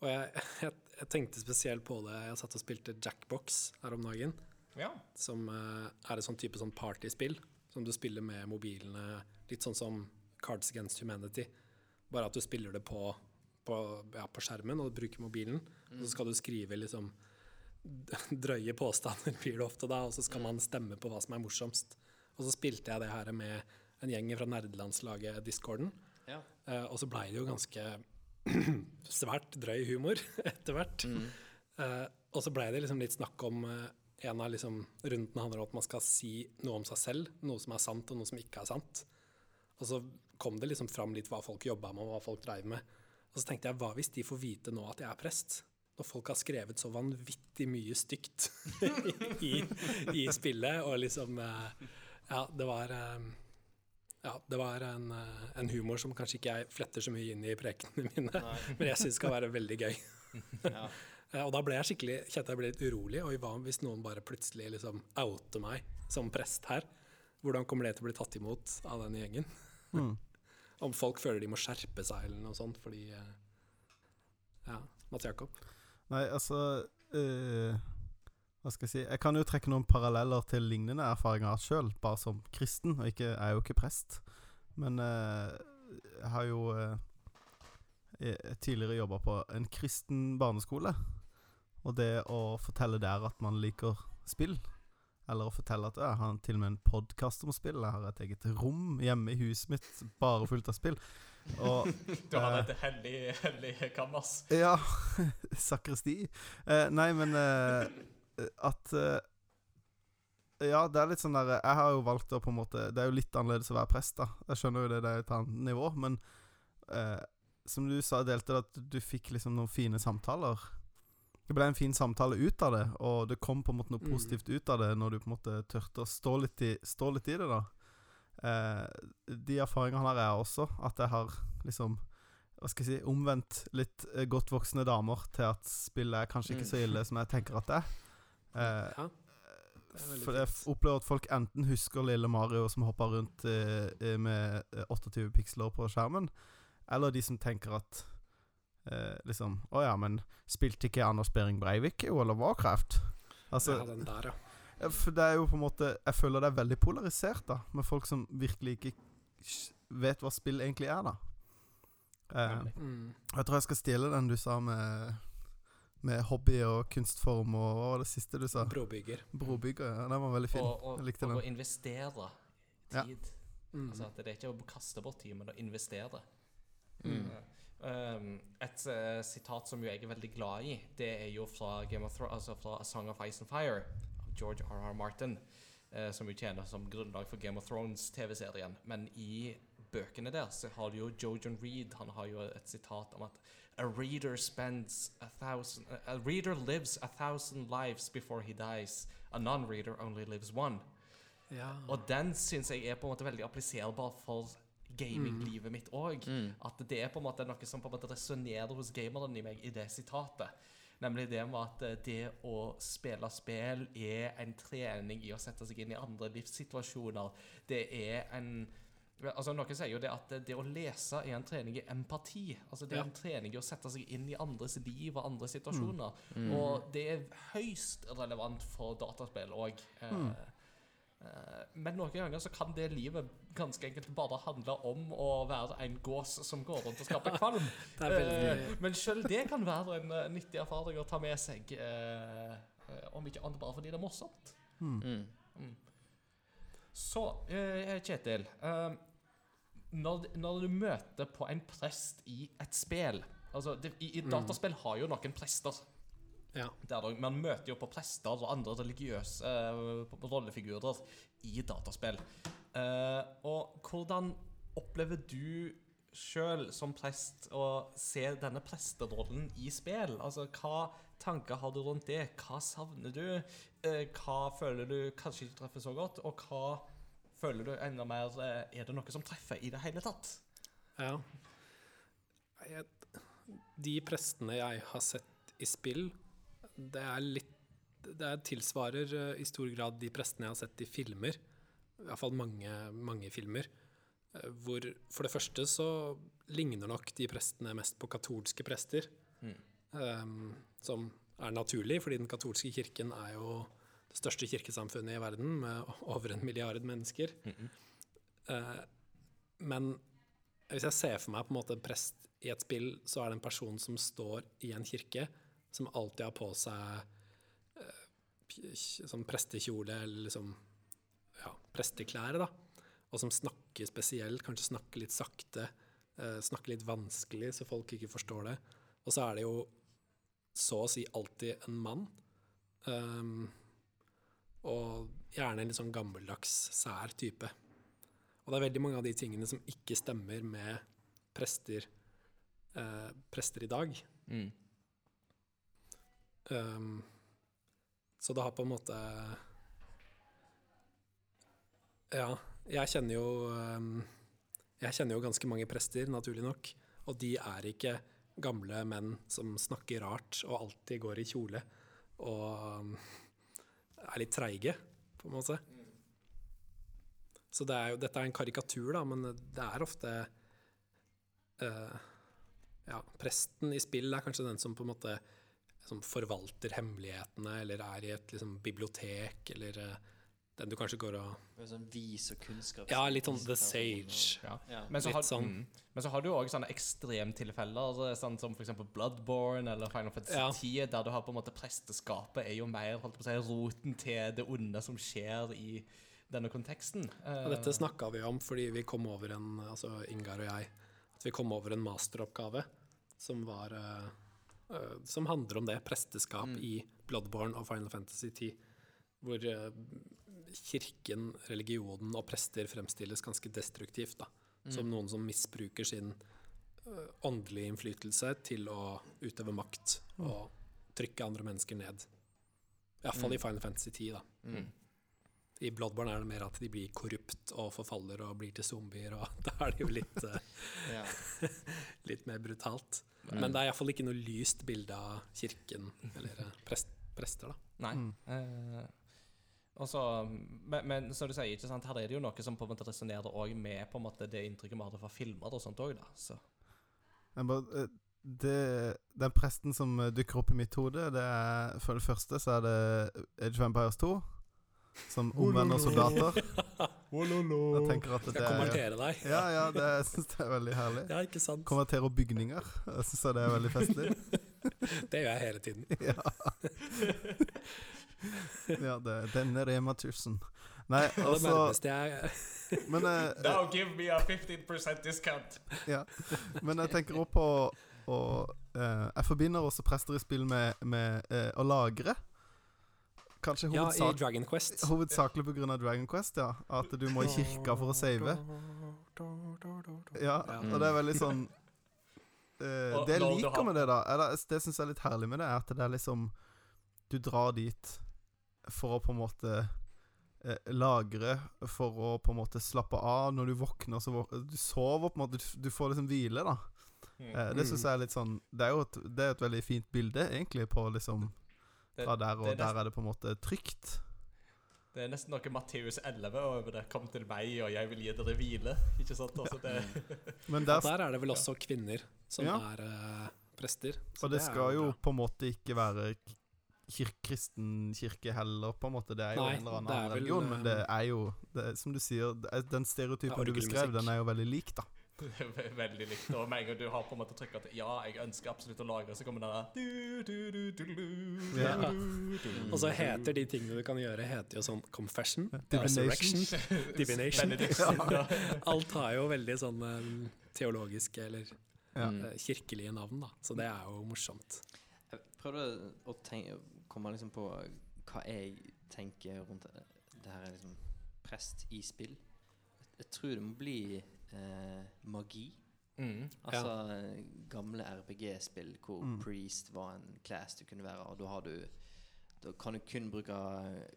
Og jeg, jeg, jeg tenkte spesielt på det Jeg satt og spilte Jackbox her om dagen. Ja. Som uh, er et sånn type sånn partyspill som du spiller med mobilene. Litt sånn som Cards Against Humanity. Bare at du spiller det på, på, ja, på skjermen og bruker mobilen. Og så skal du skrive liksom drøye påstander, blir det ofte da, og så skal man stemme på hva som er morsomst. Og så spilte jeg det her med en gjeng fra nerdelandslaget Discorden. Ja. Uh, og så blei det jo ganske svært drøy humor etter hvert. Eh, og så blei det liksom litt snakk om uh, En av liksom rundene handler om at man skal si noe om seg selv. Noe som er sant, og noe som ikke er sant. Og så kom det liksom fram litt hva folk jobba med, og hva folk dreiv med. Og så tenkte jeg, hva hvis de får vite nå at jeg er prest? Når folk har skrevet så vanvittig mye stygt i, i spillet, og liksom eh, Ja, det var eh, ja, det var en, eh, en humor som kanskje ikke jeg fletter så mye inn i prekenene mine, Nei. men jeg syns skal være veldig gøy. Ja. Og da ble jeg skikkelig, kjente jeg ble litt urolig. Og hva hvis noen bare plutselig liksom outer meg som prest her? Hvordan kommer det til å bli tatt imot av den gjengen? Mm. Om folk føler de må skjerpe seg eller noe sånt fordi Ja, Mats Jakob. Nei, altså eh, Hva skal jeg si? Jeg kan jo trekke noen paralleller til lignende erfaringer jeg har sjøl, bare som kristen. Og ikke, jeg er jo ikke prest. Men eh, jeg har jo jeg- tidligere jobba på en kristen barneskole. Og det å fortelle der at man liker spill, eller å fortelle at jeg har til og med en podkast om spill, jeg har et eget rom hjemme i huset mitt bare fullt av spill. Og Du har et hellig, hellig kammers. ja, sakristi. Eh, nei, men eh, at eh, Ja, det er litt sånn der Jeg har jo valgt å på en måte Det er jo litt annerledes å være prest, da. Jeg skjønner jo det, det er et annet nivå, men eh, som du sa, delte det at du fikk liksom noen fine samtaler. Det ble en fin samtale ut av det, og det kom på en måte noe Mm. positivt ut av det når du på en måte turte å stå litt i, stå litt i det, da. Eh, de erfaringene har jeg også, at jeg har liksom Hva skal jeg si Omvendt litt eh, godt voksne damer til at spillet er kanskje ikke så ille som jeg tenker at det er. Eh, Ja. Er for jeg opplever at folk enten husker lille Mario som hopper rundt eh, eh, med eh, 28 piksler på skjermen, eller de som tenker at eh, liksom Å ja, men spilte ikke Anders Behring Breivik jo, eller Warcraft? Altså, ja, den der, ja. Det er jo på en måte Jeg føler det er veldig polarisert, da, med folk som virkelig ikke vet hva spill egentlig er, da. Eh, Mm. jeg tror jeg skal stjele den du sa med Med hobby og kunstform og Hva var det siste du sa? Brobygger. Brobygger. Ja, den var veldig fin. Og, og, Jeg likte og å investere investere Ja. tid. Mm. Altså at det er ikke å kaste bort tid, men å investere. Mm. Um, et uh, sitat som jo jeg er veldig glad i, det er jo fra Game of Thrones, altså fra A Song of Ice and Fire George R.R. Martin, eh, som jo tjener som grunnlag for Game of Thrones-TV-serien. Men i bøkene der så har du jo Jojan Reed, han har jo et sitat om at A reader spends a thousand A reader lives a thousand lives before he dies. A non-reader only lives one. Ja. Og den syns jeg er på en måte veldig appliserbar for gaminglivet mitt òg. Mm. At det er på en måte noe som på en måte resonnerer hos gameren i meg i det sitatet. Nemlig det med at eh, det å spille spill er en trening i å sette seg inn i andre livssituasjoner. Det er en Altså Noen sier jo det at det å lese er en trening i empati. Altså Det er en trening i å sette seg inn i andres liv og andre situasjoner. Mm. Og det er høyst relevant for dataspill òg. Mm. Men noen ganger så kan det livet ganske enkelt bare handle om å være en gås som går rundt og skaper kvalm. Veldig Eh, Men selv det kan være en eh, nyttig erfaring å ta med seg. eh, eh, om ikke annet bare fordi det er morsomt. Mm. Mm. Så, eh, Kjetil. eh, når, når du møter på en prest i et spill Altså, det, i, I dataspill har jo noen prester. Ja. Der, man møter jo på prester og andre religiøse eh, rollefigurer i dataspill. Eh, og hvordan opplever du sjøl som prest å se denne presterollen i spill? Altså, Hva tanker har du rundt det? Hva savner du? Eh, hva føler du kanskje ikke treffer så godt? Og hva føler du enda mer eh, Er det noe som treffer i det hele tatt? Ja. Jeg, de prestene jeg har sett i spill, det er litt Det er tilsvarer eh, i stor grad de prestene jeg har sett i filmer. I hvert fall mange, mange filmer. eh, Hvor for det første så ligner nok de prestene mest på katolske prester. Mm. Um, som er naturlig, fordi den katolske kirken er jo det største kirkesamfunnet i verden, med over en milliard mennesker. Eh, men hvis jeg ser for meg på en måte prest i et spill, så er det en person som står i en kirke, som alltid har på seg sånn prestekjole eller liksom ja, presteklær, da. Og som snakker spesielt, kanskje snakker litt sakte, eh, snakker litt vanskelig så folk ikke forstår det. Og så er det jo så å si alltid en mann. Um, og gjerne en litt sånn gammeldags, sær type. Og det er veldig mange av de tingene som ikke stemmer med prester, eh, prester i dag. Mm. Um, så det har på en måte Ja, jeg kjenner jo um, Jeg kjenner jo ganske mange prester, naturlig nok. Og de er ikke gamle menn som snakker rart og alltid går i kjole og um, er litt treige, på en måte. Så det er jo, dette er en karikatur, da, men det er ofte uh, Ja, presten i spill er kanskje den som på en måte som forvalter hemmelighetene, eller er i et liksom, bibliotek, eller eh, den du kanskje går og Sånn vis og kunnskap. Ja, litt sånn The Sage. Ja. Ja. Men så, har, sånn. mm, men så har du òg sånne ekstremtilfeller, sånn som f.eks. Bloodborne eller Final Fantasy Ja. 10, der du har på en måte presteskapet er jo mer holdt på å si, roten til det onde som skjer i denne konteksten. Eh, Og dette snakka vi om fordi vi kom over en, altså Ingar og jeg, at vi kom over en masteroppgave som var eh, eh, Som handler om det, presteskap Mm. i Bloodborne og Final Fantasy 10. Hvor eh, kirken, religionen og prester fremstilles ganske destruktivt. da. Som noen som misbruker sin eh, åndelige innflytelse til å utøve makt og trykke andre mennesker ned. Iallfall fall i Final Fantasy 10, da. Mm. I Bloodborne er det mer at de blir korrupt og forfaller og blir til zombier, og da er det jo litt, eh, litt mer brutalt. Men det er iallfall ikke noe lyst bilde av kirken eller eh, prest, prester, da. Nei. Mm. og så, men, men som du sier, ikke sant, her er det jo noe som på en måte resonnerer òg med på en måte det inntrykket vi hadde fra filmer og sånt òg, da. Så. Bare, eh, det, den presten som eh, dukker opp i mitt hode, det er for det første så er det Age of Empires 2. Som omvender soldater. Jeg tenker at Skal det jeg er konvertere deg? Ja, ja, det jeg synes det er veldig herlig. Ja, ikke sant? Konvertere bygninger. Jeg syns det er veldig festlig. Det gjør jeg hele tiden. Ja. ja, det er denne Rema 1000. Nei, Og det altså nærmeste jeg Men, eh, Now give me a 15% discount! ja. men jeg tenker også på og, eh, Jeg forbinder også prester i spill med, med eh, å lagre. Kanskje Ja, i hovedsak, Dragon Quest. hovedsakelig pga. Dragon Quest, ja. At du må i kirka for å save. Ja, og det er veldig sånn uh, Det jeg liker med det, da eller, Det syns jeg er litt herlig med det, er at det er liksom Du drar dit for å på en måte eh, lagre, for å på en måte slappe av. Når du våkner, så våk Du sover på en måte, du, du får liksom hvile, da. Mm. Eh, det syns jeg er litt sånn Det er jo et, det er et veldig fint bilde, egentlig, på liksom Det- Fra der, og er der er det på en måte trygt. Det er nesten noe Matteus 11 over det. Kom til meg, og jeg vil gi dere hvile. Ikke sant? Altså, det, Men Og der, der er det vel også kvinner som Ja. er uh, prester. så og det skal jo bra. på en måte ikke være kir kristen kirke heller, på en måte. Det er jo Nei, en eller annen er vel, religion, men det eh, er jo det er, Som du sier, det er, den stereotypen er du beskrev, den er jo veldig lik, da. veldig likt. Og med en gang du har på en måte trykka at ja, jeg ønsker absolutt å lagre, så kommer den der du, du, du, du, du, Ja. du, du, Og så heter de tingene du kan gjøre, heter jo sånn confession, Divination. resurrection, divination. Ja. Alt har jo veldig sånn eh, teologiske eller Ja. Eh, kirkelige navn, da. Så det er jo morsomt. Jeg prøvde å tenke, komme liksom på hva jeg tenker rundt det, det her er liksom prest i spill. Jeg tror det må bli eh, magi. Mm. Altså ja. gamle RPG-spill hvor Mm. priest var en class du kunne være, og da har du Da kan du kun bruke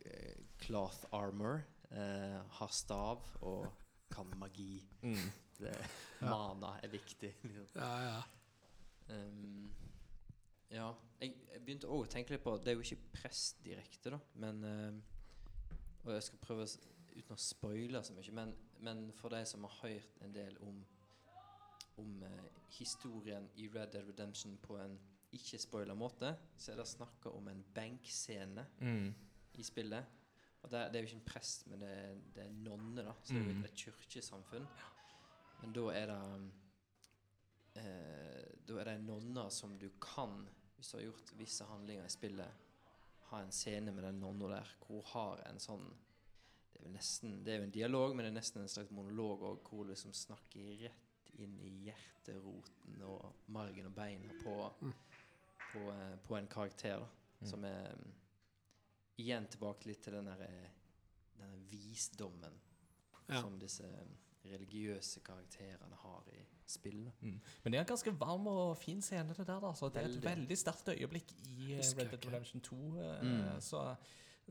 eh, cloth armor, eh, ha stav og kan magi. Mm. Det, Ja. Mana er viktig. Liksom. Ja, ja. Um, ja, jeg, jeg begynte òg å tenke litt på Det er jo ikke prest direkte, da, men uh, Og jeg skal prøve, uten å spoile så mye, men, men for de som har hørt en del om Om eh, historien i Red Dead Redemption på en ikke-spoila måte, så er det snakka om en benkscene Mm. i spillet. Og det, det er jo ikke en prest, men det det er nonner, da. Så det er jo Mm. et, kirkesamfunn. Men da er det eh, Da er det en nonne som du kan, hvis du har gjort visse handlinger i spillet, ha en scene med den nonna der, hvor hun har en sånn det er, nesten, det er jo en dialog, men det er nesten en slags monolog òg, hvor du liksom snakker rett inn i hjerteroten og margen og beina på, Mm. på, eh, på en karakter. da Mm. som er mm, igjen tilbake litt til den der, eh, denne visdommen Ja. som disse mm, religiøse karakterene har i spillet. Mm. Men det er en ganske varm og fin scene, det der. da så Det er et Veldig. veldig sterkt øyeblikk i eh, Red Dead Revolution Redemption 2. eh, Mm. Så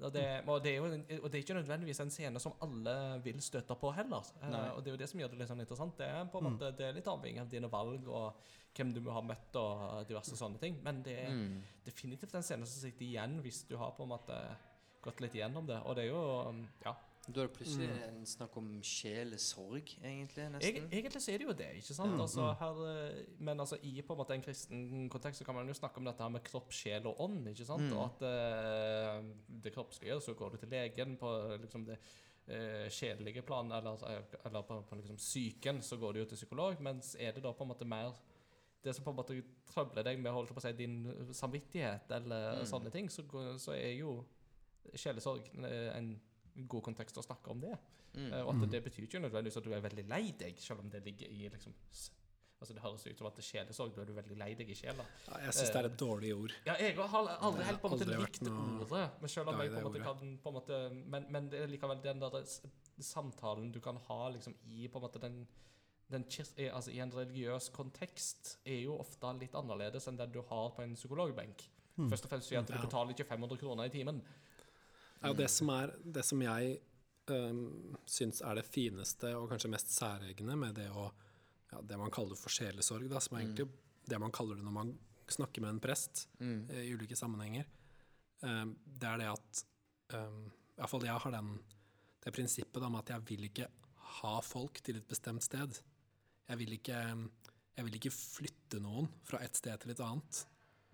og det, og, det jo og det er ikke nødvendigvis en scene som alle vil støte på heller. Eh, Nei. og det er jo det som gjør det litt sånn interessant. Det er på en Mm. måte Det er litt avhengig av dine valg og hvem du må ha møtt og diverse sånne ting. Men det er Mm. definitivt en scene som sitter igjen hvis du har på en måte gått litt igjennom det. Og det er jo Ja. Da er det plutselig Mm. en snakk om sjelesorg, egentlig, nesten. egentlig så er det jo det, ikke sant? Mm, Altså, mm. her, eh, men altså, i på en måte en kristen kontekst så kan man jo snakke om dette her med kropp, sjel og ånd. ikke sant? Mm. Og at uh, det kroppslige, så går du til legen på liksom det uh, kjedelige plan, eller, eller på, på liksom psyken, så går du jo til psykolog. Mens er det da på en måte mer det som på en måte trøbler deg med holdt på å si, din samvittighet, eller Mm. sånne ting, så, så er jo sjelesorg eh, en god kontekst å snakke om det. Mm. Eh, Og at Mm. det betyr ikke nødvendigvis at du er veldig lei deg, selv om det ligger i liksom Altså Det høres ut som at det er sjelesorg, da er du veldig lei deg i sjela. Ja, jeg syns det er et dårlig ord. Ja, jeg har aldri helt på en måte likt noe ordet, men selv om jeg på en måte kan på en måte, men, men det er likevel den der samtalen du kan ha liksom i på en måte den, den eh, altså I en religiøs kontekst er jo ofte litt annerledes enn den du har på en psykologbenk. Mm. Først og fremst fordi at du betaler ikke 500 kroner i timen. Er jo det som er Det som jeg um, syns er det fineste og kanskje mest særegne med det å ja, Det man kaller for sjelesorg, da, som er egentlig det man kaller det når man snakker med en prest Mm. eh, i ulike sammenhenger, um, det er det at um, I hvert fall jeg har den, det prinsippet da, med at jeg vil ikke ha folk til et bestemt sted. Jeg vil ikke, jeg vil ikke flytte noen fra et sted til et annet.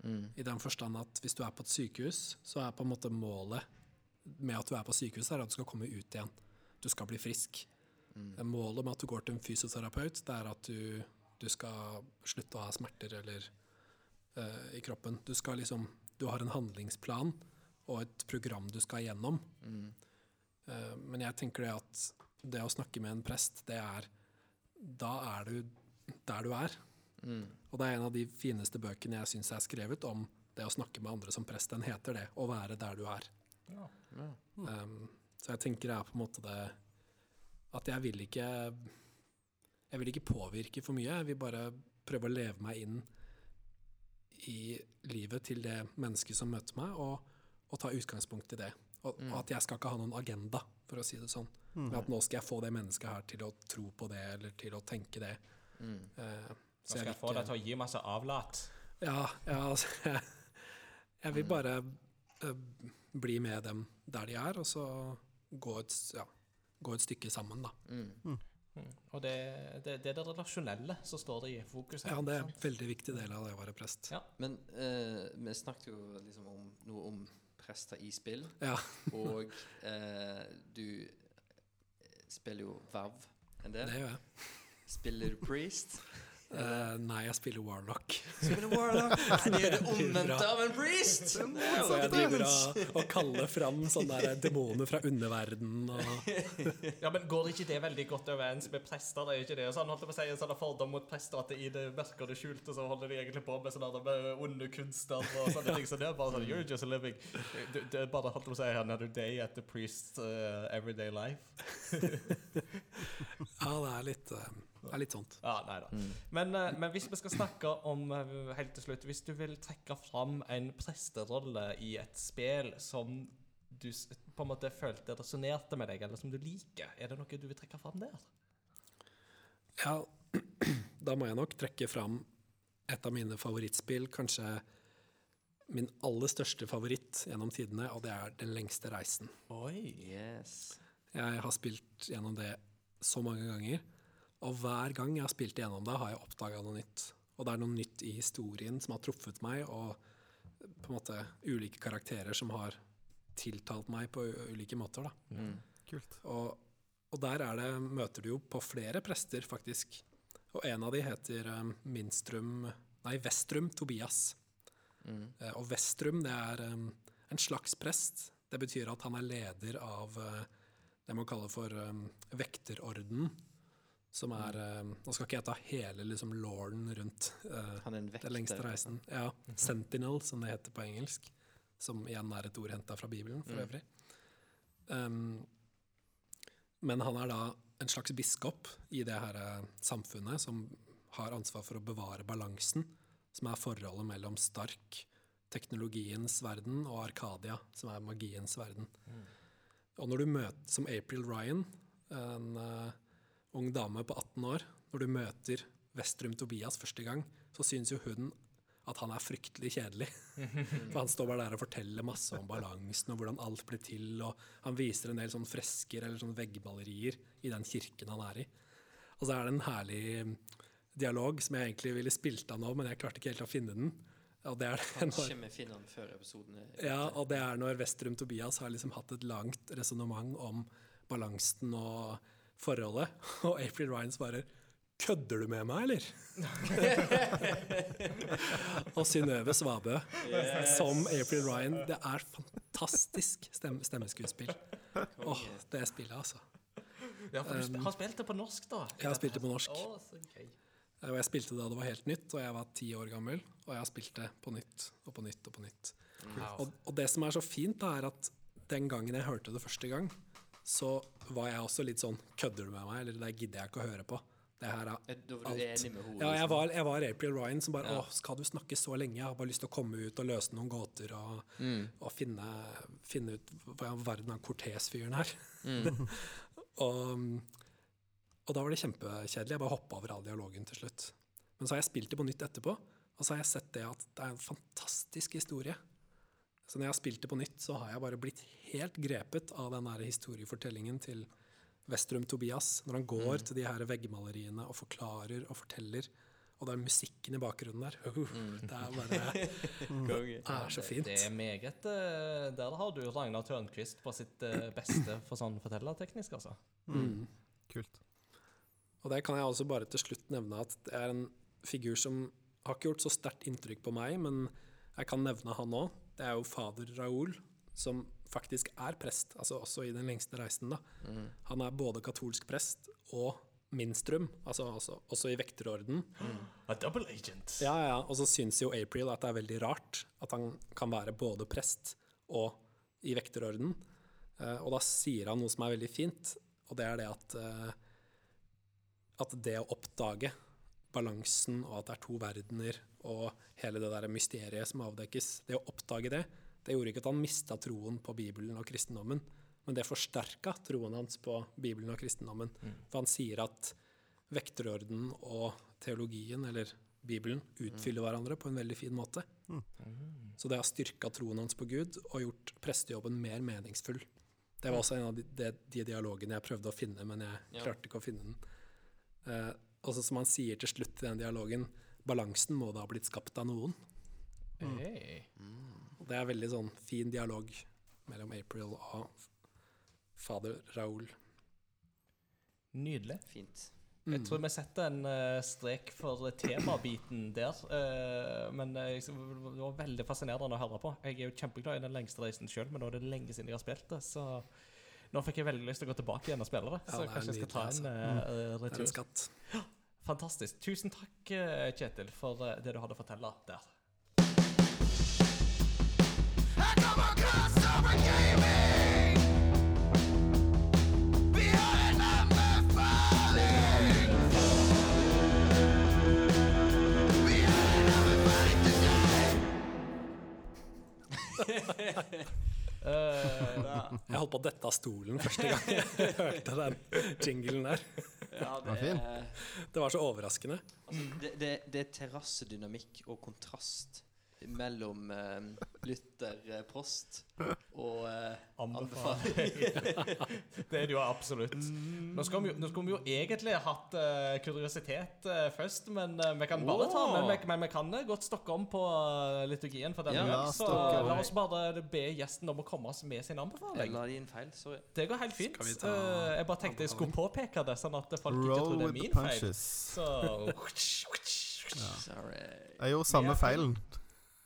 Mm. I den forstand at hvis du er på et sykehus, så er på en måte målet med at du er på sykehus, er at du skal komme ut igjen. Du skal bli frisk. Målet med at du går til en fysioterapeut, det er at du, du skal slutte å ha smerter eller uh, i kroppen. Du skal liksom Du har en handlingsplan og et program du skal gjennom. Mm. Uh, men jeg tenker det at det å snakke med en prest, det er Da er du der du er. Mm. Og det er en av de fineste bøkene jeg syns er skrevet om det å snakke med andre som prest. Den heter det, 'Å være der du er'. Ja. Ja. Um, så jeg tenker det er på en måte det At jeg vil ikke Jeg vil ikke påvirke for mye. Jeg vil bare prøve å leve meg inn i livet til det mennesket som møter meg, og, og ta utgangspunkt i det. Og, og at jeg skal ikke ha noen agenda, for å si det sånn. Med at nå skal jeg få det mennesket her til å tro på det, eller til å tenke det. Mm. Uh, Så skal jeg få deg til å gi masse avlat. Ja, ja altså, jeg, jeg vil bare eh, bli med dem der de er, og så gå et, ja, gå et stykke sammen, da. Mm. Mm. Og det, det, det er det relasjonelle som står i fokus her. Ja, det er en veldig viktig del av det å være prest. Ja. Men eh, vi snakket jo liksom om noe om prester i spill, Ja, og eh, du eh, spiller jo Vav en det gjør jeg. Spiller du Priest? Eh, nei, jeg spiller Warlock. Spiller Warlock? Nei, det er det omvendte av en Priest! Så jeg driver og, og kaller fram sånne demoner fra underverden og Ja, men Går ikke det veldig godt overens med prester? Det er ikke det sånn, holdt jeg på å si, en sånn fordom mot prester at i det mørke og det skjulte så holder de egentlig på med sånne onde kunster og sånne ting. Så det er bare sånn You're just living Det, er bare holdt på å si, another day at the priest's uh, everyday life. Ja, det er litt, eh, det er litt sånt. Ja, nei da. Men, eh, men hvis vi skal snakke om eh, helt til slutt Hvis du vil trekke fram en presterolle i et spill som du på en måte følte resonnerte med deg, eller som du liker, er det noe du vil trekke fram der? Ja, da må jeg nok trekke fram et av mine favorittspill, kanskje min aller største favoritt gjennom tidene, og det er Den lengste reisen. Oi. Yes. Jeg har spilt gjennom det så mange ganger, og hver gang jeg har spilt gjennom det, har jeg oppdaga noe nytt. Og det er noe nytt i historien som har truffet meg, og på en måte ulike karakterer som har tiltalt meg på u- ulike måter. Da. Mm. Kult. Og, og der er det, møter du jo på flere prester, faktisk. Og en av de heter um, Minstrum Nei, Vestrum Tobias. Mm. Eh, og Vestrum, det er um, en slags prest. Det betyr at han er leder av eh, det man kaller for um, vekterorden. Som er um, Nå skal ikke jeg ta hele liksom, lauren rundt uh, Han er en vekter. den lengste reisen. Ja, Sentinel, som det heter på engelsk. Som igjen er et ord henta fra Bibelen, for Mm. øvrig. Um, men han er da en slags biskop i det her eh, samfunnet som har ansvar for å bevare balansen, som er forholdet mellom Stark, teknologiens verden, og Arkadia, som er magiens verden. Og når du møter, som April Ryan, en eh, ung dame på 18 år, når du møter Vestrum Tobias første gang, så syns jo hun at han er fryktelig kjedelig. For han står bare der og forteller masse om balansen og hvordan alt blir til, og han viser en del sånn fresker eller sånn veggmalerier i den kirken han er i. Og så er det en herlig mm, dialog som jeg egentlig ville spilt av nå, men jeg klarte ikke helt å finne den. Og det er når, Kanskje vi finner den før episoden ja, og det er når Vestrum Tobias har liksom hatt et langt resonnement om balansen og forholdet, og April Ryan svarer Kødder du med meg, eller? og Synnøve Svabø som April Ryan. Det er fantastisk stem stemmeskuespill. Åh, det spillet, altså. Ja, for du har spilt det på norsk, da? Jeg har spilt det på norsk. Og jeg spilte det da det var helt nytt, og jeg var ti år gammel. Og jeg har spilt det på nytt og på nytt og på nytt. Wow. Og, og det som er så fint, da, er at den gangen jeg hørte det første gang, så var jeg også litt sånn Kødder du med meg? Eller det gidder jeg ikke å høre på. det her er Alt. Ja, jeg liksom? var, jeg var April Ryan som bare Ja. Å, skal du snakke så lenge? Jeg har bare lyst til å komme ut og løse noen gåter og, Mm. og finne, finne ut hva i verden han Cortes-fyren her. Mm. og, og da var det kjempekjedelig. Jeg bare hoppa over all dialogen til slutt. Men så har jeg spilt det på nytt etterpå, og så har jeg sett det at det er en fantastisk historie. Så når jeg har spilt det på nytt, så har jeg bare blitt helt grepet av den der historiefortellingen til Westrum Tobias, når han går til de her veggmaleriene og forklarer og forteller, og det er musikken i bakgrunnen der. Det er bare det er så fint. Det er meget eh, Der har du Ragnar Tørnquist på sitt eh, beste for sånn fortellerteknisk, altså. Mm. Kult. Og der kan jeg også bare til slutt nevne at det er en figur som har ikke gjort så sterkt inntrykk på meg, men jeg kan nevne han òg. Det er jo fader Raoul, som faktisk er prest, altså også i Den lengste reisen. da. Han er både katolsk prest og minstrum, altså, også, også i vekterorden. A double agent. Ja, ja, og så syns jo April at det er veldig rart at han kan være både prest og i vekterorden. Eh, og da sier han noe som er veldig fint, og det er det at eh, at det å oppdage balansen og at det er to verdener og hele det der mysteriet som avdekkes, det å oppdage det, det gjorde ikke at han mista troen på Bibelen og kristendommen, men det forsterka troen hans på Bibelen og kristendommen. For han sier at vekterorden og teologien, eller Bibelen, utfyller hverandre på en veldig fin måte. Så det har styrka troen hans på Gud og gjort prestejobben mer meningsfull. Det var også en av de, de, de dialogene jeg prøvde å finne, men jeg Ja. klarte ikke å finne den. Eh, og så som han sier til slutt i den dialogen, balansen må da ha blitt skapt av noen. Hey. Mm. det er veldig sånn fin dialog mellom April og fader Raoul. Nydelig. Fint. Jeg tror vi setter en eh, strek for temabiten der. eh, men eh, det var veldig fascinerende å høre på. Jeg er jo kjempeglad i Den lengste reisen sjøl, men nå er det lenge siden jeg har spilt det. Så nå fikk jeg veldig lyst til å gå tilbake igjen og spille det. Ja, så det kanskje jeg skal ta en nydelig, retur. Det er en skatt. Fantastisk. Tusen takk, eh, Kjetil, for eh, det du hadde å fortelle der. Eh, Jeg holdt på å dette av stolen første gang jeg hørte den jinglen der. Ja, det var fin. Det var så overraskende. altså, det, det, det er terrassedynamikk og kontrast mellom eh, Luther eh, Prost og eh, anbefaling. det er det jo absolutt. Nå skulle vi, nå skulle vi jo egentlig hatt eh, kuriositet eh, først, men eh, vi kan bare ta men, vi, men vi kan eh, godt stokke om på eh, liturgien for denne Ja, gang. Så stokke om. la oss bare be gjesten om å komme oss med sin Jeg anbefaling. la det inn feil. Sorry. Det går helt fint. Skal vi ta Eh, jeg bare tenkte jeg skulle påpeke det, sånn at folk ikke Roll tror det er with the min feil. punches. Så Sorry. Jeg gjorde samme Ja. feilen.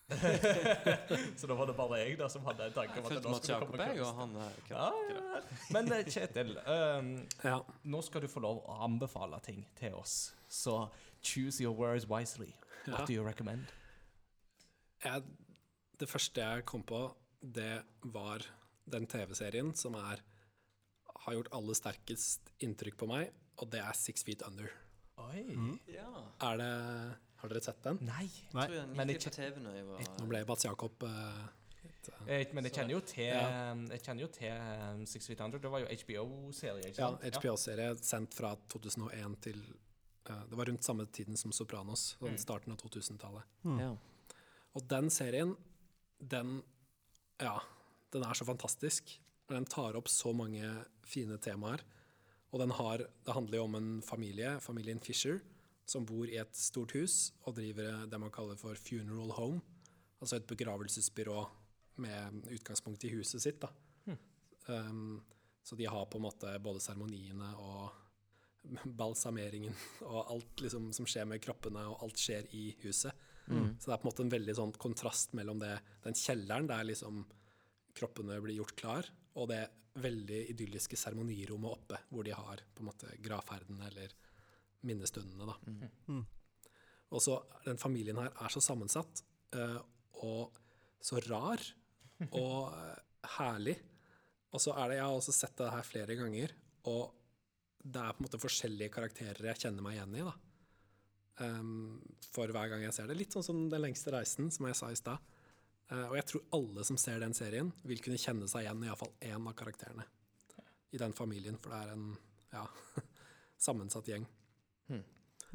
Så da var det bare jeg da som hadde en tanke om at nå Jakob, komme kunst. han er Ja, ja. Men eh, Kjetil, um, Ja. nå skal du få lov å anbefale ting til oss. Så choose your words wisely. What Ja. do you recommend? Jeg, det første jeg kom på, det var den TV-serien som er, har gjort aller sterkest inntrykk på meg, og det er Six Feet Under. Oi. Ja. Er det, har dere sett den? Nei. Nei. Jeg tror jeg Men gikk på TV når jeg var Nå ble Bats Jakob uh, et, uh, Eh, men jeg kjenner jo til Ja. Jeg kjenner jo til um, Six Feet Under. Det var jo HBO-serie, Ja. HBO-serie sendt fra 2001 til uh, Det var rundt samme tiden som Sopranos, sånn Mm. starten av 2000-tallet. Ja. Og den serien, den Ja, den er så fantastisk. Den tar opp så mange fine temaer. Og den har Det handler jo om en familie, familien Fisher, som bor i et stort hus og driver det man kaller for funeral home. Altså et begravelsesbyrå med utgangspunkt i huset sitt. da. Um, så de har på en måte både seremoniene og balsameringen og alt liksom som skjer med kroppene, og alt skjer i huset. Så det er på en måte en veldig sånn kontrast mellom det, den kjelleren der liksom kroppene blir gjort klar, og det veldig idylliske seremonirommet oppe, hvor de har på en måte gravferden eller minnestundene. da. Og så Den familien her er så sammensatt uh, og så rar og uh, herlig. Og så er det, Jeg har også sett det her flere ganger, og det er på en måte forskjellige karakterer jeg kjenner meg igjen i. da. Um, for hver gang jeg ser det. Litt sånn som Den lengste reisen, som jeg sa i stad. Uh, og jeg tror alle som ser den serien, vil kunne kjenne seg igjen i iallfall én av karakterene i den familien, for det er en ja, sammensatt gjeng.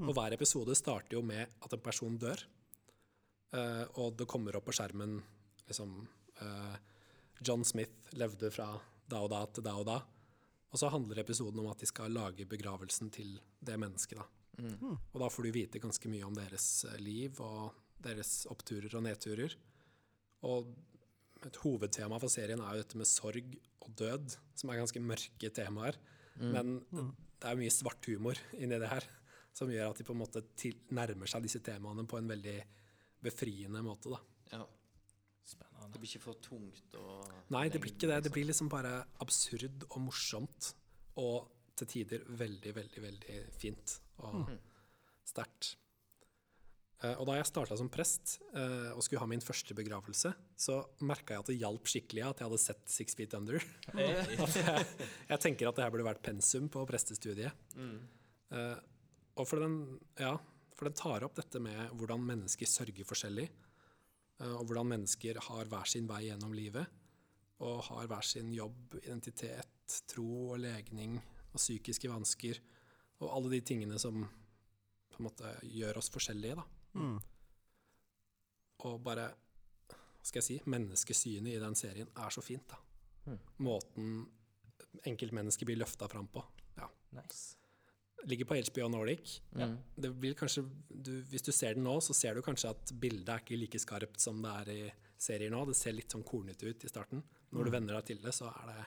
Og hver episode starter jo med at en person dør, uh, og det kommer opp på skjermen liksom uh, John Smith levde fra da og da til da og da. Og så handler episoden om at de skal lage begravelsen til det mennesket. da. Og da får du vite ganske mye om deres eh, liv og deres oppturer og nedturer. Og et hovedtema for serien er jo dette med sorg og død, som er ganske mørke temaer. Men det er mye svart humor inni det her, som gjør at de på en måte til, nærmer seg disse temaene på en veldig befriende måte. da. Ja. Spennende. Det blir ikke for tungt og Nei, det blir ikke det. Det liksom. blir liksom bare absurd og morsomt. Og til tider veldig, veldig, veldig fint og sterkt. Eh, og da jeg starta som prest eh, og skulle ha min første begravelse, så merka jeg at det hjalp skikkelig at jeg hadde sett Six Feet Under. Jeg, jeg tenker at det her burde vært pensum på prestestudiet. Eh, og for den, ja, for den tar opp dette med hvordan mennesker sørger forskjellig. eh, og hvordan mennesker har hver sin vei gjennom livet. Og har hver sin jobb, identitet, tro og legning og psykiske vansker. Og alle de tingene som på en måte gjør oss forskjellige, da. Mm. Og bare hva skal jeg si, menneskesynet i den serien er så fint. da. Måten enkeltmennesker blir løfta fram på. Ja. Nice. Ligger på HBO Nordic. Mm. Det vil kanskje, du, hvis du ser den nå, så ser du kanskje at bildet er ikke like skarpt som det er i serier nå. Det ser litt sånn kornete ut i starten. Når du venner deg til det, så er det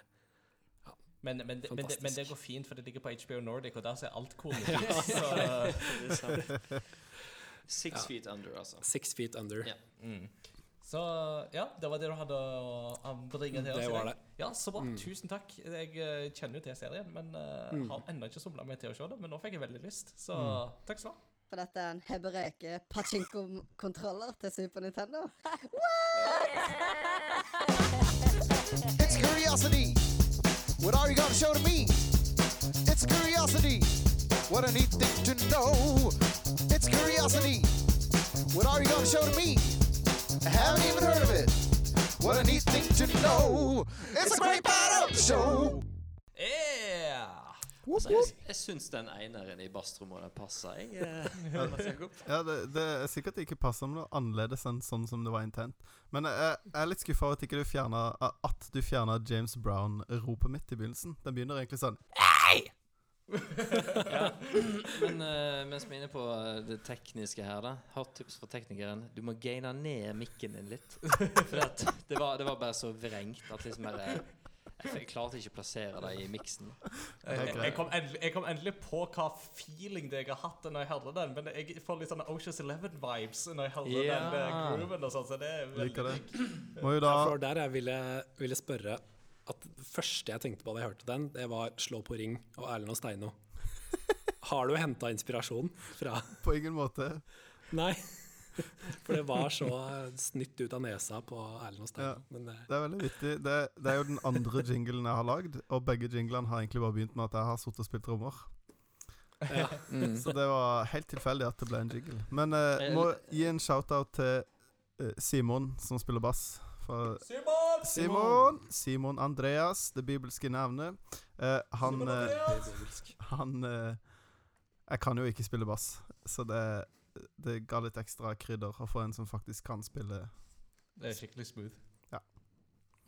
Men, men, det- men, det, men det går fint, for det ligger på HBO Nordic, og der ser alt kornet ut. Six Ja. feet under, altså. six feet under. Ja. mm. Så ja, det var det du hadde å anbringe bringe til oss. I dag. Ja, Så bra. Tusen takk. Jeg eh, kjenner jo til serien, men eh, har ennå ikke somla meg til å se det. Men nå fikk jeg veldig lyst, så takk skal du ha. For dette er en Hebereke pachinko-kontroller til Super Nintendo. It's curiosity. What are you gonna show to me? It's curiosity. What I need to know. It's curiosity. What are you gonna show to me? I haven't even heard of it. What a neat thing to know. It's a great part of the show. Yeah! Altså, jeg jeg syns den eineren i bassrommet passer. Jeg, eh, Ja, det, det er sikkert ikke passer med noe annerledes enn sånn som det var intent. Men jeg, jeg er litt skuffa over at ikke du fjerna At du fjerna James Brown-ropet mitt i begynnelsen. Den begynner egentlig sånn Men uh, mens vi er inne på eh, det tekniske her, da. Hot tips fra teknikeren. Du må gaine ned mikken din litt. For at det, var, det var bare så vrengt at liksom bare jeg, klarte ikke å plassere det i miksen. Jeg, jeg, kom endelig, jeg kom endelig på hva feeling det jeg har hatt når jeg hørte den. Men jeg får litt sånne Oceans Eleven-vibes når jeg hører yeah. den eh, grooven og sånn. Så det er veldig Liker det. Må jo da Ja, for der jeg ville, ville spørre at det første jeg tenkte på da jeg hørte den, det var 'Slå på ring' og Erlend og Steino. Har du henta inspirasjon fra på ingen måte Nei. For det var så snytt ut av nesa på Erlend og Steino. Ja. Men eh, Det er veldig vittig. Det, det er jo den andre jinglen jeg har lagd, og begge jinglene har egentlig bare begynt med at jeg har sittet og spilt trommer. ja. Så det var helt tilfeldig at det ble en jingle. Men eh, må gi en shout-out til eh, Simon, som spiller bass. For Simon! Simon! Simon Andreas, det bibelske navnet. Uh, han Simon eh, Andreas! Han eh, Jeg kan jo ikke spille bass, så det, det ga litt ekstra krydder å få en som faktisk kan spille. Det er skikkelig smooth. Ja.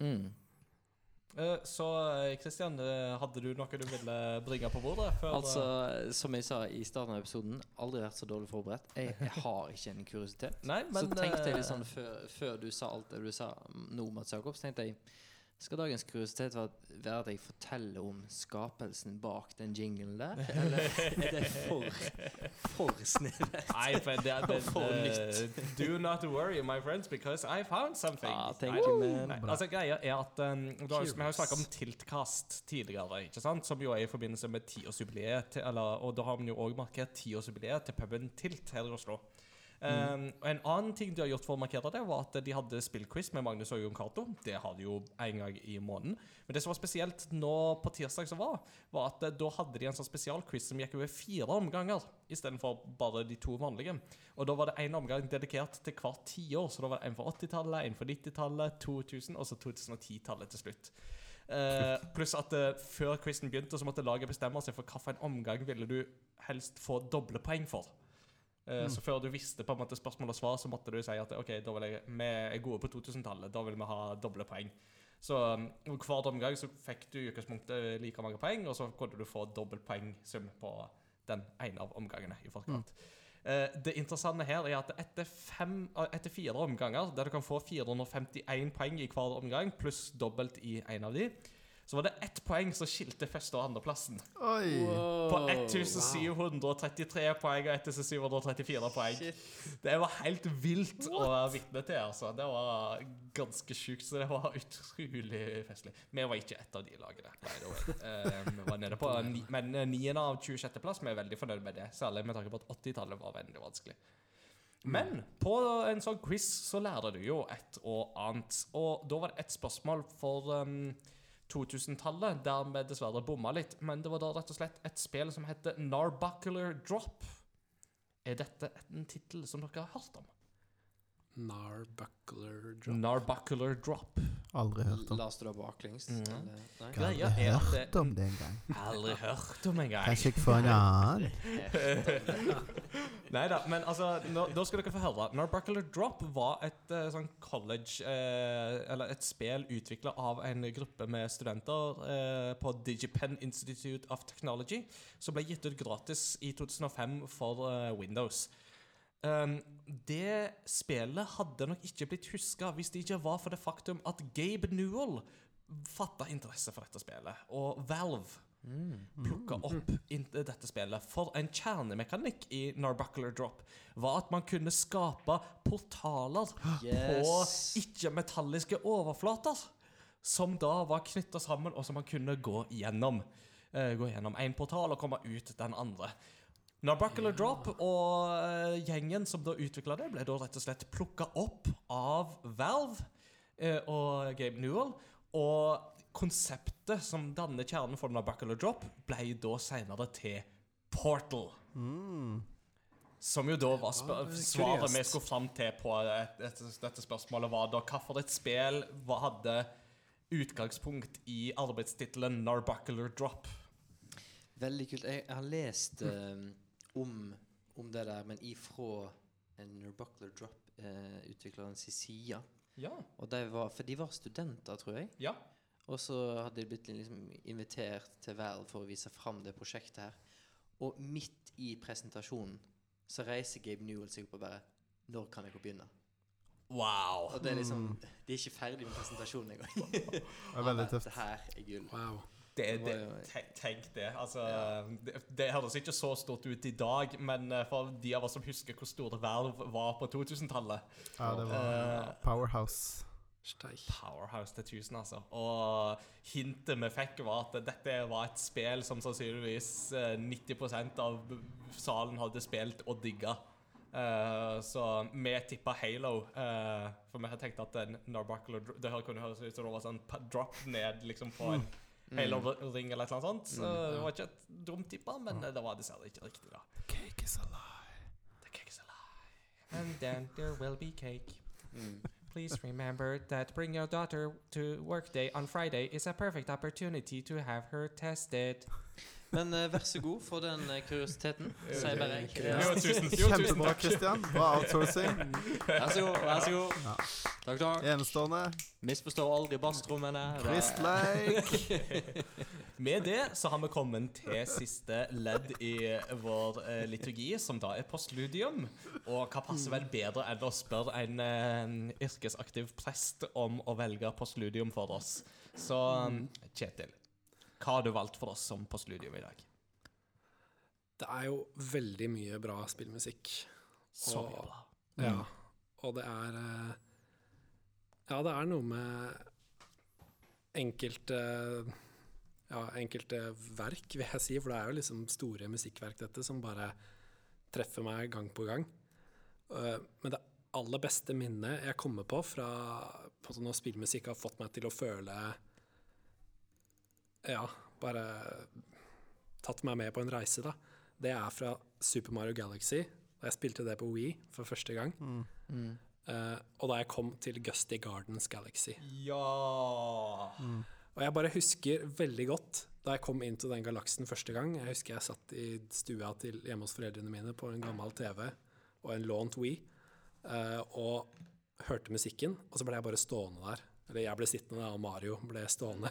Mm. Eh, så Kristian, eh, hadde du noe du ville bringe på bordet? Før, Altså, eh, som jeg sa i starten av episoden, aldri vært så dårlig forberedt. Jeg, jeg har ikke en kuriositet. Nei, men så tenkte jeg eh, litt sånn før, før du sa alt det du sa nå, Mats Jakobs, tenkte jeg skal dagens kuriositet være, at jeg forteller om skapelsen bak den jinglen der? Eller er det for, for snevert? Nei, det er det, For nytt. Do not worry, my friends, because I found something. Ah, thank you, man. Nei, altså greia er at um, da, Vi har jo snakka om Tiltkast tidligere, ikke sant? som jo er i forbindelse med tiårsjubileet. Og da har vi jo òg markert tiårsjubileet til puben Tilt her i Oslo. Um, og En annen ting de har gjort for å markere det, var at de hadde spillquiz med Magnus og Jon Cato. Det har de jo en gang i måneden. Men det som var spesielt nå på tirsdag, som var, var at eh, da hadde de en sånn spesialquiz som gikk over fire omganger, istedenfor bare de to vanlige. Og da var det én omgang dedikert til hvert tiår. Så da var det en for 80-tallet, en for 90-tallet, 2000 og så 2010-tallet til slutt. Uh, pluss at uh, før quizen begynte, så måtte laget bestemme seg for hvilken omgang ville du helst få doble poeng for. Eh, Så før du visste på en måte spørsmål og svar, så måtte du si at ok, da vil jeg, vi er gode på 2000-tallet. Da vil vi ha doble poeng. Så um, hver omgang så fikk du i utgangspunktet like mange poeng, og så kunne du få dobbelt poengsum på den ene av omgangene i forkant. Eh, det interessante her er at etter, fem, eh, etter fire omganger, der du kan få 451 poeng i hver omgang, pluss dobbelt i en av de, så var det ett poeng som skilte første- og andreplassen. Oi! På 1733 poeng og 1734 poeng. Det var helt vilt å være vitne til. altså. Det var ganske sjukt, så det var utrolig festlig. Vi var ikke ett av de lagene. by the way. Eh, vi var nede på ni, Men eh, niende av 26.-plass, vi er veldig fornøyd med det. Særlig med tanke på at 80-tallet var veldig vanskelig. Men på en sånn quiz så lærer du jo et og annet. Og da var det et spørsmål for um, 2000-tallet, der vi dessverre bomma litt. Men det var da rett og slett et spill som heter Narbuckler Drop. Er dette en tittel som dere har hørt om? Narbuckler drop. Narbuckler Drop. Aldri hørt om. La oss det baklengs? Mm. eller? Nei? Greia Aldri er at hørt det- om det engang. Aldri hørt om engang. Kanskje jeg får en annen? Nei da, men altså, nå, da skal dere få høre. Narbuckler Drop var et uh, sånn college uh, Eller et spill utvikla av en gruppe med studenter uh, på DigiPen Institute of Technology, som ble gitt ut gratis i 2005 for Windows. Um, det spillet hadde nok ikke blitt huska hvis det ikke var for det faktum at Gabe Newell fatta interesse for dette spillet. Og Valve plukka opp dette spillet. For en kjernemekanikk i Narbuckler Drop var at man kunne skape portaler Yes. på ikke-metalliske overflater. Som da var knytta sammen, og som man kunne gå gjennom. Uh, gå gjennom én portal og komme ut den andre. Narbucular Drop og eh, gjengen som da utvikla det, ble da rett og slett plukka opp av Valve eh, og Gabe Newell. Og konseptet som danner kjernen for Narbuckler Drop, ble da senere til Portal. Som jo da var svaret vi skulle fram til på et, et, dette spørsmålet, var da hvilket spill hva hadde utgangspunkt i arbeidstittelen Narbuckler Drop. Veldig kult. Jeg, har lest eh, om, om det der, men ifra en Buckler Drop-utvikleren sin side. Ja. Og de var, for de var studenter, tror jeg. ja. Og så hadde de blitt liksom invitert til Valve for å vise fram det prosjektet her. Og midt i presentasjonen så reiser Gabe Newell seg opp og bare Når kan jeg få begynne? Wow. Og det er liksom De er ikke ferdig med presentasjonen engang. Det er veldig tøft. Det her er gull. Wow. Det, Det det, tenk, det. Altså, det, det høres ikke så stort ut i dag, men eh, for de av oss som husker hvor store Valve var på 2000-tallet Ja, det var Eh, Powerhouse. Steik. Powerhouse til 1000, altså. Og hintet vi fikk, var at dette var et spill som sannsynligvis eh, 90% av salen hadde spilt og digga. Uh, så vi tippa Halo, uh, for vi hadde tenkt at en Narbuckler Det kunne høres ut som det var sånn drop ned liksom på en Halo-ring eller annet sånt. Så det var ikke et dumt tippa, men eh, det var dessverre ikke riktig, da. Cake is a lie. The cake is a lie. And then there will be cake. Mm. Please remember that bring your daughter to work day on Friday is a perfect opportunity to have her tested. Men uh, vær så god for den uh, kuriositeten, sier bare jeg. Jo, tusen, jo, tusen Kjempebra, Kristian. Christian. Bra outsourcing. Vær så god. vær så god Ja. Takk, takk. Enestående. Misforstår aldri basstrommene. Kristleik. Med det så har vi kommet til siste ledd i vår uh, liturgi, som da er postludium. Og hva passer vel bedre enn å spørre en eh, yrkesaktiv prest om å velge postludium for oss? Så Kjetil, hva har du valgt for oss som på studio i dag? Det er jo veldig mye bra spillmusikk. Så Og- bra. Ja. Og det er eh, Ja, det er noe med enkelte Ja, enkelte verk, vil jeg si. For det er jo liksom store musikkverk, dette, som bare treffer meg gang på gang. Eh, men det aller beste minnet jeg kommer på fra på når spillmusikk har fått meg til å føle Ja, bare tatt meg med på en reise, da. Det er fra Super Mario Galaxy, da jeg spilte det på Wii for første gang. Eh, og da jeg kom til Gusty Gardens Galaxy. Ja Og jeg bare husker veldig godt da jeg kom inn til den galaksen første gang. Jeg husker jeg satt i stua til hjemme hos foreldrene mine på en gammel TV og en lånt Wii, uh, og hørte musikken, og så ble jeg bare stående der. Eller jeg ble sittende, og Mario ble stående.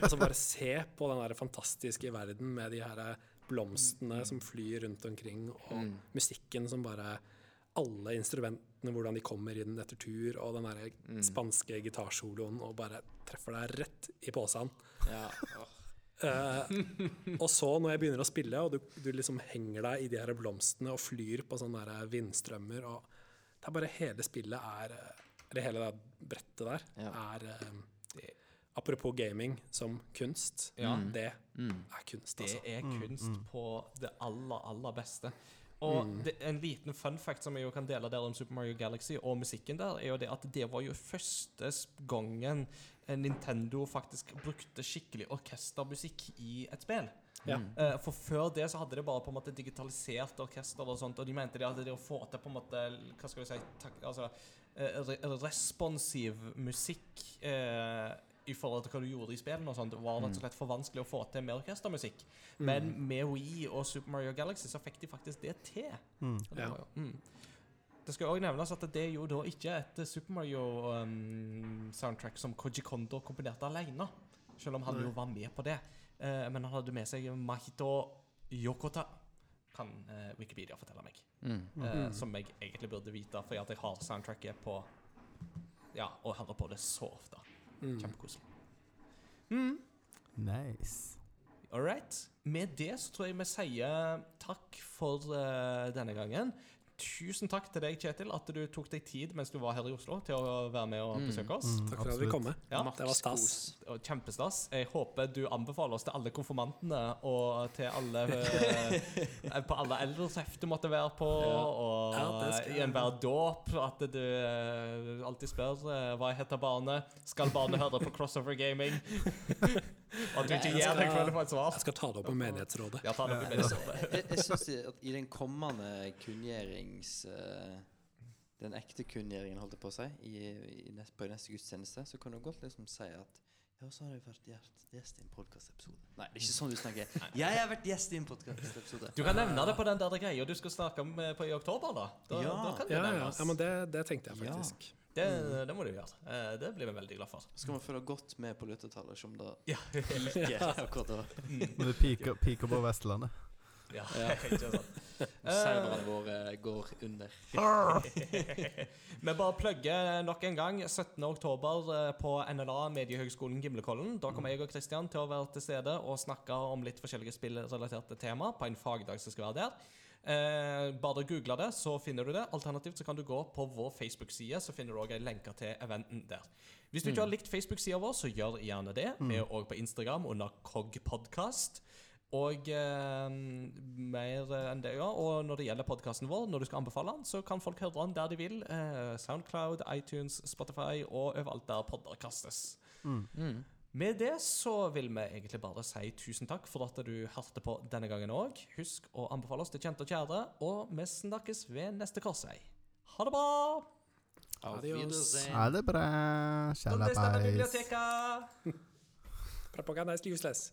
og så bare se på den der fantastiske verden med de her blomstene som flyr rundt omkring, og musikken som bare alle instrumentene, hvordan de kommer inn etter tur, og den der spanske gitarsoloen, og bare treffer deg rett i posen. Ja. Eh, og så når jeg begynner å spille, og du, du liksom henger deg i de her blomstene og flyr på sånne der vindstrømmer, og det er bare hele spillet er eh, Eller hele det brettet der Ja. er um, Apropos gaming som kunst, Ja. det er kunst, Det altså. er kunst på det aller, aller beste. Og det, en liten fun fact som jeg jo kan dele der om Super Mario Galaxy og musikken der, er jo det at det var jo første gangen eh, Nintendo faktisk brukte skikkelig orkestermusikk i et spill. Ja. Eh, For før det så hadde de bare på en måte digitalisert orkester og sånt, og de mente de at det å få til på en måte Hva skal vi si tak, altså, responsiv musikk eh, i forhold til hva du gjorde i spillene og sånt, var rett og slett for vanskelig å få til med orkestermusikk. Men med Wii og Super Mario Galaxy så fikk de faktisk det til. Mm, det, jo, mm. det skal òg nevnes at det er jo da ikke et Super Mario-soundtrack som Koji Kondo komponerte alene, selv om han jo var med på det. Eh, men han hadde med seg Mahito Yokota, kan eh, Wikipedia fortelle meg. Mm. Eh, Som jeg egentlig burde vite, fordi at jeg har soundtracket på Ja, og hører på det så ofte. Kjempekoselig. Mm. Nice. All right. Med det så tror jeg vi sier takk for uh, denne gangen. Tusen takk til deg, Kjetil, at du tok deg tid mens du var her i Oslo til å være med og besøke oss. Takk for at vi kom. Ja, det var stas. Kjempestas. Jeg håper du anbefaler oss til alle konfirmantene og til alle eh, På alle eldretreff du måtte være på, og Ja, i enhver dåp. At du eh, alltid spør hva hva heter barnet. Skal barnet høre på Crossover Gaming? at du ikke gir deg du et svar. Jeg skal ta det opp med menighetsrådet. Ja, ta det opp med menighetsrådet. Jeg, jeg synes at i den kommende kunngjørings... eh, den ekte kunngjøringen, holdt jeg på å si, i, i nest, på neste gudstjeneste, så kan du godt liksom si at ja, så har jeg vært gjest, i en podkastepisode. Nei, det er ikke sånn du snakker. Jeg har vært gjest i en podkastepisode. Du kan nevne det på den der greia du skal snakke om eh, på i oktober, da. Da, Ja. da kan det Ja, ja, ja, men det, det tenkte jeg Ja. Det, det må du gjøre. Eh, Det blir vi veldig glad for. Skal man følge godt med på lyttertallet, som da Ja. ikke akkurat da. Men det piker, på Vestlandet. Ja, Ja. ikke sant. Serverne våre går under. Vi bare plugger nok en gang 17. oktober eh, på NLA Mediehøgskolen Gimlekollen. Da kommer jeg og Kristian til å være til stede og snakke om litt forskjellige spillrelaterte tema på en fagdag som skal være der. Eh, bare google det, så finner du det. Alternativt så kan du gå på vår Facebook-side, så finner du òg lenker til eventen der. Hvis du ikke har likt Facebook-sida vår, så gjør gjerne det. Vi er òg på Instagram under Cogpodkast. Og eh, mer enn det, ja. Og når det gjelder podkasten vår, når du skal anbefale den, så kan folk høre den der de vil. Eh, Soundcloud, iTunes, Spotify og overalt der podder kastes. Med det så vil vi egentlig bare si tusen takk for at du hørte på denne gangen òg. Husk å anbefale oss til kjente og kjære, og vi snakkes ved neste korsvei. Ha det bra! Adios. Ha det bra. Biblioteca? Propaganda is useless.